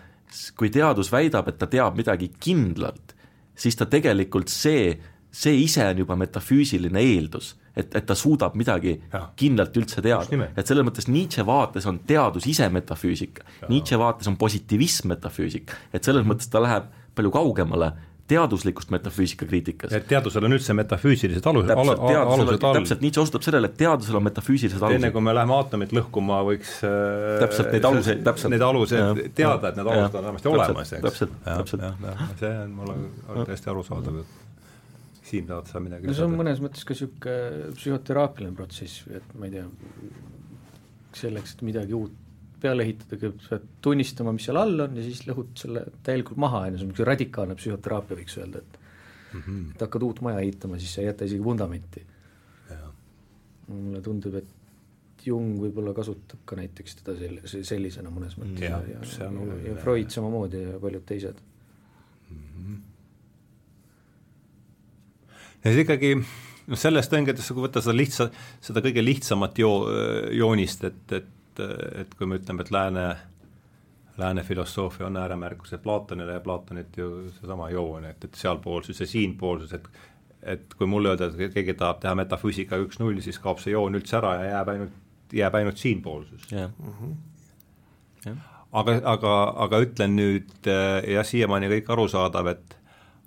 kui teadus väidab, et ta teab midagi kindlalt, siis ta tegelikult see, see ise on juba metafüüsiline eeldus, et, et ta suudab midagi Jah. kindlalt üldse teada et selles mõttes Nietzsche vaates on teadus ise metafüüsika, Nietzsche vaates on positiivism metafüüsika, et selles mõttes ta läheb palju kaugemale teaduslikust metafüüsika kriitikast. et teadusel on üldse metafüüsilised alus, teadusel alused all. täpselt, Nietzsche osutab sellele, et teadusel on metafüüsilised enne alused. kui me läheme aatomit lõhkuma, võiks äh, Täpselt, neid aluseid, täpselt. Need alused Jah,, teada, et need alused on vähemasti olemas, eks. täpselt, täpselt. see on mulle täiesti arusaadav jutt. Siim, tahad sa midagi no see on mõnes mõttes ka niisugune psühhoteraapiline protsess, et ma ei tea, selleks, et midagi uut peale ehitada, kõigepealt sa pead tunnistama, mis seal all on ja siis lõhud selle täielikult maha, on ju, see on niisugune radikaalne psühhoteraapia, võiks öelda, et mm -hmm. et hakkad uut maja ehitama, siis sa ei jäta isegi vundamenti. mulle tundub, et Jung võib-olla kasutab ka näiteks teda sel-, sellisena mõnes mõttes Jah, ja, ja, oluline. ja Freud samamoodi ja paljud teised. Ja siis ikkagi noh, sellest tõngedest, kui võtta seda lihtsa, seda kõige lihtsamat joo-, joonist, et, et, et kui me ütleme, et lääne, lääne filosoofia on ääremärkus, et Platonile ja Platonit ju seesama joon, et, et sealpoolsus ja siinpoolsus, et et kui mulle öelda, et keegi tahab teha metafüüsika üks-null, siis kaob see joon üldse ära ja jääb ainult, jääb ainult siinpoolsus. jah, aga, aga, aga ütlen nüüd äh, jah, siiamaani kõik arusaadav, et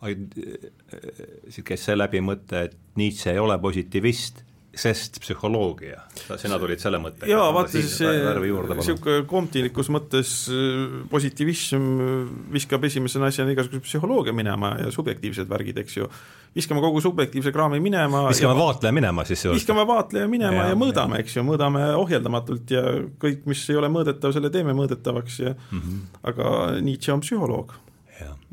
siit käis see läbi mõte, et Nietzsche ei ole positivist, sest psühholoogia, sina tulid selle mõttega. jaa, vaata siis see niisugune komptilikus mõttes äh, positiivism viskab esimese asjana igasuguse psühholoogia minema ja subjektiivsed värgid, eks ju. viskame kogu subjektiivse kraami minema viskame ja vaatleja minema siis juurde. viskame vaatleja minema ja, ja mõõdame, eks ju, mõõdame ohjeldamatult ja kõik, mis ei ole mõõdetav, selle teeme mõõdetavaks ja mm -hmm. aga Nietzsche on psühholoog,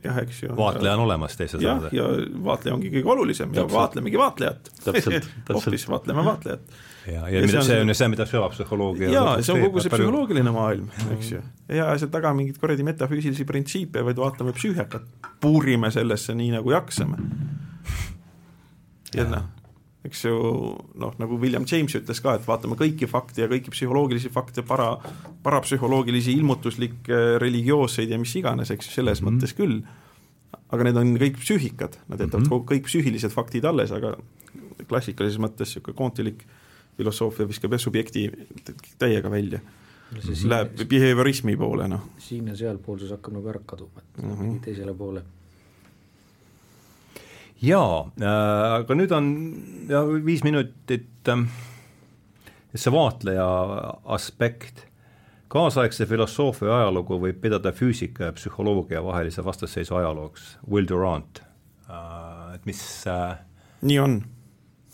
jah, eks ju. vaatleja on olemas teise jah, sõnade. ja vaatleja ongi kõige olulisem ja vaatlemegi vaatlejat. Hoopis vaatleme vaatlejat ja, ja ja mida see on see see- on ju see, mida süvapsühholoogia jaa, see on kogu see psühholoogiline maailm, eks ju. ei aja seal taga mingeid kuradi metafüüsilisi printsiipe, vaid vaatame psüühikat, puurime sellesse nii, nagu jaksame. ja noh, eks ju noh, nagu William James ütles ka, et vaatame kõiki fakte ja kõiki psühholoogilisi fakte, para, parapsühholoogilisi, ilmutuslikke, religioosseid ja mis iganes, eks ju, selles mm -hmm. mõttes küll, aga need on kõik psüühikad, nad jätavad mm -hmm. kõik psüühilised faktid alles, aga klassikalises mõttes niisugune koontilik filosoofia viskab jah, subjekti täiega välja läheb behaviorismi poole, noh. siin ja sealpoolsus hakkab nagu ära kaduma, et mm -hmm. teisele poole jaa äh,, aga nüüd on ja viis minutit äh, see vaatleja aspekt, kaasaegse filosoofia ajalugu võib pidada füüsika ja psühholoogia vahelise vastasseisu ajalooks, Will Durant äh,, et mis äh, nii on.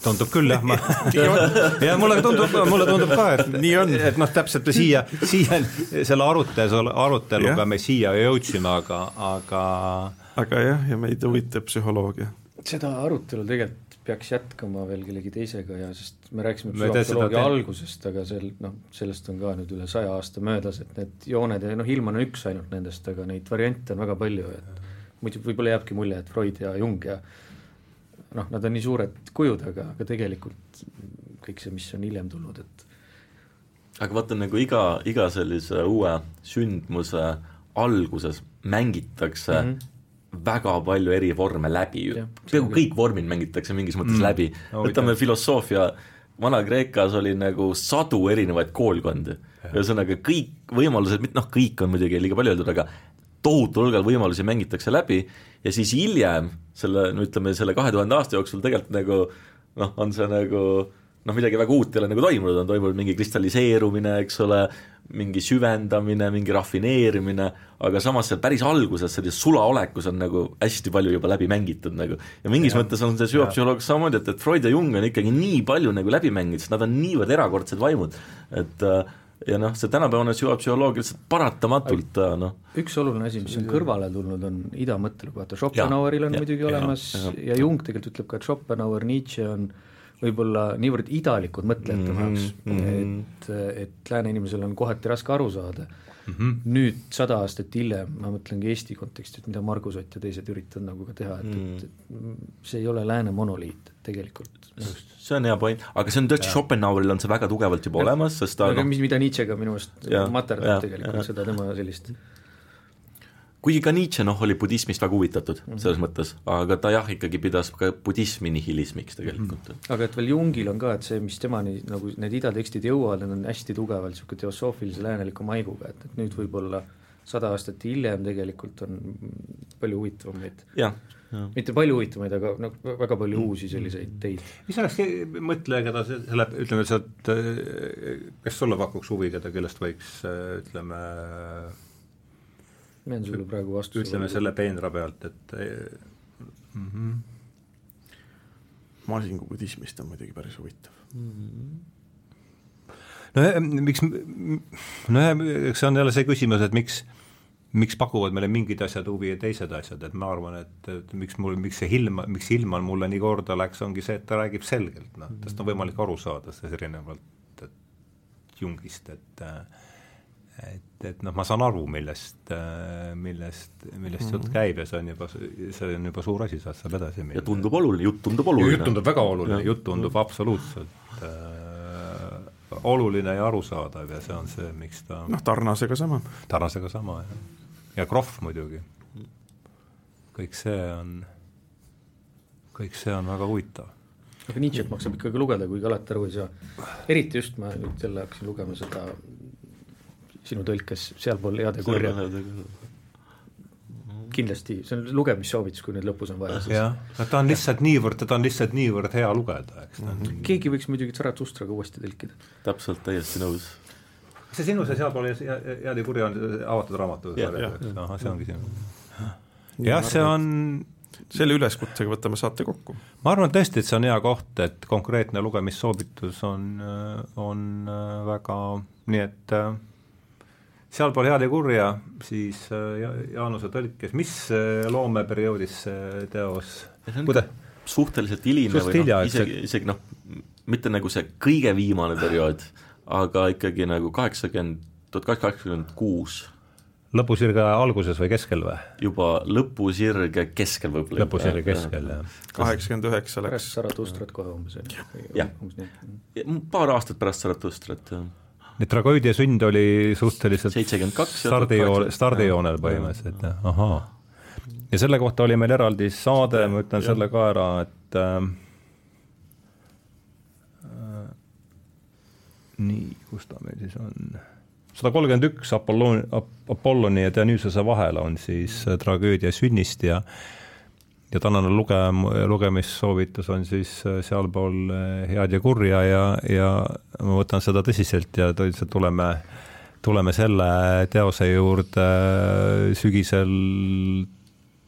tundub küll jah, ma ja mulle tundub, mulle tundub ka, et nii on, et noh, täpselt siia, siia selle arutelu, aruteluga me siia jõudsime, aga, aga aga jah, ja meid huvitab psühholoogia seda arutelu tegelikult peaks jätkama veel kellegi teisega ja sest me rääkisime psühholoogia algusest, aga sel noh, sellest on ka nüüd üle saja aasta möödas, et need jooned ja noh, Hillman on üks ainult nendest, aga neid variante on väga palju, et muidu võib-olla jääbki mulje, et Freud ja Jung ja noh, nad on nii suured kujud, aga, aga tegelikult kõik see, mis on hiljem tulnud, et aga vaata, nagu iga, iga sellise uue sündmuse alguses mängitakse mm -hmm väga palju eri vorme läbi, peaaegu kõik vormid mängitakse mingis mõttes mm. läbi, võtame filosoofia, Vana-Kreekas oli nagu sadu erinevaid koolkondi, ühesõnaga kõik võimalused, noh, kõik on muidugi liiga palju öeldud, aga tohutul hulgal võimalusi mängitakse läbi ja siis hiljem selle, no ütleme, selle kahe tuhande aasta jooksul tegelikult nagu noh, on see nagu noh, midagi väga uut ei ole nagu toimunud, on toimunud mingi kristalliseerumine, eks ole, mingi süvendamine, mingi rafineerimine, aga samas seal päris alguses, sellises sulaolekus on nagu hästi palju juba läbi mängitud nagu. ja mingis ja, mõttes on see süvapsühholoogia samamoodi, et, et Freud ja Jung on ikkagi nii palju nagu läbi mänginud, sest nad on niivõrd erakordsed vaimud, et äh, ja noh, see tänapäevane süvapsühholoogia lihtsalt paratamatult äh, noh. Üks oluline asi, mis on kõrvale tulnud, on idamõttelugu, vaata Schopenhaueril on ja, muidugi ja, olemas ja, ja, ja Jung tegelikult ütleb ka, et Schopenhauer, Nietzsche on äh, võib-olla niivõrd idalikud mõtlejate mm -hmm. jaoks, mhm. et, et lääne inimesel on kohati raske aru saada mm. -hmm. nüüd sada aastat hiljem, ma mõtlengi Eesti kontekstis, mida Margus Ott ja teised üritavad nagu ka teha, et mm, -hmm. et, et see ei ole lääne monoliit tegelikult. see on hea point, aga see on tõesti, Schopenhaueril on see väga tugevalt juba ja, olemas, sest ta aga no, mis, mida Nietzsche ka minu arust materdab tegelikult, seda tema sellist kuigi ka Nietzsche noh, oli budismist väga huvitatud mm -hmm. selles mõttes, aga ta jah, ikkagi pidas ka budismi nihilismiks tegelikult mm. -hmm. aga et veel Jungil on ka, et see, mis temani nagu need idatekstid jõuavad, need on hästi tugevalt niisugune teosoofilise lääneliku maiguga, et, et nüüd võib-olla sada aastat hiljem tegelikult on palju huvitavamaid mitte palju huvitavaid, aga noh, väga palju uusi selliseid teid. mis oleks mõtleja, keda selle, ütleme sealt, kes sulle pakuks huvi, keda, kellest võiks ütleme ma jään sulle praegu vastu. ütleme selle peenra pealt, et mm -hmm. Masingu budismist on muidugi päris huvitav mm. -hmm no miks, nojah, eks see on jälle see küsimus, et miks, miks pakuvad meile mingid asjad huvi ja teised asjad, et ma arvan, et, et miks mul, miks see Hilm, miks Hilman mulle nii korda läks, ongi see, et ta räägib selgelt, noh, tast on võimalik aru saada, sellest erinevalt Jungist, et äh, et, et noh, ma saan aru, millest, millest, millest jutt mhm. käib ja see on juba, see on juba suur asi, sealt saab edasi minna. ja tundub oluline, jutt tundub oluline. jutt tundub väga oluline, jutt tundub absoluutselt äh, oluline ja arusaadav ja see on see, miks ta noh, Tarnasega sama. Tarnasega sama, jah. ja Krohv muidugi. kõik see on, kõik see on väga huvitav aga Nietzsche't maksab ikkagi lugeda, kuigi alati aru ei saa. eriti just ma nüüd jälle hakkasin lugema seda sinu tõlkes Sealpool head ja kurja. kindlasti, see on lugemissoovitus, kui nüüd lõpus on vaja. jah, ta on lihtsalt niivõrd, teda on lihtsalt niivõrd hea lugeda, eks mm. -hmm. keegi võiks muidugi Zarathustraga uuesti tõlkida. täpselt, täiesti nõus. see sinu see Sealpool head ja kurja on avatud raamatu ahah, see ongi sinu. jah, see on selle üleskutsega võtame saate kokku. ma arvan tõesti, et see on hea koht, et konkreetne lugemissoovitus on, on väga, nii et sealpool head ja kurja, siis äh, Jaanuse tõlkes, mis äh, loomeperioodis see teos, kuida-? suhteliselt hiline või noh, isegi, isegi noh, mitte nagu see kõige viimane periood, aga ikkagi nagu kaheksakümmend, tuhat kaheksasada kaheksakümmend kuus lõpusirge alguses või keskel või? juba lõpusirge keskel võib-olla. lõpusirge keskel, jah. kaheksakümmend üheksa läks. pärast Saratustrat kohe umbes, jah, paar aastat pärast Saratustrat, jah nii tragöödia sünd oli suhteliselt seitsekümmend kaks stardijoon, stardijoonel põhimõtteliselt, jah, ahaa. ja selle kohta oli meil eraldi saade, ma ütlen selle ka ära, et äh, nii, kus ta meil siis on? sada kolmkümmend üks Apolloni, Apolloni ja Dionysose vahel on siis äh, tragöödia sünnist ja ja tänane lugem-, lugemissoovitus on siis äh, sealpool äh, head ja kurja ja, ja ma võtan seda tõsiselt ja tõeliselt tuleme, tuleme selle teose juurde sügisel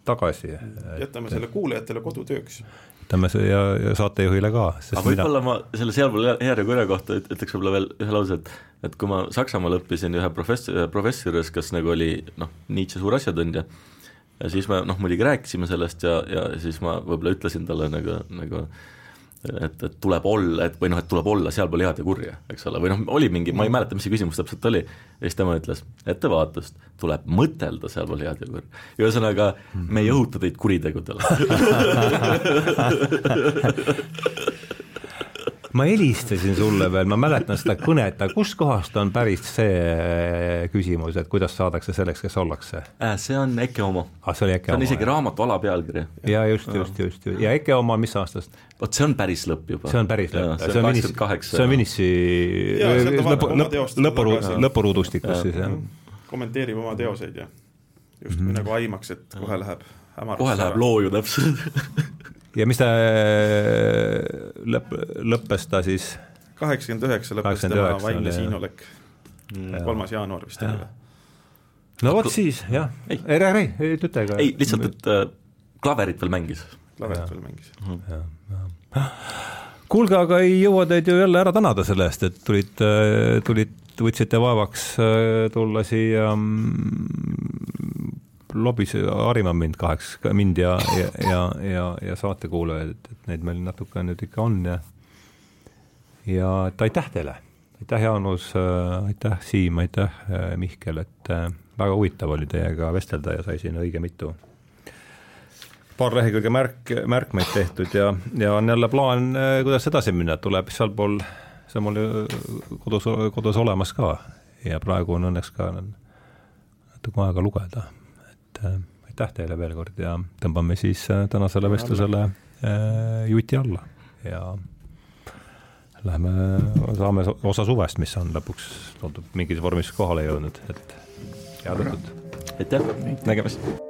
tagasi. jätame selle kuulajatele kodutööks ütleme ja, ja saatejuhile ka. aga võib-olla mina... ma selle sealpool hea ja kurja kohta ütleks võib-olla veel ühe lause, et et kui ma Saksamaal õppisin ühe professor, professori juures, kes nagu oli noh, Nietzsche suur asjatundja, ja siis me noh, muidugi rääkisime sellest ja, ja siis ma võib-olla ütlesin talle nagu, nagu et, et tuleb olla, et või noh, et tuleb olla sealpool head ja kurja, eks ole, või noh, oli mingi, ma ei mäleta, mis see küsimus täpselt oli, ja siis tema ütles, ettevaatust, tuleb mõtelda sealpool head ja kurja. ühesõnaga, me ei õhuta teid kuritegudele ma helistasin sulle veel, ma mäletan seda kõnet, aga kustkohast on pärit see äh, küsimus, et kuidas saadakse selleks, kes ollakse äh,? see on Eke oma ah,. see oli Eke oma? see on isegi raamatu alapealkiri. ja just, just, just, just., ja Eke oma, mis aastast? vot see on päris lõpp juba. see on päris lõpp, see on Vinis, see on Vinissi lõpu, lõpu, lõpuruudustikus siis, jah. kommenteerib oma teoseid ja justkui mm -hmm. nagu aimaks, et kohe läheb hämaraks. kohe läheb loo ju täpselt ja mis ta äh, lõpp, lõppes ta siis? kaheksakümmend üheksa lõppes tema vaimne siinolek, kolmas jaanuar vist oli või? no vot siis, jah, ei, ei, ei, ei ütle ka. ei, lihtsalt, et äh, klaverit veel mängis. klaverit veel mängis. kuulge, aga ei jõua teid ju jälle ära tänada selle eest, et tulid, äh, tulid, võtsite vaevaks äh, tulla siia mm, lobis, harima mind kaheks, mind ja, ja, ja, ja, ja saatekuulajaid, et, neid meil natuke nüüd ikka on ja ja et aitäh teile, aitäh, Jaanus, aitäh, Siim, aitäh, Mihkel, et äh, väga huvitav oli teiega vestelda ja sai siin õige mitu paar lehekülge märk, märkmeid tehtud ja, ja on jälle plaan, äh, kuidas edasi minna, tuleb sealpool, see on mul kodus, kodus olemas ka ja praegu on õnneks ka natuke aega lugeda et äh, aitäh teile veel kord ja tõmbame siis äh, tänasele vestlusele äh, juti alla ja lähme, saame osa suvest, mis on lõpuks, tundub mingis vormis kohale jõudnud, et head õhtut! aitäh, nägemist!